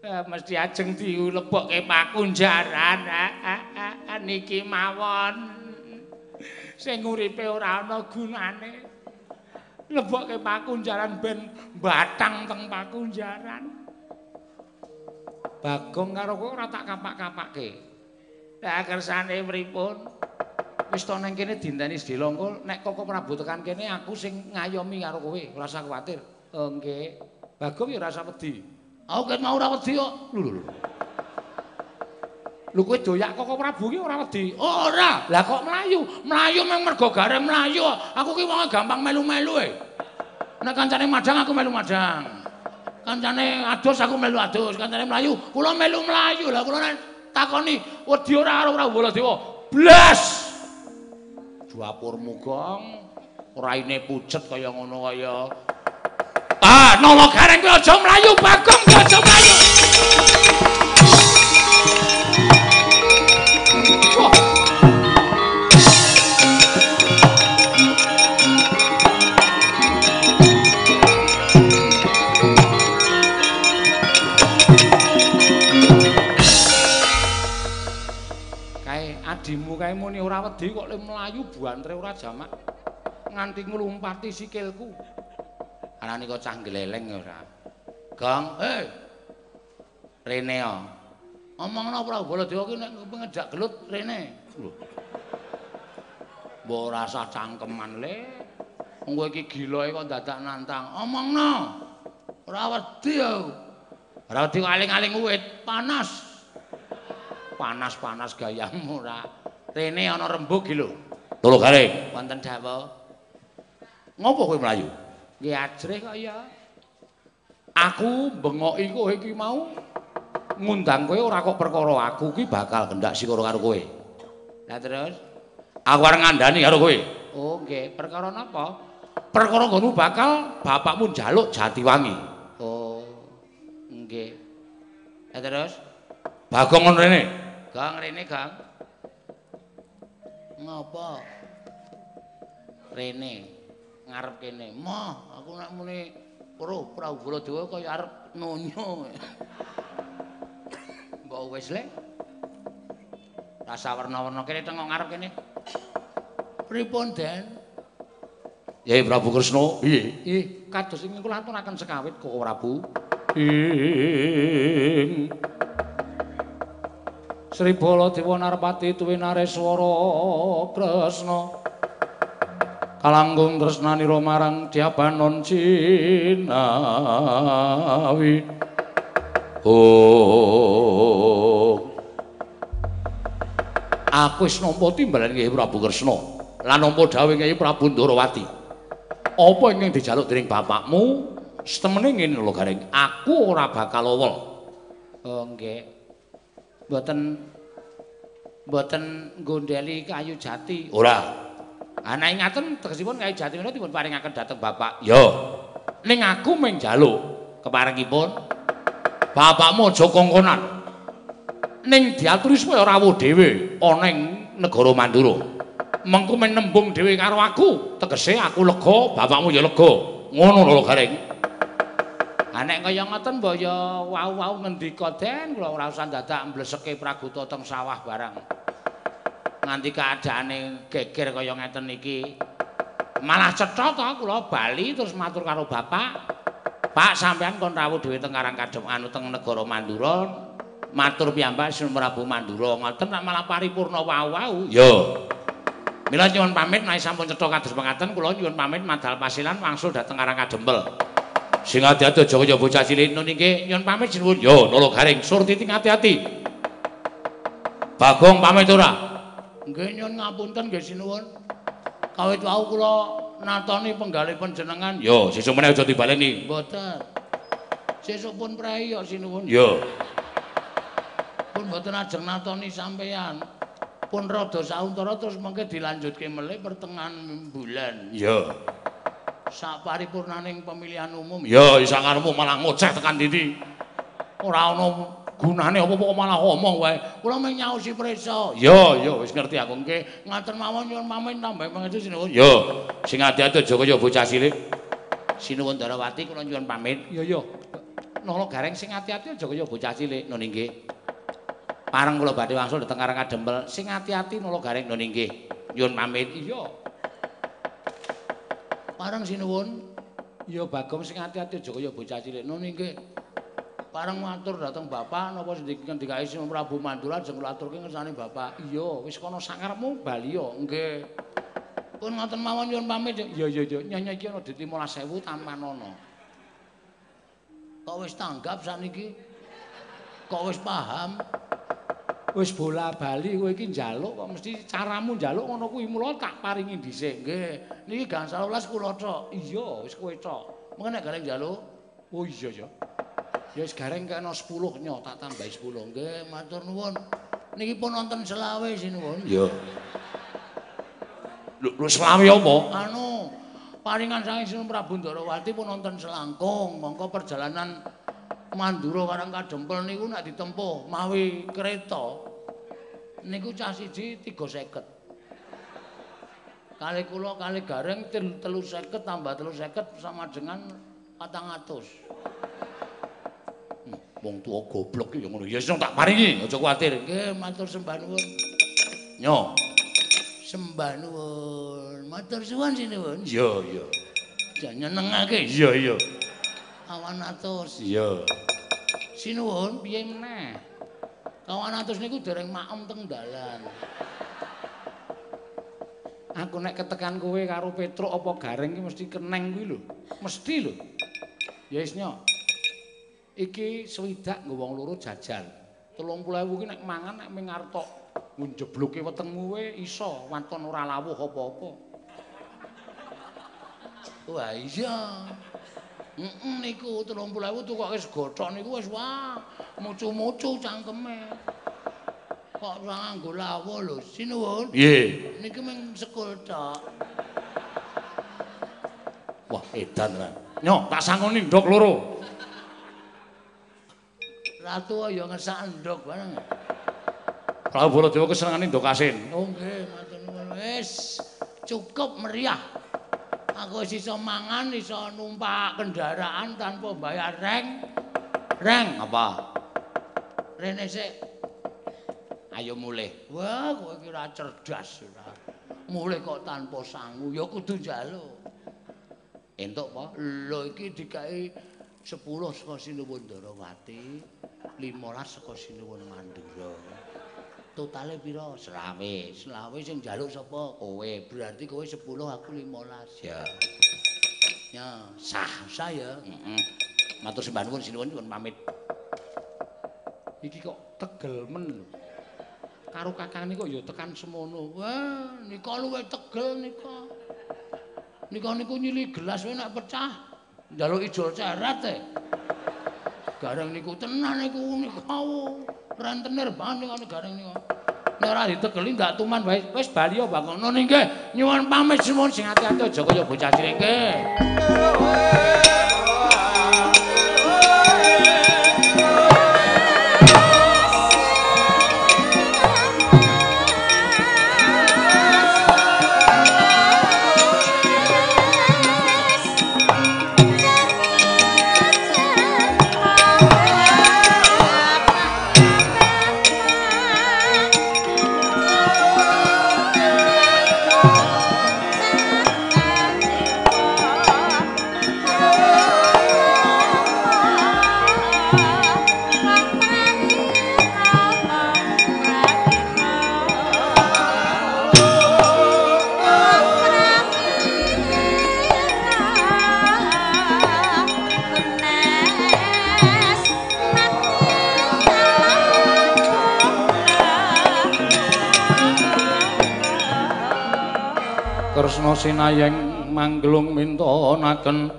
Eh, mesti ajeng dilebokke pakunjaran niki mawon. Sing uripe ora ana gunane. Lebokke pakunjaran ben batang teng pakunjaran. Bagong karo kowe ora tak kapak-kapake. Lah kersane pripun? wis to nang kene dinteni Sedilongko nek Koko Prabu tekan kene aku sing ngayomi karo kowe ora usah kuwatir oh nggih Bagong ya ora usah wedi aku ket mau ora wedi kok lho lho lho kowe doyak Koko Prabu ki ora wedi? Ora. Lah kok mlayu mlayu mung mergo gare mlayu aku ki wong gampang melu-melu e. Nek kancane madang aku melu madang kancane adus aku melu adus kancane mlayu kula melu mlayu lah kula takoni wedi ora karo Prabu Baladewa blas! Dapurmu gong raine pucet kaya ngono kaya. Ah nolo gareng kuwi aja mlayu bagong aja mlayu kae muni ora wedi kok le mlayu buantre ora jamak nganti nglumpati sikilku. Anane kok cah gleleng ora. Gong, hei. Rene yo. Omongno Prabu Baladewa ki nek ngejak gelut rene. Mbok rasa cangkeman le. Wong kowe iki gilae kok dadak nantang. Omongno. Ora wedi yo. Ora wedi aling-aling uwit, panas. panas-panas gayamu ora. Rene ana rembug iki lho. Loro garing. Wonten dawuh. Ngopo kowe mlayu? Nggih ajrih kok ya. Aku bengoki kowe iki mau ngundang kowe ora kok perkara aku ki bakal gendak sikara karo kowe. Lah terus aku arep ngandani karo kowe. Oh nggih, perkara napa? Perkara ngono bakal bapakmu njaluk Jatiwangi. Oh. Nggih. Lah terus Bagong ngono rene. Gang rene, Gang. Ngapa? Rene ngarep kene. Mah, aku nek muni Pro Prabu Baladewa kaya arep nonyo. Mbok wis le. Rasa warna-warna kene tengok ngarep kene. Pripun, Den? Yai Prabu Kresna. Piye? Ih, kados ing kula aturaken sekawit kok Prabu. Ing Sri Baladewa Narpati tuwi nareswara Kresna. Kalanggung tresnanira marang Diabanon Cinawi. Oh Aku wis nampa timbalan Kyai Prabu Kresna. Lan nampa dawuh Kyai Prabu Ndarawati Apa ingkang dijaluk dening bapakmu? Setemene ngene lho Gareng aku ora bakal owol Oh nggih mboten mboten gondeli kayu jati. Ora. Ana ing ngaten tegesipun kayu jati menika dipun paringaken dhateng Bapak. Yo. Ning aku mung njaluk keparengipun Bapakmu aja kongkonan. Ning diaturi supaya rawuh dhewe ana ing negara Mandura. Mengko men nembung dhewe karo aku, tegese aku lega, bapakmu ya lega. Ngono lho Gareng. Ha nek kaya ngoten mbok ya wau-wau ngendika den kula ora usah dadak mbleseke praguta teng sawah barang. Nganti kaadane geger kaya ngeten iki. Malah cetha to kula bali terus matur karo bapak. Pak sampean kon rawuh dhewe teng Karang Kadem anu teng negara Mandura. Matur piyambak Sun Prabu Mandura ngoten malah paripurna wau-wau. Yo. Mila nyuwun pamit nek sampun cetha kados mekaten kula nyuwun pamit madal pasilan wangsul dhateng Karang Kadempel. Sing ati-ati aja kaya bocah cilik nun niki nyuwun pamit sinuwun. Yo, nolo garing surti ting ati-ati. Bagong pamit ora? Nggih nyuwun ngapunten nggih sinuwun. Kawit wau kula natoni penggalih panjenengan. Yo, sesuk meneh aja dibaleni. Mboten. Sesuk pun prei ya sinuwun. Yo. Pun mboten ajeng natoni sampeyan. Pun rada sauntara terus mengke dilanjutke melih pertengahan bulan. Yo. Sak paripurnaning pemilihan umum ya isa karepmu malah ngoceh tekan ndi ora ana gunane apa-apa malah ngomong wae. Kula mung nyaosi prisa. Ya ya wis ngerti aku nggih. Ngaten mawon nyuwun pamit tambah pangestu sinuwun. Ya sing ati-ati aja kaya bocah cilik. Sinuwun Darawati kula nyuwun pamit. Iya iya nolo gareng sing ati-ati aja kaya bocah cilik nun nggih. Pareng kula badhe wangsul dhateng Karang Kadempel sing ati-ati nolo gareng nun nggih. Nyuwun pamit. Iya Parang sinuwun. Ya Bagong sing ati-ati aja kaya bocah cilik. Nun nggih. Parang matur dhateng Bapak napa sendika Isi Prabu Mandura jeng kula aturke ngersane Bapak. Iya, wis kono sangarepmu bali ya. Nggih. Pun ngoten mawon nyuwun pamit. Iya iya iya. Nyanyi iki ana di 15000 tanpa ana. Kok wis tanggap saniki? Kok wis paham? Wis bola bali kowe iki njaluk kok mesti caramu njaluk ngono kuwi. Mulo tak paringi dhisik. Nggih. Niki gangsal 12 kula tok iya wis kowe tok mengko nek gareng njaluk? Oh iya ya. Ya wis gareng kena 10 nyo tak tambahi 10 nggih matur nuwun. Niki pun wonten selawe sinuwun iya. Lho selawe apa? Anu paringan saking Sinun Prabu Ndarawati pun wonten selangkung. Mongko perjalanan Mandura Karang Kadempel niku nek ditempuh mawi kereta niku cah siji 350. Kali kula kali gareng 350 tambah 350 sama dengan 400. Hmm, wong tuwa goblok ya ngono. Ya wis tak paringi, aja kuwatir. Nggih, matur sembah nuwun. Nyo. Sembah nuwun. Matur suwun sinuwun. Iya, iya. Jan nyenengake. Iya, iya. Kawan atus. Iya. Sinuwun piye meneh? Kawan atus niku dereng maem teng dalan. Aku nek ketekan kowe karo Petruk apa Gareng iki mesti keneng kuwi lho. Mesti lho. Ya wis. Iki swidak nggo wong loro jajal. 30.000 ki nek mangan nek ming arep tok njebloke wetengmu kowe iso waton ora lawuh apa-apa. Wah iya. Heeh niku 30.000 tukoke segothok niku wis wah mucu-mucu cangkeme. Kok ora nganggo lawuh lho, sinuwun. Piye? Niki mung sekul tok. Wah, edan ra. Nyo, tak sangoni ndok loro. Ratu ya ngesak ndok bareng. Prabu Baladewa kesenengane ndok asin. Oh nggih, matur nuwun. Wis cukup meriah. Aku iso mangan, iso numpak kendaraan tanpa bayar reng. Reng apa? Rene sik. Ayo mulih. Wah, kowe kira cerdas ora. Mulih kok tanpa sangu, ya kudu njaluk. Entuk apa? Lho iki dikai 10 saka Sinuwun Darawati, 15 saka Sinuwun Mandura. Totale pira? Selawe. Selawe sing njaluk sapa? Kowe. Berarti kowe 10 aku 15. Ya. Ya, sah saya. Heeh. Matur sembah nuwun sinuwun nyuwun pamit. Iki kok tegel men lho. Karo kakang niku ya tekan semono. Wah, nika luwe tegel nika. Nika niku nyili gelas wae nek pecah. Njaluk ijol cerat e. Gareng niku tenan niku nika. rentenir banget ngono gareng niku. Nek ora ditegeli ndak tuman wae wis bali ya Bang. Ngono nggih. Nyuwun pamit semon sing ati-ati aja kaya bocah cilik nggih. Tresna sinayeng manglung mintonaken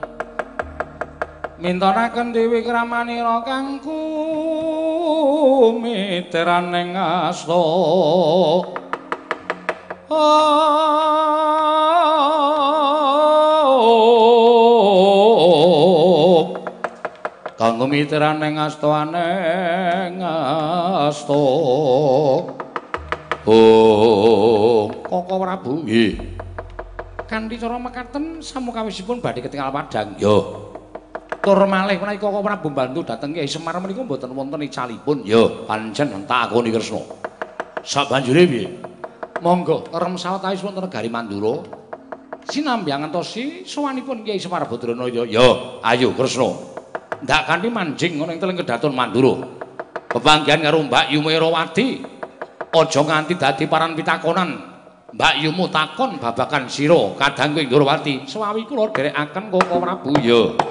mintonaken dewi kramanira kang kumiteraning asta kanggo miteraning asta aneng asta Oh, Koko Prabu. Nggih. Kanthi cara mekaten samukawisipun badhe ketingal padhang. Yo. Tur malih menawi Koko Prabu bantu dhateng Kyai Semar menika mboten wonten icalipun. Yo, pancen takoni Kresna. Sabanjure piye? Monggo, rem sawetawis wonten negari Mandura. Sinambi ngantosi sowanipun Kyai Semar Badrana yo. Yo, ayo Kresna. Ndak kanthi manjing ngono ing teleng kedaton Mandura. Pepanggihan karo Mbak Yumerawati. aja nganti dadi paran pitakonan Mbak Yumu takon babakan sira kadang kowe Ndorowati sawi kula dherekaken Koko Prabu ya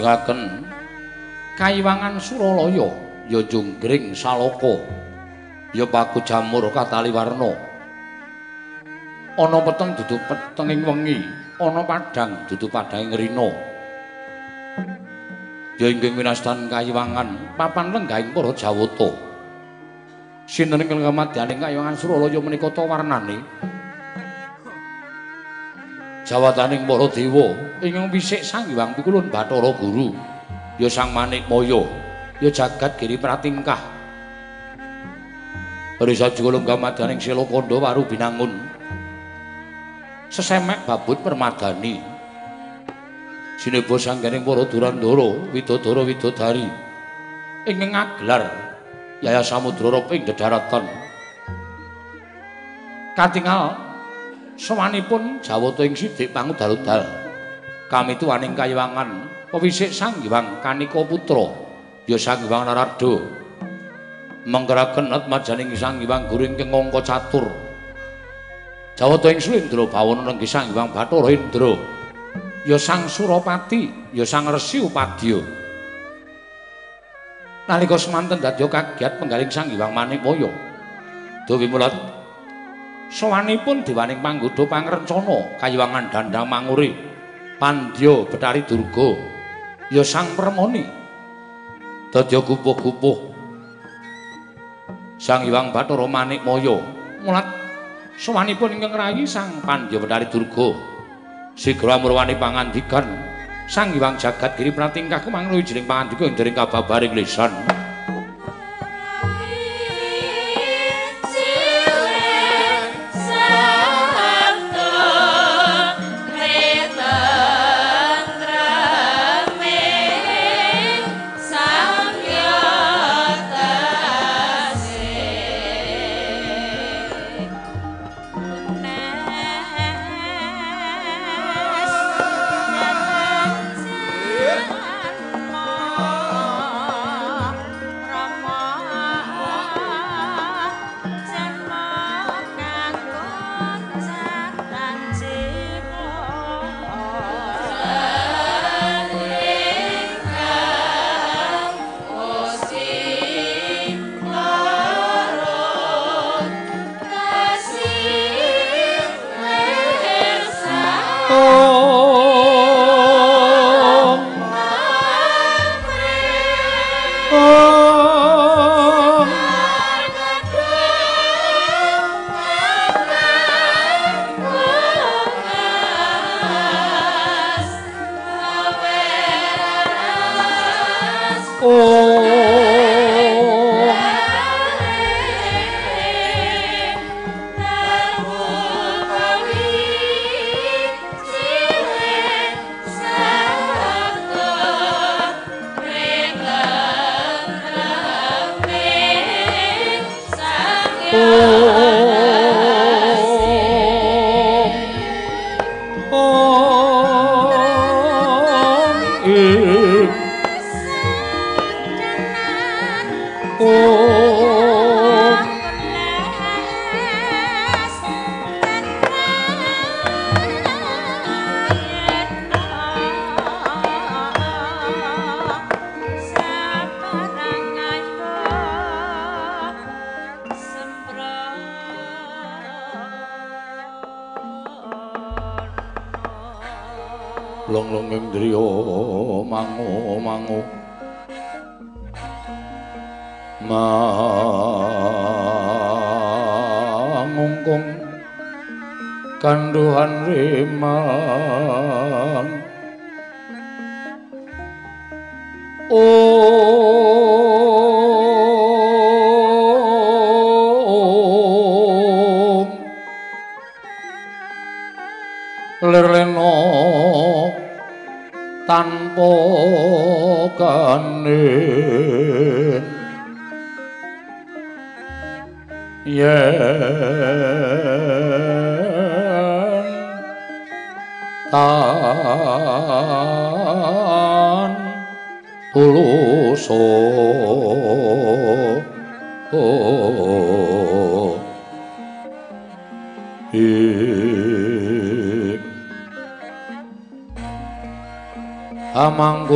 ngajengaken kayiwangan Suralaya. Ya junggring saloko ya paku jamur kataliwarna. Ana peteng dudu petenging wengi ana padhang dudu padhanging rina ya inggih winastan kayiwangan papan lenggahing para jawata. Sinten ingkang kamadyaning kayiwangan Suralaya menika ta warnane jawataning para dewa. Ingkang wisik sang Hyang Pikulun Bathara Guru. Ya sang Manik Maya ya jagat giri pratingkah. Risa juga kamadyaning Sila Kanda waru binangun. Sesemek babut permadani sinebo sangganing para durandara widodara widodari. Ingkang ngaglar Yaya Samudra ing dedaratan. Katingal sawanipun jawata ing sidik pangudal-udal. Kami tuwaning kayiwangan pewisik Sang Hyang Kanika Putra ya Sang Hyang Narada. Mengkeraken atmajaning Sang Hyang Guru ingkang angka catur. Jawata ing Slendra bawana nenggih Sang Hyang Bathara Indra. Ya Sang Surapati, ya Sang Resi Upadya. nalika semanten dadya kagiat penggaling Sang Hyang Manikmaya. Dewi mulat sawanipun dewaning panggoda pangrencana kayiwangan dandang manguri Pandya Betari Durga ya Sang Permoni. Dadya gupuh-gupuh Sang Hyang Bathara Manikmaya mulat sawanipun ingkang rayi Sang Pandya Betari Durga sigra murwani pangandikan Sang Hyang Jagat Giri Pratingkah kemang wijining pangandika ing dereng kababaring lisan.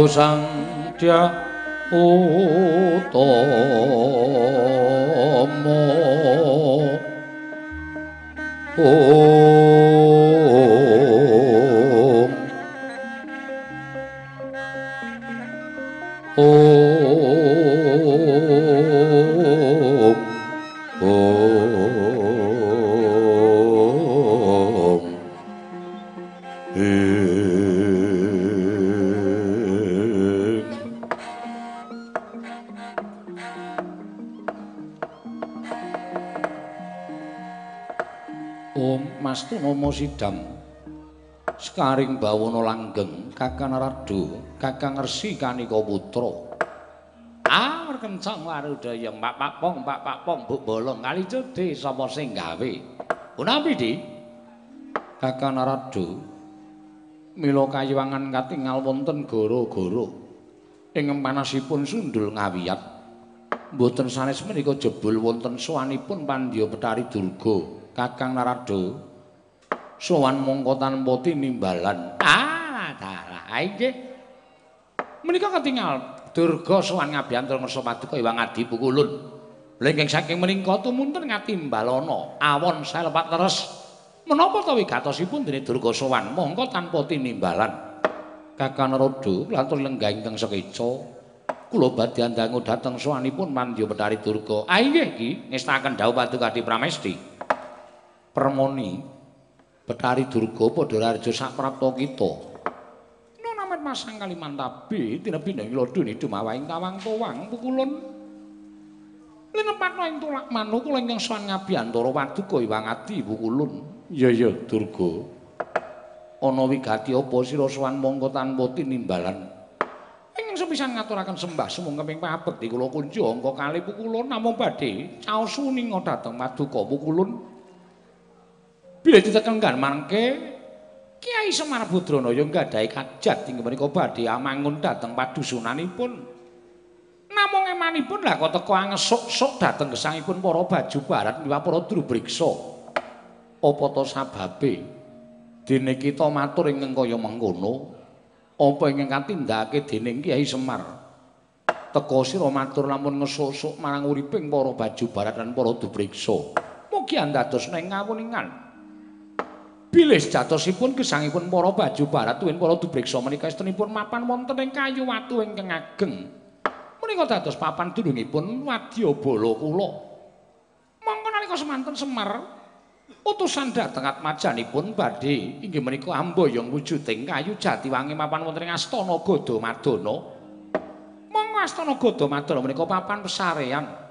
Pamangku sang Kakang Radu Kakang Resi Kanika Putra. Ah kencang warudaya Pak Pak Pong Pak Pak Pong Bu Bolong. Kali cedhe sapa sing gawe? Punapi di? Kakang Radu Mila kayuwangan katingal wonten goro-goro. Ing panasipun sundul ngawiyat. Mboten sanes menika jebul wonten sowanipun Pandya Betari Durga Kakang Narada sowan mongko tanpa tinimbalan. Ah, dalah nggih. Menika ketingal Durga sowan ngabiyantul ngersa paduka Hyang Adi Pukulun. Lengking saking menika tumunten ngatimbalana awon salepat leres. Menapa ta wigatosipun dene Durga sowan mongko tanpa tinimbalan. Kakang Narada lantur lenggah ingkang sekeca kula badhe andangu dhateng sowanipun Mandya Betari Durga. Ah nggih iki ngestaken dawuh paduka Adi Pramesti. Permoni Betari Durga padha raja saprapta kita. Nona men masang Kalimantabi tinebine nglodhone dumawaing tawang towang pukulun. Linepatno ing tulak manu kula ingkang sawan ngabiyantara waduka Iwang Adi pukulun. Iya iya Durga. Ana wigati apa sira sawan mongko tanpa tinimbalan? Ingkang sepisan ngaturaken sembah sumung keping pabekti kula kunci angka kalih pukulun namung badhe caos suninga dhateng paduka pukulun. Bila ditekengkan mangke Kiai Semar Budrono yang nggadahi kajat ing menika badhe amangun dhateng padusunanipun. Namung emanipun lah kok teko angesuk-suk dhateng gesangipun para baju barat liwat para drubriksa. Apa to sababe? Dene kita matur ing kaya mengkono. Apa ingkang katindakake dening Kiai Semar? Teko sira matur lamun ngesuk-suk marang uriping para baju barat lan para drubriksa. Mugi andados ning ngawuningan. Bilih jatosipun gesangipun para baju barat tuwin para dubriksa menika estenipun mapan wonten ing kayu watu ingkang ageng. Menika dados papan dunungipun Wadyabala kula. Monggo nalika semanten Semar utusan dhateng atmajanipun badhe inggih menika amboyong wujuding kayu jati wangi mapan wonten ing Astana Gadamadana. Monggo Astana Gadamadana menika papan pesarean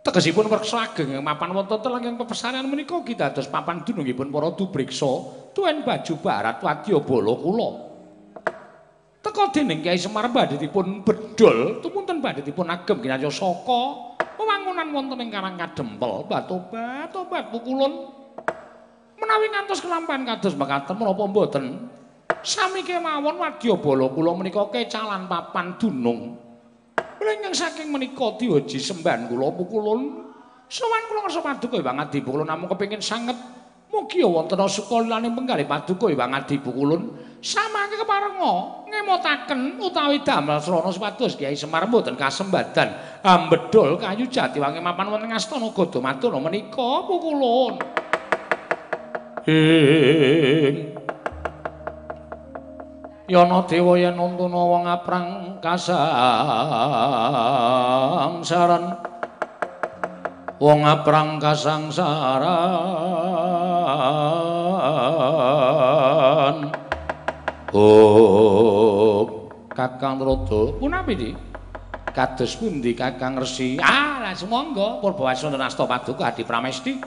Tegesipun werksa ageng mapan wonten telenging pepesanan menika ugi dados papan dunungipun para dubriksa tuwin baju barat wadyabala kula. Teka dening Kyai Semar badhe dipun bedol tumunten badhe dipun agem kinarya saka wewangunan wonten ing Karang Kadempel Batobat obat pukulun. Menawi ngantos kelampahan kados mekaten menapa mboten sami kemawon wadyabala kula menika kecalan papan dunung Lengeng saking menika diwaji sembahan kula pukulun. Sowan kula ngersa paduka Hyang Adi Pukulun namung kepengin sanget mugi wonten sukalane penggalih paduka Hyang Adi Pukulun samangke keparenga ngemotaken utawi damel srana supados Kyai Semar mboten kasembadan ambedol kayu jati wangi mapan wonten astana Gadamadana menika pukulun. Ing Yana dewa yen nuntuna wong aprang kasangsaran. Wong aprang kasangsaran. Oh kakang rada. Punapi di kados pundi kakang resi? Ah lah semonggo. Purba wonten asta paduka adi pramesti.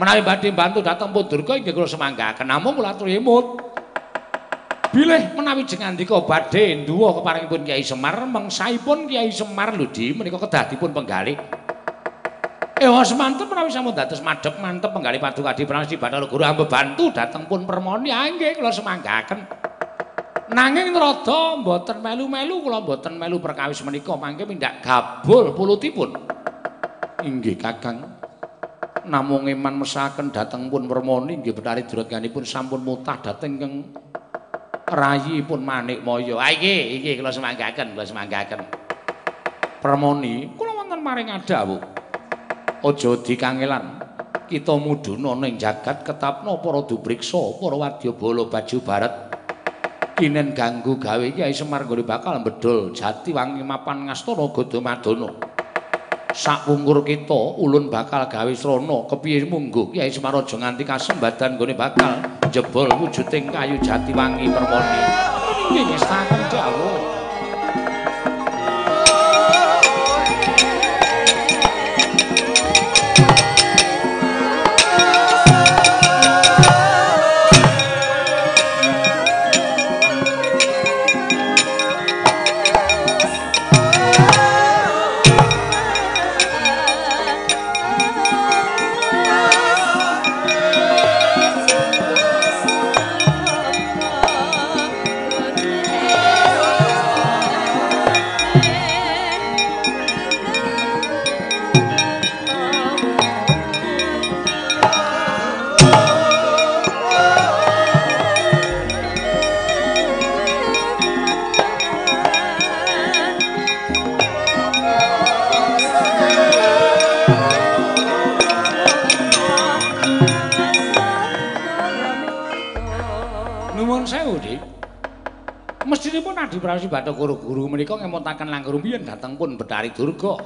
Menawi badhe bantu dhateng pundurga inggih kula semanggaken namung kula atur emut bilih. Menawi jengandika badhe nduwa keparingipun Kyai Semar mengsaipun Kyai Semar lho di menika kedadipun penggalih Ewa semanten menawi sampun dados madhep mantep penggalih paduka di Pranasi Bathara Guru ambe bantu dateng pun permoni. Ah nggih kula semanggaken. Nanging rada mboten melu-melu kula mboten melu perkawis menika mangke mindak gabul pulutipun. Inggih Kakang. Namung iman mesaken dateng pun permoni nggih betari durutkanipun sampun mutah dateng keng rayi pun manik moyo. Ah iki, iki kula semanggaken, kula semanggaken. Permoni, kula wonten maring adawu. Aja dikangelan. Kita mudhuna ning jagat ketapna para dubriksa, para wadyabala baju barat. Kinen ganggu gawe Kyai Semar nggone bakal bedol jati wangi mapan ngastana Gadamadana. Sakwungkur kita ulun bakal gawe srana kepiye munggo Kyai Semar aja nganti kasembadan nggone bakal jebol wujuding kayu jati wangi permoni. Nggih ngestaken dawuh. Prawi Bathara Guru menika ngemontaken langkung rumiyin dhateng pun Betari Durga.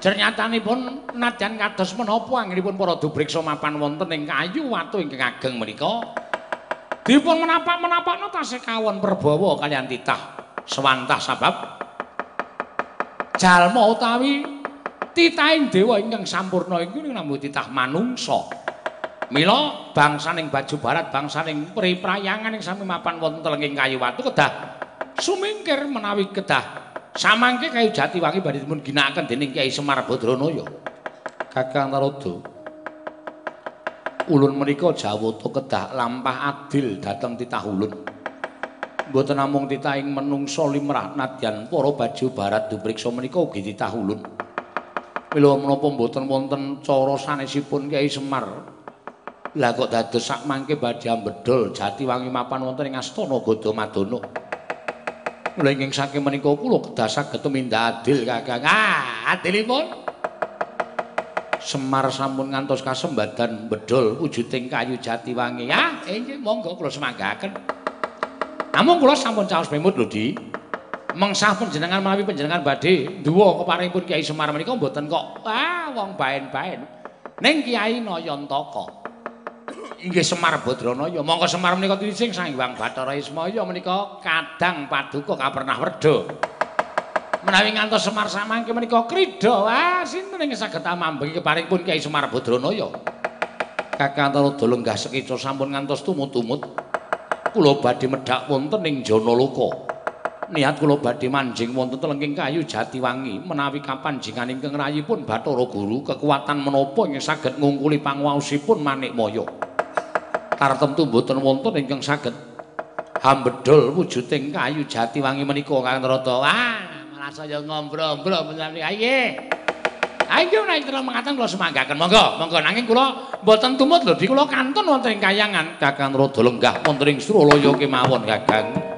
Jernyatanipun nadyan kados menapa anggenipun para dubriksa mapan wonten ing kayu watu ingkang ageng menika. Dipun menapak-menapakna tasih kawon perbawa kaliyan titah swantah sabab jalma utawi titahing dewa ingkang sampurna iku namung titah manungsa. Mila bangsaning baju barat bangsaning priprayangan ing sami mapan wonten telenging kayu watu kedah sumingkir menawi kedah samangke kayu jati wangi badhe dipun ginakaken dening Kyai Semar Badranaya. Kakang Narada. Ulun menika jawata kedah lampah adil dhateng titah ulun. Mboten namung titah ing menungsa limrah nadyan para baju barat dupriksa menika ugi titah ulun. Mila menapa mboten wonten cara sanesipun Kyai Semar Lah kok dados sak mangke badhe ambedol Jatiwangi mapan wonten ing Astana Gadamadana. Mula ing saking menika kula kedah saged tumindak adil Kakang. Ah, adilipun. Semar sampun ngantos kasembadan bedol wujuding kayu Jatiwangi. Ya, inggih monggo kula semanggaken. Namung kula sampun caos pemut lho, Di. Mengsah panjenengan mawi panjenengan badhe duwa keparingipun Kyai Semar menika mboten kok ah wong baen-baen. Ning Kyai Nayantaka. Inggih Semar Badranaya. Monggo Semar menika tirising Sang Hyang Bathara Ismaya menika kadang paduka kapernah werda. Menawi ngantos Semar samangke menika krida, wah sinten ing saged amambeng keparingipun Kyai Semar Badranaya. Kakang Antara lenggah sekica sampun ngantos tumut-tumut. Kula badhe medhak wonten ing Janaloka. Niat kula badhe manjing wonten telengking kayu Jatiwangi menawi kapanjingan ingkang rayipun Bathara Guru kekuatan menapa ing saged ngungkuli panguwasipun Manikmaya. Tartemtu mboten wonten ingkang saged hambedol wujuding kayu jati wangi menika Kang Rata. Wah, malah saya ngombro-ombro menawi aye. Ayo nek terus mengatakan kula semanggaken. Monggo, monggo nanging kula mboten tumut lho, kula kantun wonten ing kayangan Kakang Rada lenggah wonten ing Suralaya kemawon Kakang.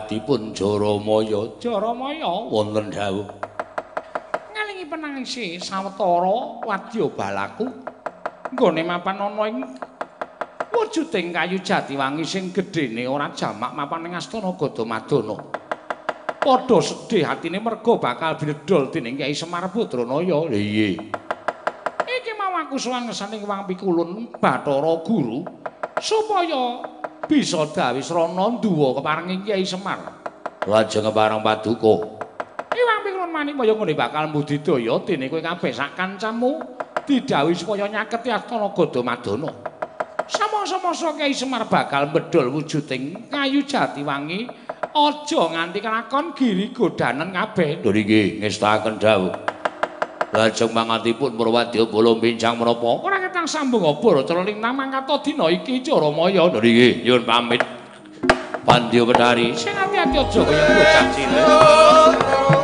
Abdipun Jaramaya. Jaramaya wonten dawuh. Ngalingi penangisi sawetara wadya balaku. Nggone mapan ana ing wujuding kayu jati wangi sing gedhene ora jamak mapan ing astana Gadamadana padha sedih atine merga bakal bledol dening Kyai Semar Badranaya iya. Iki mau aku suwan ngersane wong pikulun Bathara Guru supaya bisa dawis rana duwa keparenging Kyai Semar. Lajeng bareng paduka. Iwang pikulun manik kaya ngene bakal mbudidaya dene kowe kabeh sak kancamu didhawuhi supaya nyaketi astana Gadamadana. Sama-sama Kyai Semar bakal medhol wujuding kayu jati wangi aja nganti kelakon giri godanen kabeh. Lho nggih ngestaken dawuh. Lajeng mangatipun Purwadya bolo bincang menapa? Ora ketang sambung apa treling nang mangkata dina iki Jaramaya. Lho nggih, nyuwun pamit. Pandya Bedari, sing ati-ati aja kaya bocah cilik.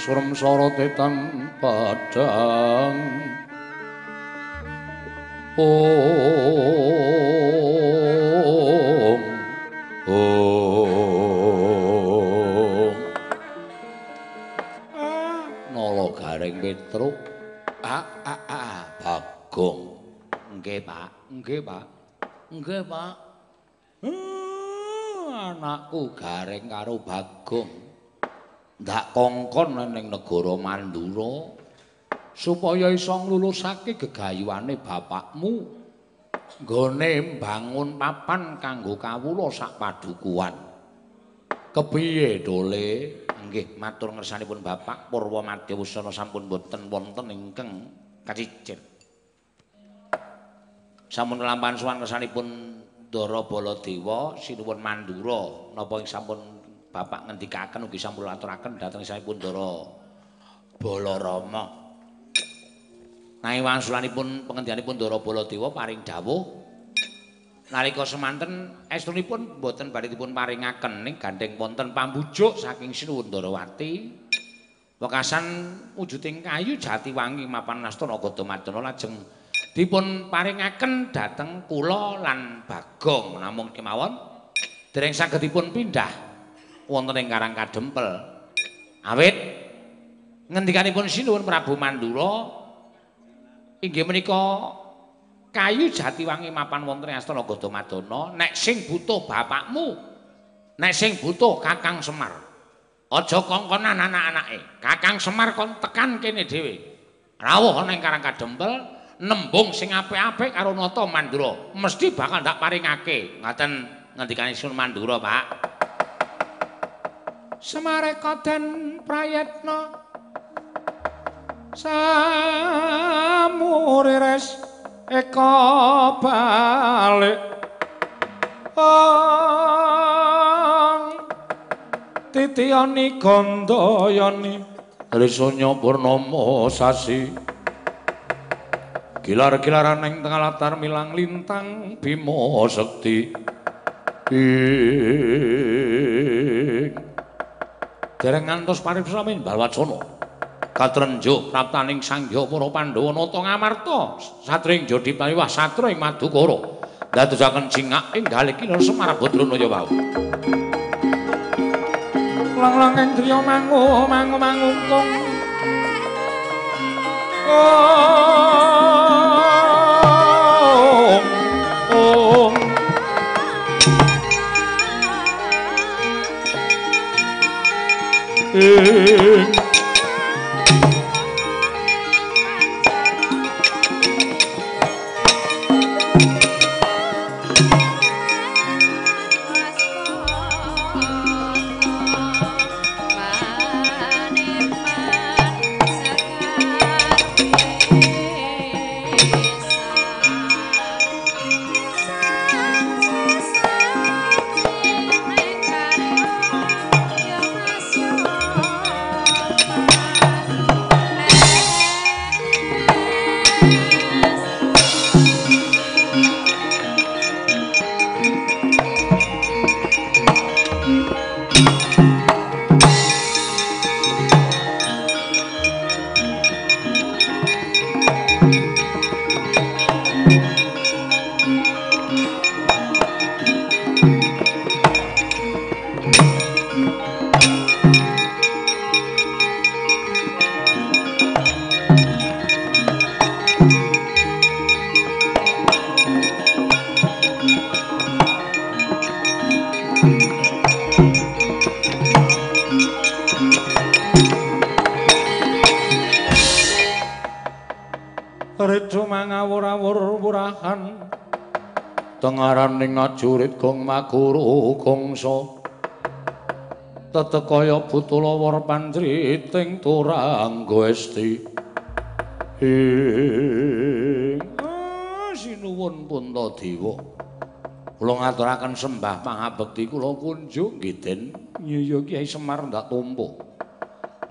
Surem sorotetan padang. Om om. Nolo garing petruk ah ah ah bagong. Nggih pak. Nggih pak. Nggih pak. Hmm, anakku garing karo bagong ndak kongkon ning negara Mandura supaya iso nglulusake gegayuhane bapakmu. Nggone mbangun papan kanggo kawula sak padukuhan. Kepiye dole? Nggih matur ngersanipun bapak. Purwa Madyawusana sampun boten wonten ingkang kacicir sampun lampahan sowan ngersanipun Ndara Baladewa sinuwun Mandura. Napa ing sampun bapak ngendikaken ugi sampun aturaken dhateng saipun Ndara Balarama Nanging wangsulanipun pengendikanipun Ndara Baladewa paring dawuh. Nalika semanten estunipun boten badhe dipun paringaken ning gandeng wonten pambujuk saking Sinuwun Ndarawati. Wekasan wujuding kayu jati wangi mapan nastana Gadamadana lajeng dipun paringaken dhateng kula lan Bagong. Namung kemawon dereng saged dipun pindah wonten ing Karang Kadempel. Awit. Ngendikanipun Sinuwun Prabu Mandura inggih menika kayu jati wangi mapan wonten ing Astana Gadamadana nek sing butuh bapakmu nek sing butuh Kakang Semar. Aja kongkonan anak-anake. Kakang Semar kon tekan kene dhewe. Rawuh ana ing Karang Kadempel nembung sing apik-apik karo nata Mandura. Mesti bakal ndak paringake. Ngaten ngendikane Sun Mandura Pak Semareka den prayetna. Samurires eka balik. Ong titiyani gandayani risanya purnama sasi. Gilar-gilaran ing tengah latar milang lintang Bima Sekti. Dereng ngantos paripsamin Balwacana. katrenjo praptaning sangya para Pandhawa nata ngamarta. Satring jodi paliwah satra ing Madukara. Dadosaken cingak ing kina Semar Badranaya wau. Lang-lang ing driya mangu mangu mangungkung oh Hey, hey, hey. Tengaraning ajurit gong maguru gongso tetekaya butula war panjriting turang goesti ah, sinuwun punta dewa. Kula ngaturaken sembah pangabekti kula kunjung giden nyaya Kyai Semar ndak tumpu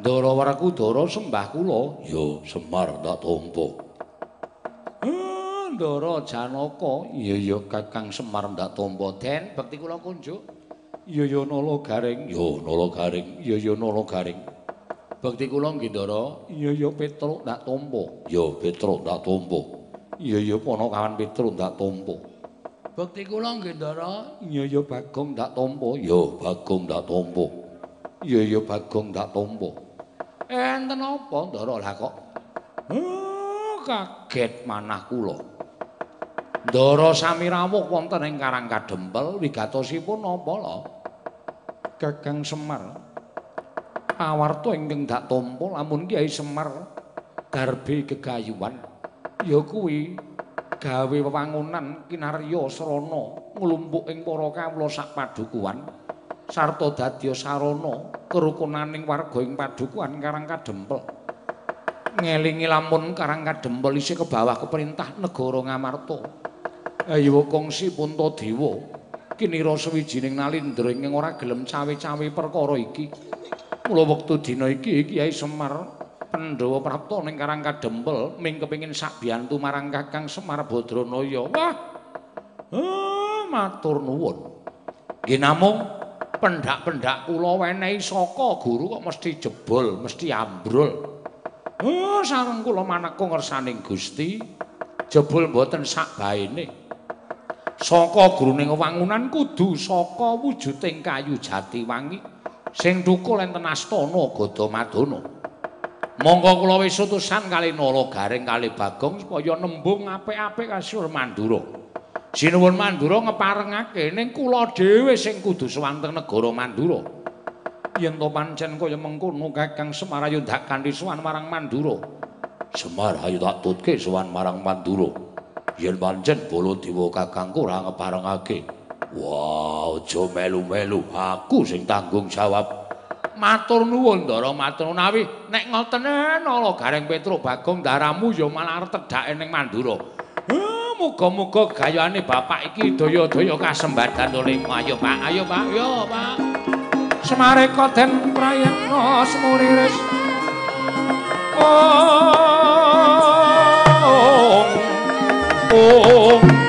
Ndara Werkudara sembah kula ya Semar ndak tumpu Ndara Janaka, iya ya Kakang Semar ndak tampa den bekti kula kunjuk. Iya ya Nala Garing, ya Nala Garing, iya ya Nala Garing. Bekti kula nggih Ndara, iya ya Petruk ndak tampa. Ya Petruk ndak tampa. Iya ya Panakawan Petruk ndak tampa. Bekti kula nggih Ndara, iya ya Bagong ndak tampa. Ya Bagong ndak tampa. Iya ya Bagong ndak tampa. Enten apa Ndara lah kok? kaget manah kula. Ndara sami rawuh wonten ing Karang Kadempel wigatosipun napa lho? Kakang Semar. Awarta ingkang dak tampa lamun Kyai Semar garbe gegayuhan ya kuwi gawe wewangunan kinarya srana nglumpuk ing para kawula sak padukuhan sarta dadya sarana kerukunaning warga ing padukuhan Karang Kadempel. Ngelingi lamun Karang Kadempel isih ke bawah keperintah negara Ngamarta. Ayo kongsi punta dewa kinira sawijining nalindra ing ora gelem cawe-cawe perkara iki. Mula wektu dina iki Kyai Semar Pandhawa prapta ning Karang Kadempel ming kepengin sak biyantu marang Kakang Semar Badranaya. Wah. Oh, matur nuwun. Nggih namung pendak-pendak kula wenehi saka guru kok mesti jebol, mesti ambrol. Oh, sareng kula maneka ngersaning Gusti jebol mboten sak baene. Saka gruning wangunan kudu saka wujuding kayu jati wangi sing thukul enten astana Gadamadana. Monggo kula wis utusan kali Nala Garing kali Bagong supaya nembung apik-apik kasur Mandura. Sinuwun Mandura ngeparengake ning kula dhewe sing kudu sewanteng negara Mandura. Yen to pancen kaya mengkono Kakang Semar ayo ndak kanthi sowan marang Mandura. Semar ayo tak tutke sowan marang Mandura. Yen pancen Baladewa kakangku ora ngeparengake. Wah, aja melu-melu, aku sing tanggung jawab. Matur nuwun, Ndara, matur nawi nek ngoten nala Gareng Petro Bagong daramu ya malah arep tedhake ning Mandura. Muga-muga gayane bapak iki daya-daya kasembadan oleh ayo Pak, ayo Pak, yo Pak. Semare koden prayana semuriris. Oh. Oh.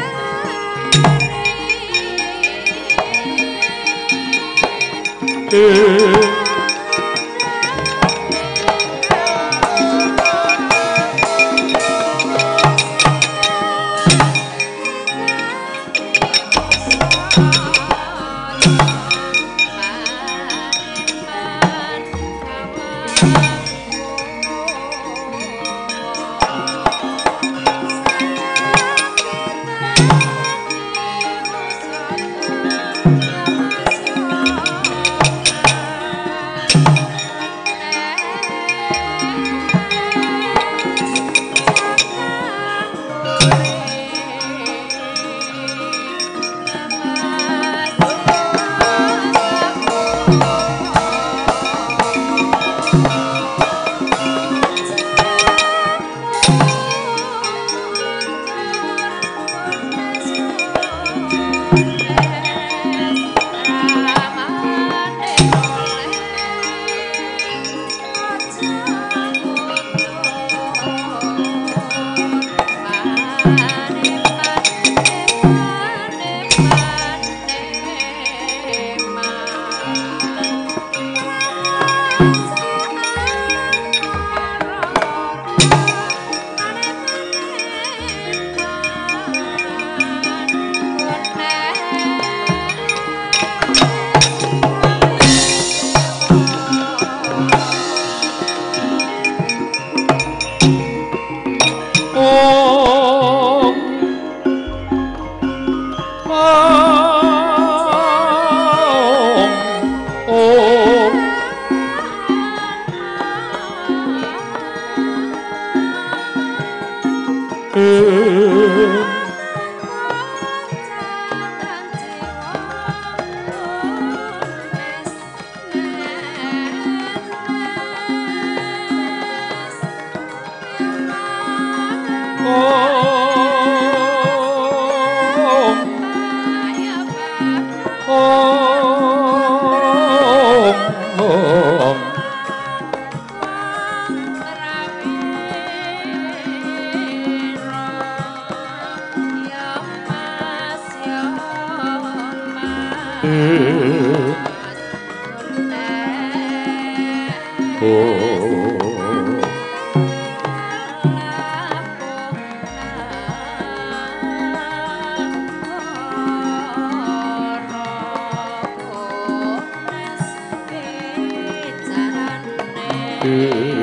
Thank.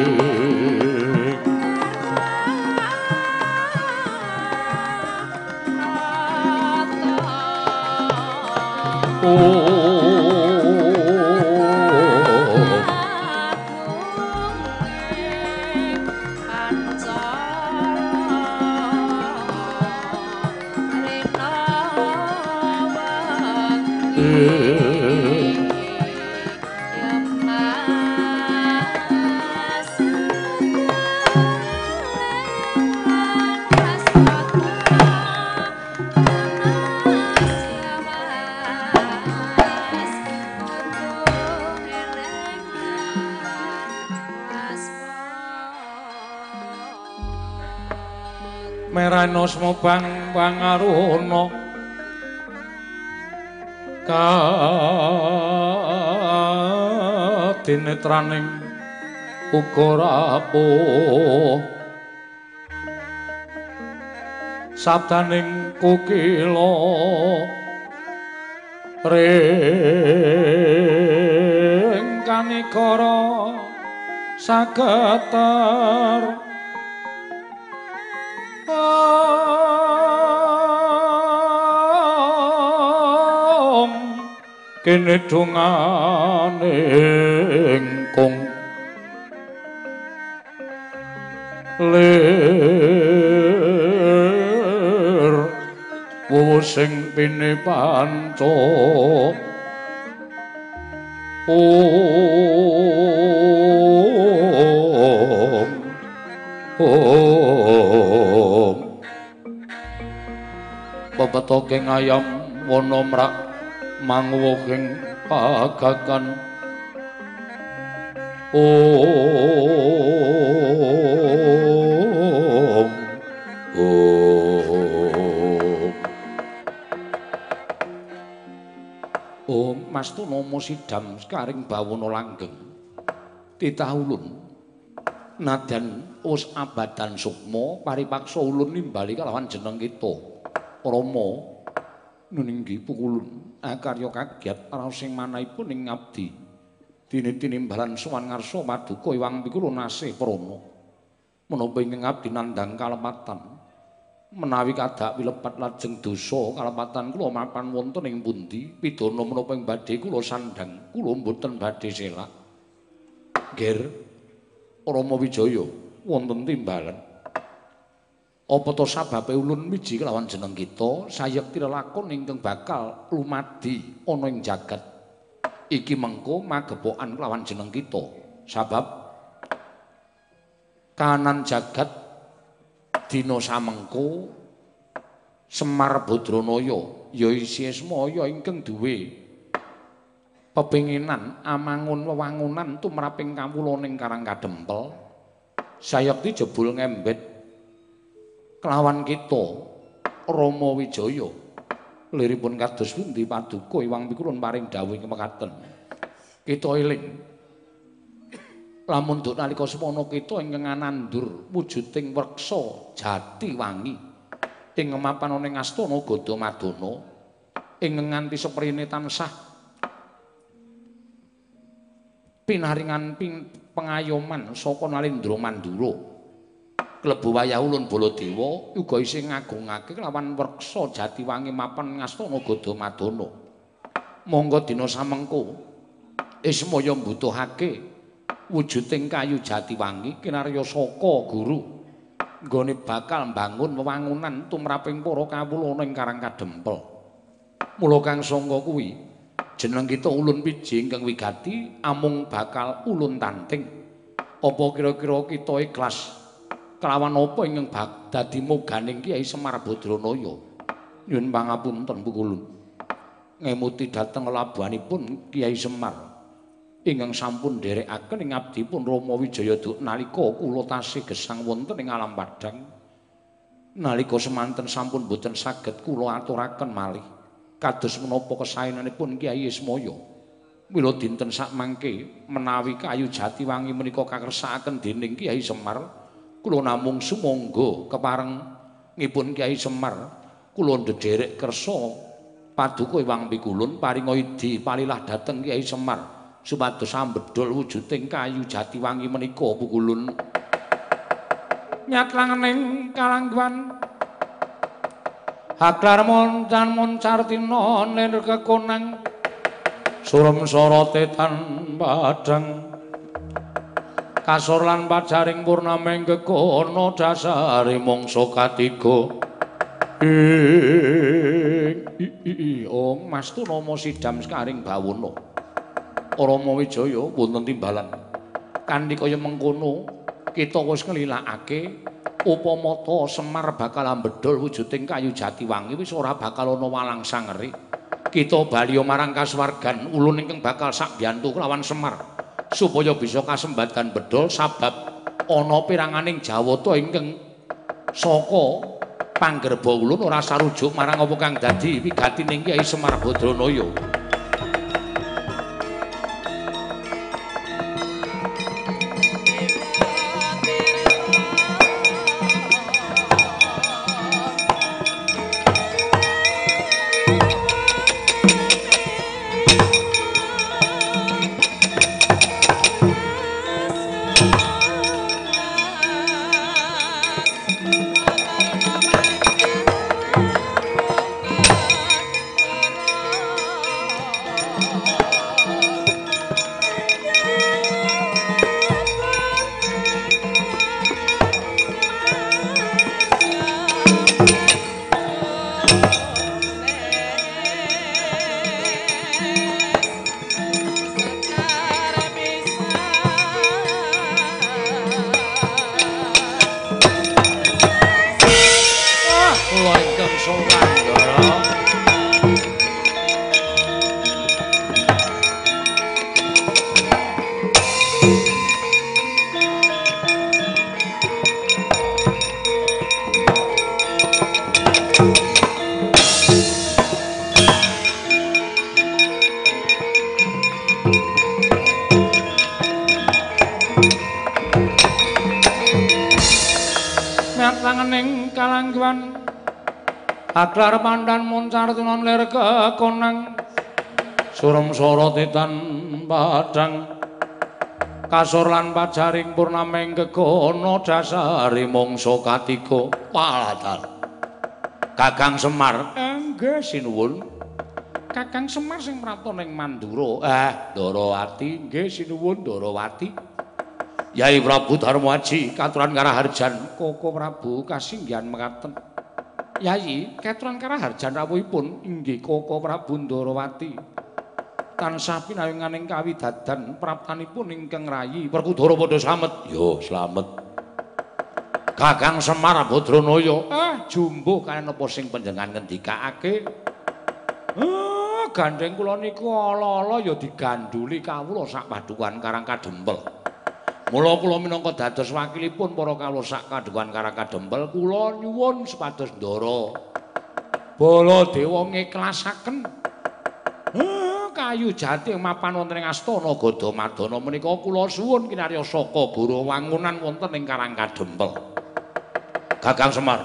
Bang pangaruna ka dinetraning uga rapuh. Sabdaning kukila ring kanikara sagetar kene dungane kung lir wuwu sing pine om om. Bebetoke ngayam wana mrak mangwuhing pagakan om om om mas tu nomo sidam sekaring bawono langgeng. Titahulun nadan us abadan sukmo paripaksa ulun nimbali kalawan jeneng kita. Romo nuninggi pukulun akarya kagiat raos sing manahipun ing ngabdi. Dene tinimbalan sowan ngarsa maduka iwang pikul nasih prana. Menapa ing ngabdi nandhang kalepatan menawi kadak wilepat lajeng dosa kalepatan kula mapan wonten ing pundi? Pidana menapa ing badhe kula sandhang kula mboten badhe selak. Ger Rama Wijaya wonten timbalan apa to sababe ulun miji kelawan jeneng kita sayekti lakon ingkang bakal lumadi ana ing jagat. Iki mengko magepokan kelawan jeneng kita. Sabab kanan jagat dina samengko Semar Badranaya ya isi semaya ingkang duwe pepinginan amangun wewangunan tumraping kawulaning Karang Kadempel sayekti jebul ngembet kelawan kita Rama Wijaya. Liripun kados pundi? Paduka iwang pikulun paring dawuh kemekaten kita eling. Lamun duk nalika semana kita ingkang anandur wujuding weksa jati wangi. Ing mapan ana ing astana Gadamadana ing nganti seprene tansah pinaringan ping pengayoman saka Nalendra Mandura klebu wayah ulun Baladewa uga isih ngagungake kelawan werksa Jatiwangi mapan ngastana Gadamadana. Monggo dina samengko ismaya mbutuhake wujuding kayu Jatiwangi kinarya saka guru nggone bakal mbangun wewangunan tumraping para kawula ing Karang Kadempel. Mula kang sangka kuwi jeneng kita ulun piji ingkang wigati amung bakal ulun tanting. Apa kira-kira kita ikhlas kelawan apa ingkang dadi moganing Kyai Semar Badranaya? Nyuwun pangapunten Bu Kulun. Ngemuti dhateng labuhanipun Kyai Semar. Ingkang sampun nderekaken ing abdipun Rama Wijaya nalika kula tasih gesang wonten ing alam padhang nalika semanten sampun boten saged kula aturaken malih. Kados menapa kesaenanipun Kyai Ismaya? Mila dinten sak mangke menawi kayu jati wangi menika kakersakaken dening Kyai Semar kula namung sumangga kepareng ngipun Kyai Semar kula ndederek kersa paduka Iwang Pikulun paringa idi palilah dhateng Kyai Semar supados ambedol wujuding kayu jati wangi menika pukulun nyatlangening kalangguan. Haklar moncan moncartina ner kekonang surem sorote tan padang kasor lan pajaring purnameng kekono dasare mangsa katiga ing oh mas tu nama sidam sekaring bawono Rama Wijaya wonten timbalan. Kanthi kaya mengkono, kita wis nglilakake upama ta Semar bakal ambedol wujuding kayu jati wangi wis ora bakal ana walang sangeri. Kita bali marang kasuwargan ulun ingkang bakal sak biyantu kelawan Semar supaya bisa kasembadan bedol sabab ana piranganing Jawata ingkang saka panggerba ulun ora sarujuk marang apa kang dadi wigatining Kyai Semar Badranaya. Kasur lan pajaring purnameng kekono dasari mongso katiko Walatal Kakang Semar. Enggak sinuwun. Kakang Semar sing meraton yang manduro Eh, Dorowati Enggak sinuwun Dorowati Yai Prabu Dharma Haji Katuran Karaharjan. Koko Prabu Kasinggian Mekaten. Yayi, ketron karaharjan rawuhipun. Inggih Koko Prabu Ndarawati. Tansah pinayunganing kawidadan praptanipun ingkang rayi Werkudara padha slamet. Yo, slamet. Kakang Semar Badranaya, eh jumbo kaya napa sing panjenengan ngendikake? Eh, gandeng kula niku ala-ala ya diganduli kawula sak padukan Karang Kadempel. Mula kula minangka dados wakilipun para kawula sak kadewan Karang Kadempel kula nyuwun supados ndara Baladewa ngiklasaken kayu jati mapan wonten ing astana Gadamadana menika kula suwun kinarya saka guru wangunan wonten ing Karang Kadempel. Gagang Semar.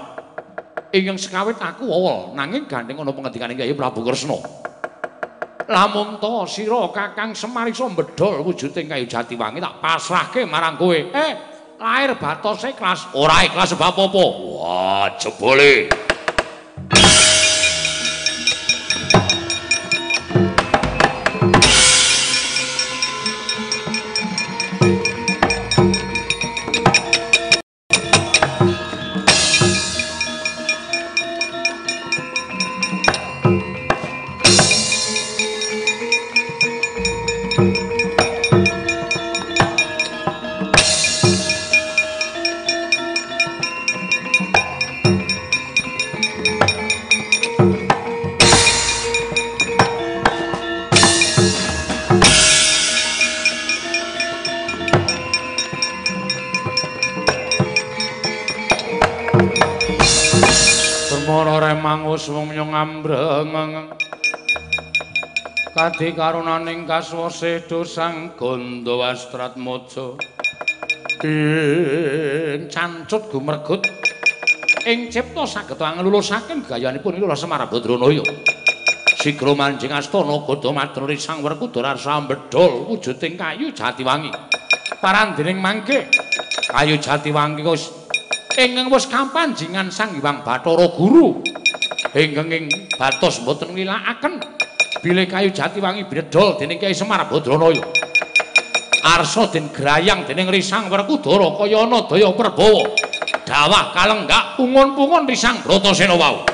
Ingkang sekawit aku wawel nanging gandeng ana pengendikaning Kyai Prabu Kresna. lamun to sira kakang semar iso mbedol wujuding kayu jati wangi tak pasrahke marang kowe eh lahir batose ikhlas ora ikhlas sebab apa wah jebole Kadi karunaning kaswase dosang gondo wastrat mojo Ing cancut gumergut Ing cipta saged anglulusaken gayanipun Lurah Semar Badranaya Sigra manjing astana godo matruri sang werkudara sambedhol wujuding kayu jati wangi Parandening mangke kayu jati wangi wis ingkang wis kampanjingan sang Hyang Bathara Guru. Ingkang ing batos boten nilakaken bilih kayu jati wangi bredol dening Kyai Semar Badranaya. Arsa den grayang dening Risang Werkudara kaya ana daya Prabawa. Dawah kalenggak pungun-pungun Risang Bratasena wau.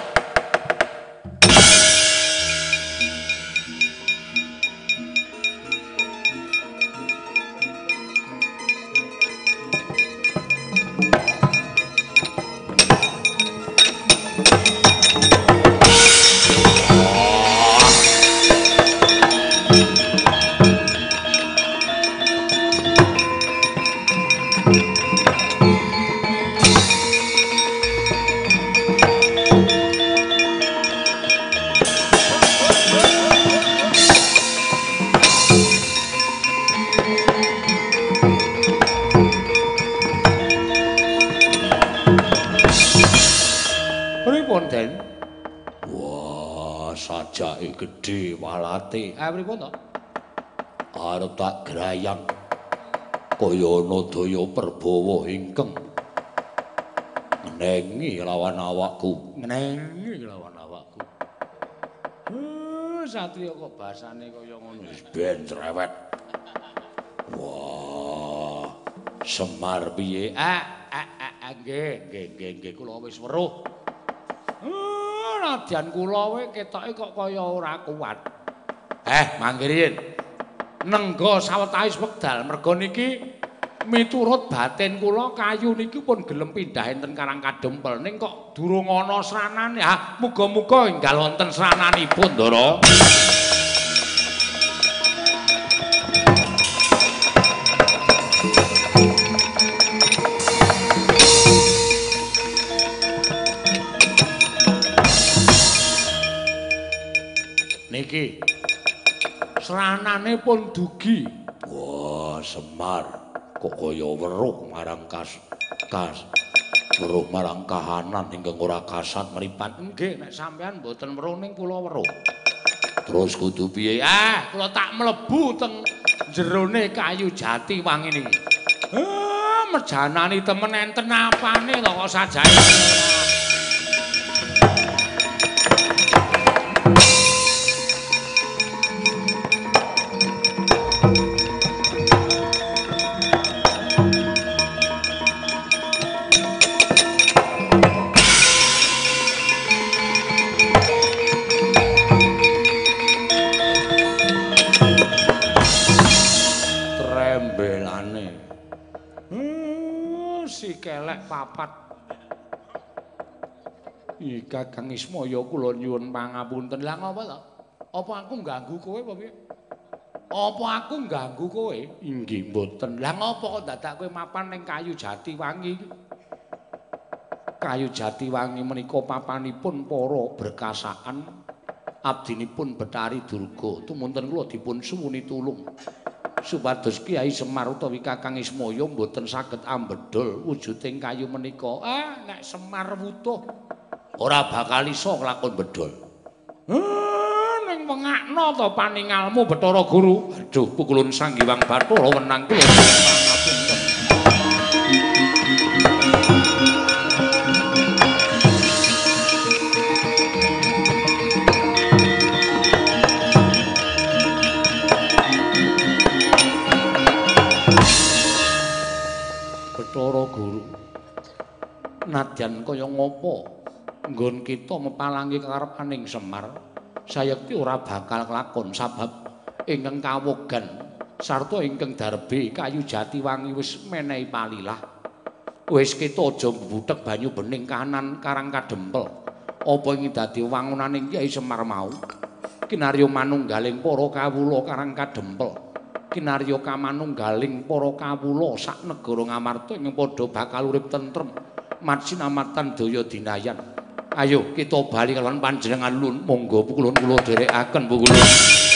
Ati. Ah pripun to? Arep tak grayang kaya ana daya perbawa ingkang ngenengi lawan awakku. Ngenengi lawan awakku. Uh, satriya kok basane kaya ngono ben cerewet. Wah, Semar piye? Ah, ah, ah, ah, nggih, nggih, nggih, kula wis weruh. Nadyan kula wae ketoke kok kaya ora kuat. Eh, mangkirin. Nenggo sawetawis wekdal mergo niki miturut batin kula kayu niki pun gelem pindah enten Karang Kadempel ning kok durung ana sranane. Ha, muga-muga enggal wonten srananipun, Ndara. Niki sranane pun dugi. Wah, Semar kok kaya weruh marang kas kas weruh marang kahanan ingkang ora kasat mripat. Nggih, nek sampean mboten weruh ning kula weruh. Terus kudu piye? Ah, kula tak mlebu teng jerone kayu jati wangi niki. Ah, merjanani temen enten apane to kok sajane. Papat. Ih, Kakang Ismaya kula nyuwun pangapunten. Lah ngapa to? Apa aku ganggu kowe apa piye? Apa aku ganggu kowe? Inggih mboten. Lah ngapa kok dadak kowe mapan ning kayu jati wangi? Kayu jati wangi menika papanipun para berkasaan abdinipun Betari Durga. Tumunten kula dipun suwuni tulung. Supados Kiai Semar utawi Kakang Ismaya mboten saged ambedol wujuding kayu menika. Ah, nek Semar wutuh ora bakal iso nglakon bedol. Ah, ning wengakno to paningalmu Bathara Guru. Aduh, pukulun Sang Hyang Bathara wenang kula. Nadyan kaya ngopo? Nggon kita mepalangi karepaning Semar sayekti ora bakal kelakon sabab ingkang kawogan. Sarta ingkang darbe kayu jati wangi wis menehi palilah. Wis kita aja mbutek banyu bening kanan karang kadempel. Apa ing dadi wangunaning Kyai Semar mau? Kinarya manunggaling para kawula karang kadempel. Kinarya kamanunggaling para kawula sak negara ngamarta ing padha bakal urip tentrem matsinamatan daya dinayan Ayo kita bali kalian panjenengan lun monggo pukulun kula dherekaken pukulun.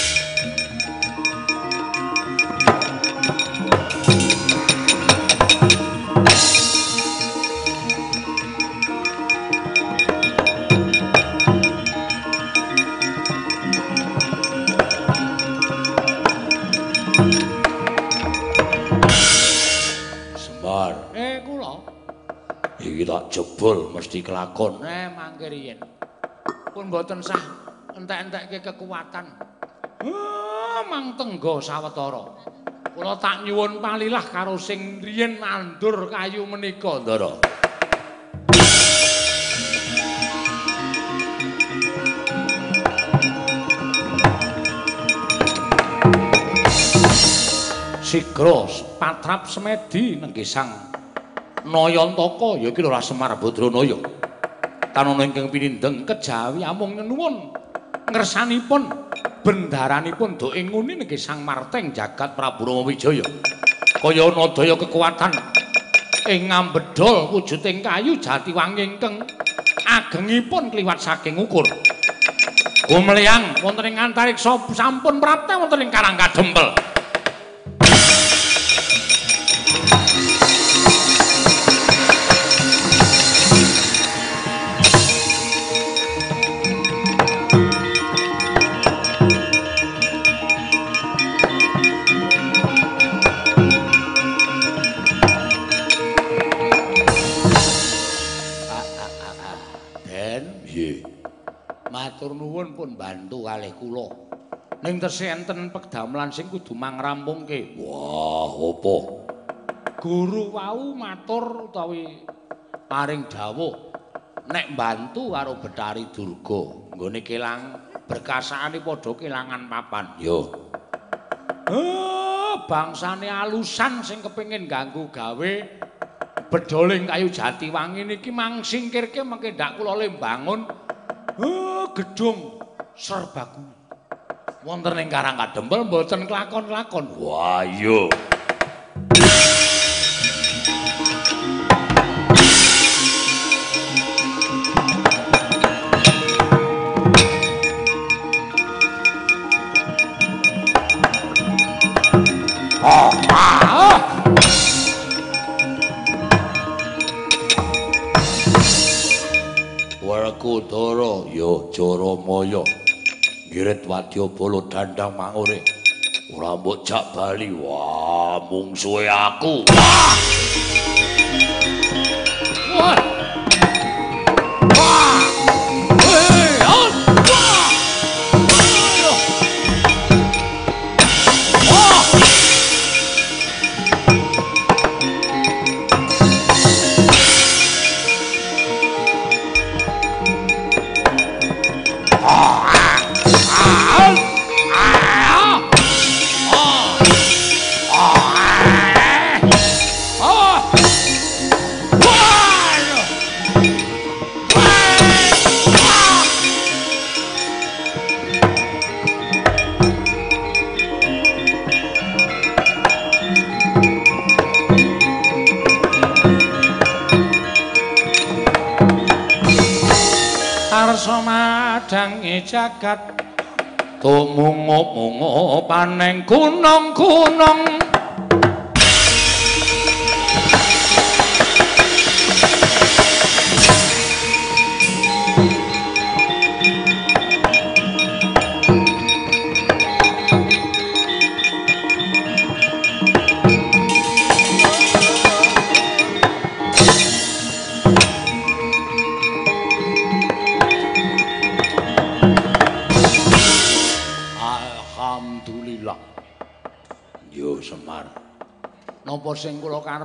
Mesti kelakon. Eh mangke riyen. Pun mboten sah entek-entekke kekuatan. Ah, mang tenggo sawetara. Kula tak nyuwun palilah karo sing riyen nandur kayu menika, Ndara. Sigra patrap semedi nenggesang Nayantaka ya iki lho Semar Badranaya. Tanana ingkang pinindeng kejawi amung nyuwun ngersanipun bendaranipun do ing nguni nggih Sang Marteng jagat Prabu Rama Wijaya. Kaya ana daya kekuatan ing ngambedol wujuding kayu jati wangi ingkang agengipun kliwat saking ukur. Gumleyang wonten ing antariksa sampun prapta wonten ing Karang Kadempel. Matur nuwun pun bantu kalih kula. Ning tesih enten pegdamelan sing kudu mangrampungke. Wah, apa? Guru wau matur utawi paring dawuh nek bantu karo Betari Durga nggone kelang berkasane padha kelangan papan. Yo. Eh, bangsane alusan sing kepengin ganggu gawe bedoling kayu jati wangi niki mang singkirke mengke ndak kula le bangun Oh, gedung serbagu. Wonten ing Karang Kadempel mboten kelakon-kelakon. Wah, iya. Wadya bala dandang mangure ora mbok jak bali. Wah mungsuhe aku. Wah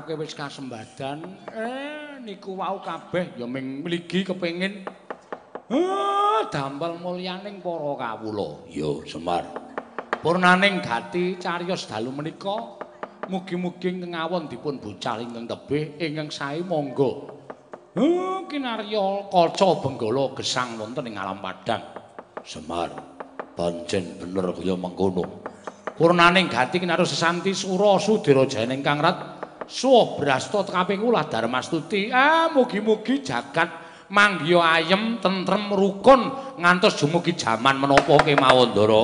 karepke wis kasembadan. Eh niku wau kabeh ya ming mligi kepengin. Eh damel mulyaning para kawula. Ya Semar. Purnaning gati cariyos dalu menika mugi-mugi ngawon dipun bucal ingkang tebih ingkang sae monggo. Eh kinarya kaca benggala gesang wonten ing alam padang. Semar. Pancen bener kaya mengkono Purnaning gati kinaru sesanti sura sudira jane ingkang rat suwah brasta kaping ulah Darmastuti. Ah mugi-mugi jagat manggiya ayem tentrem rukun ngantos dumugi jaman menapa kemawon Ndara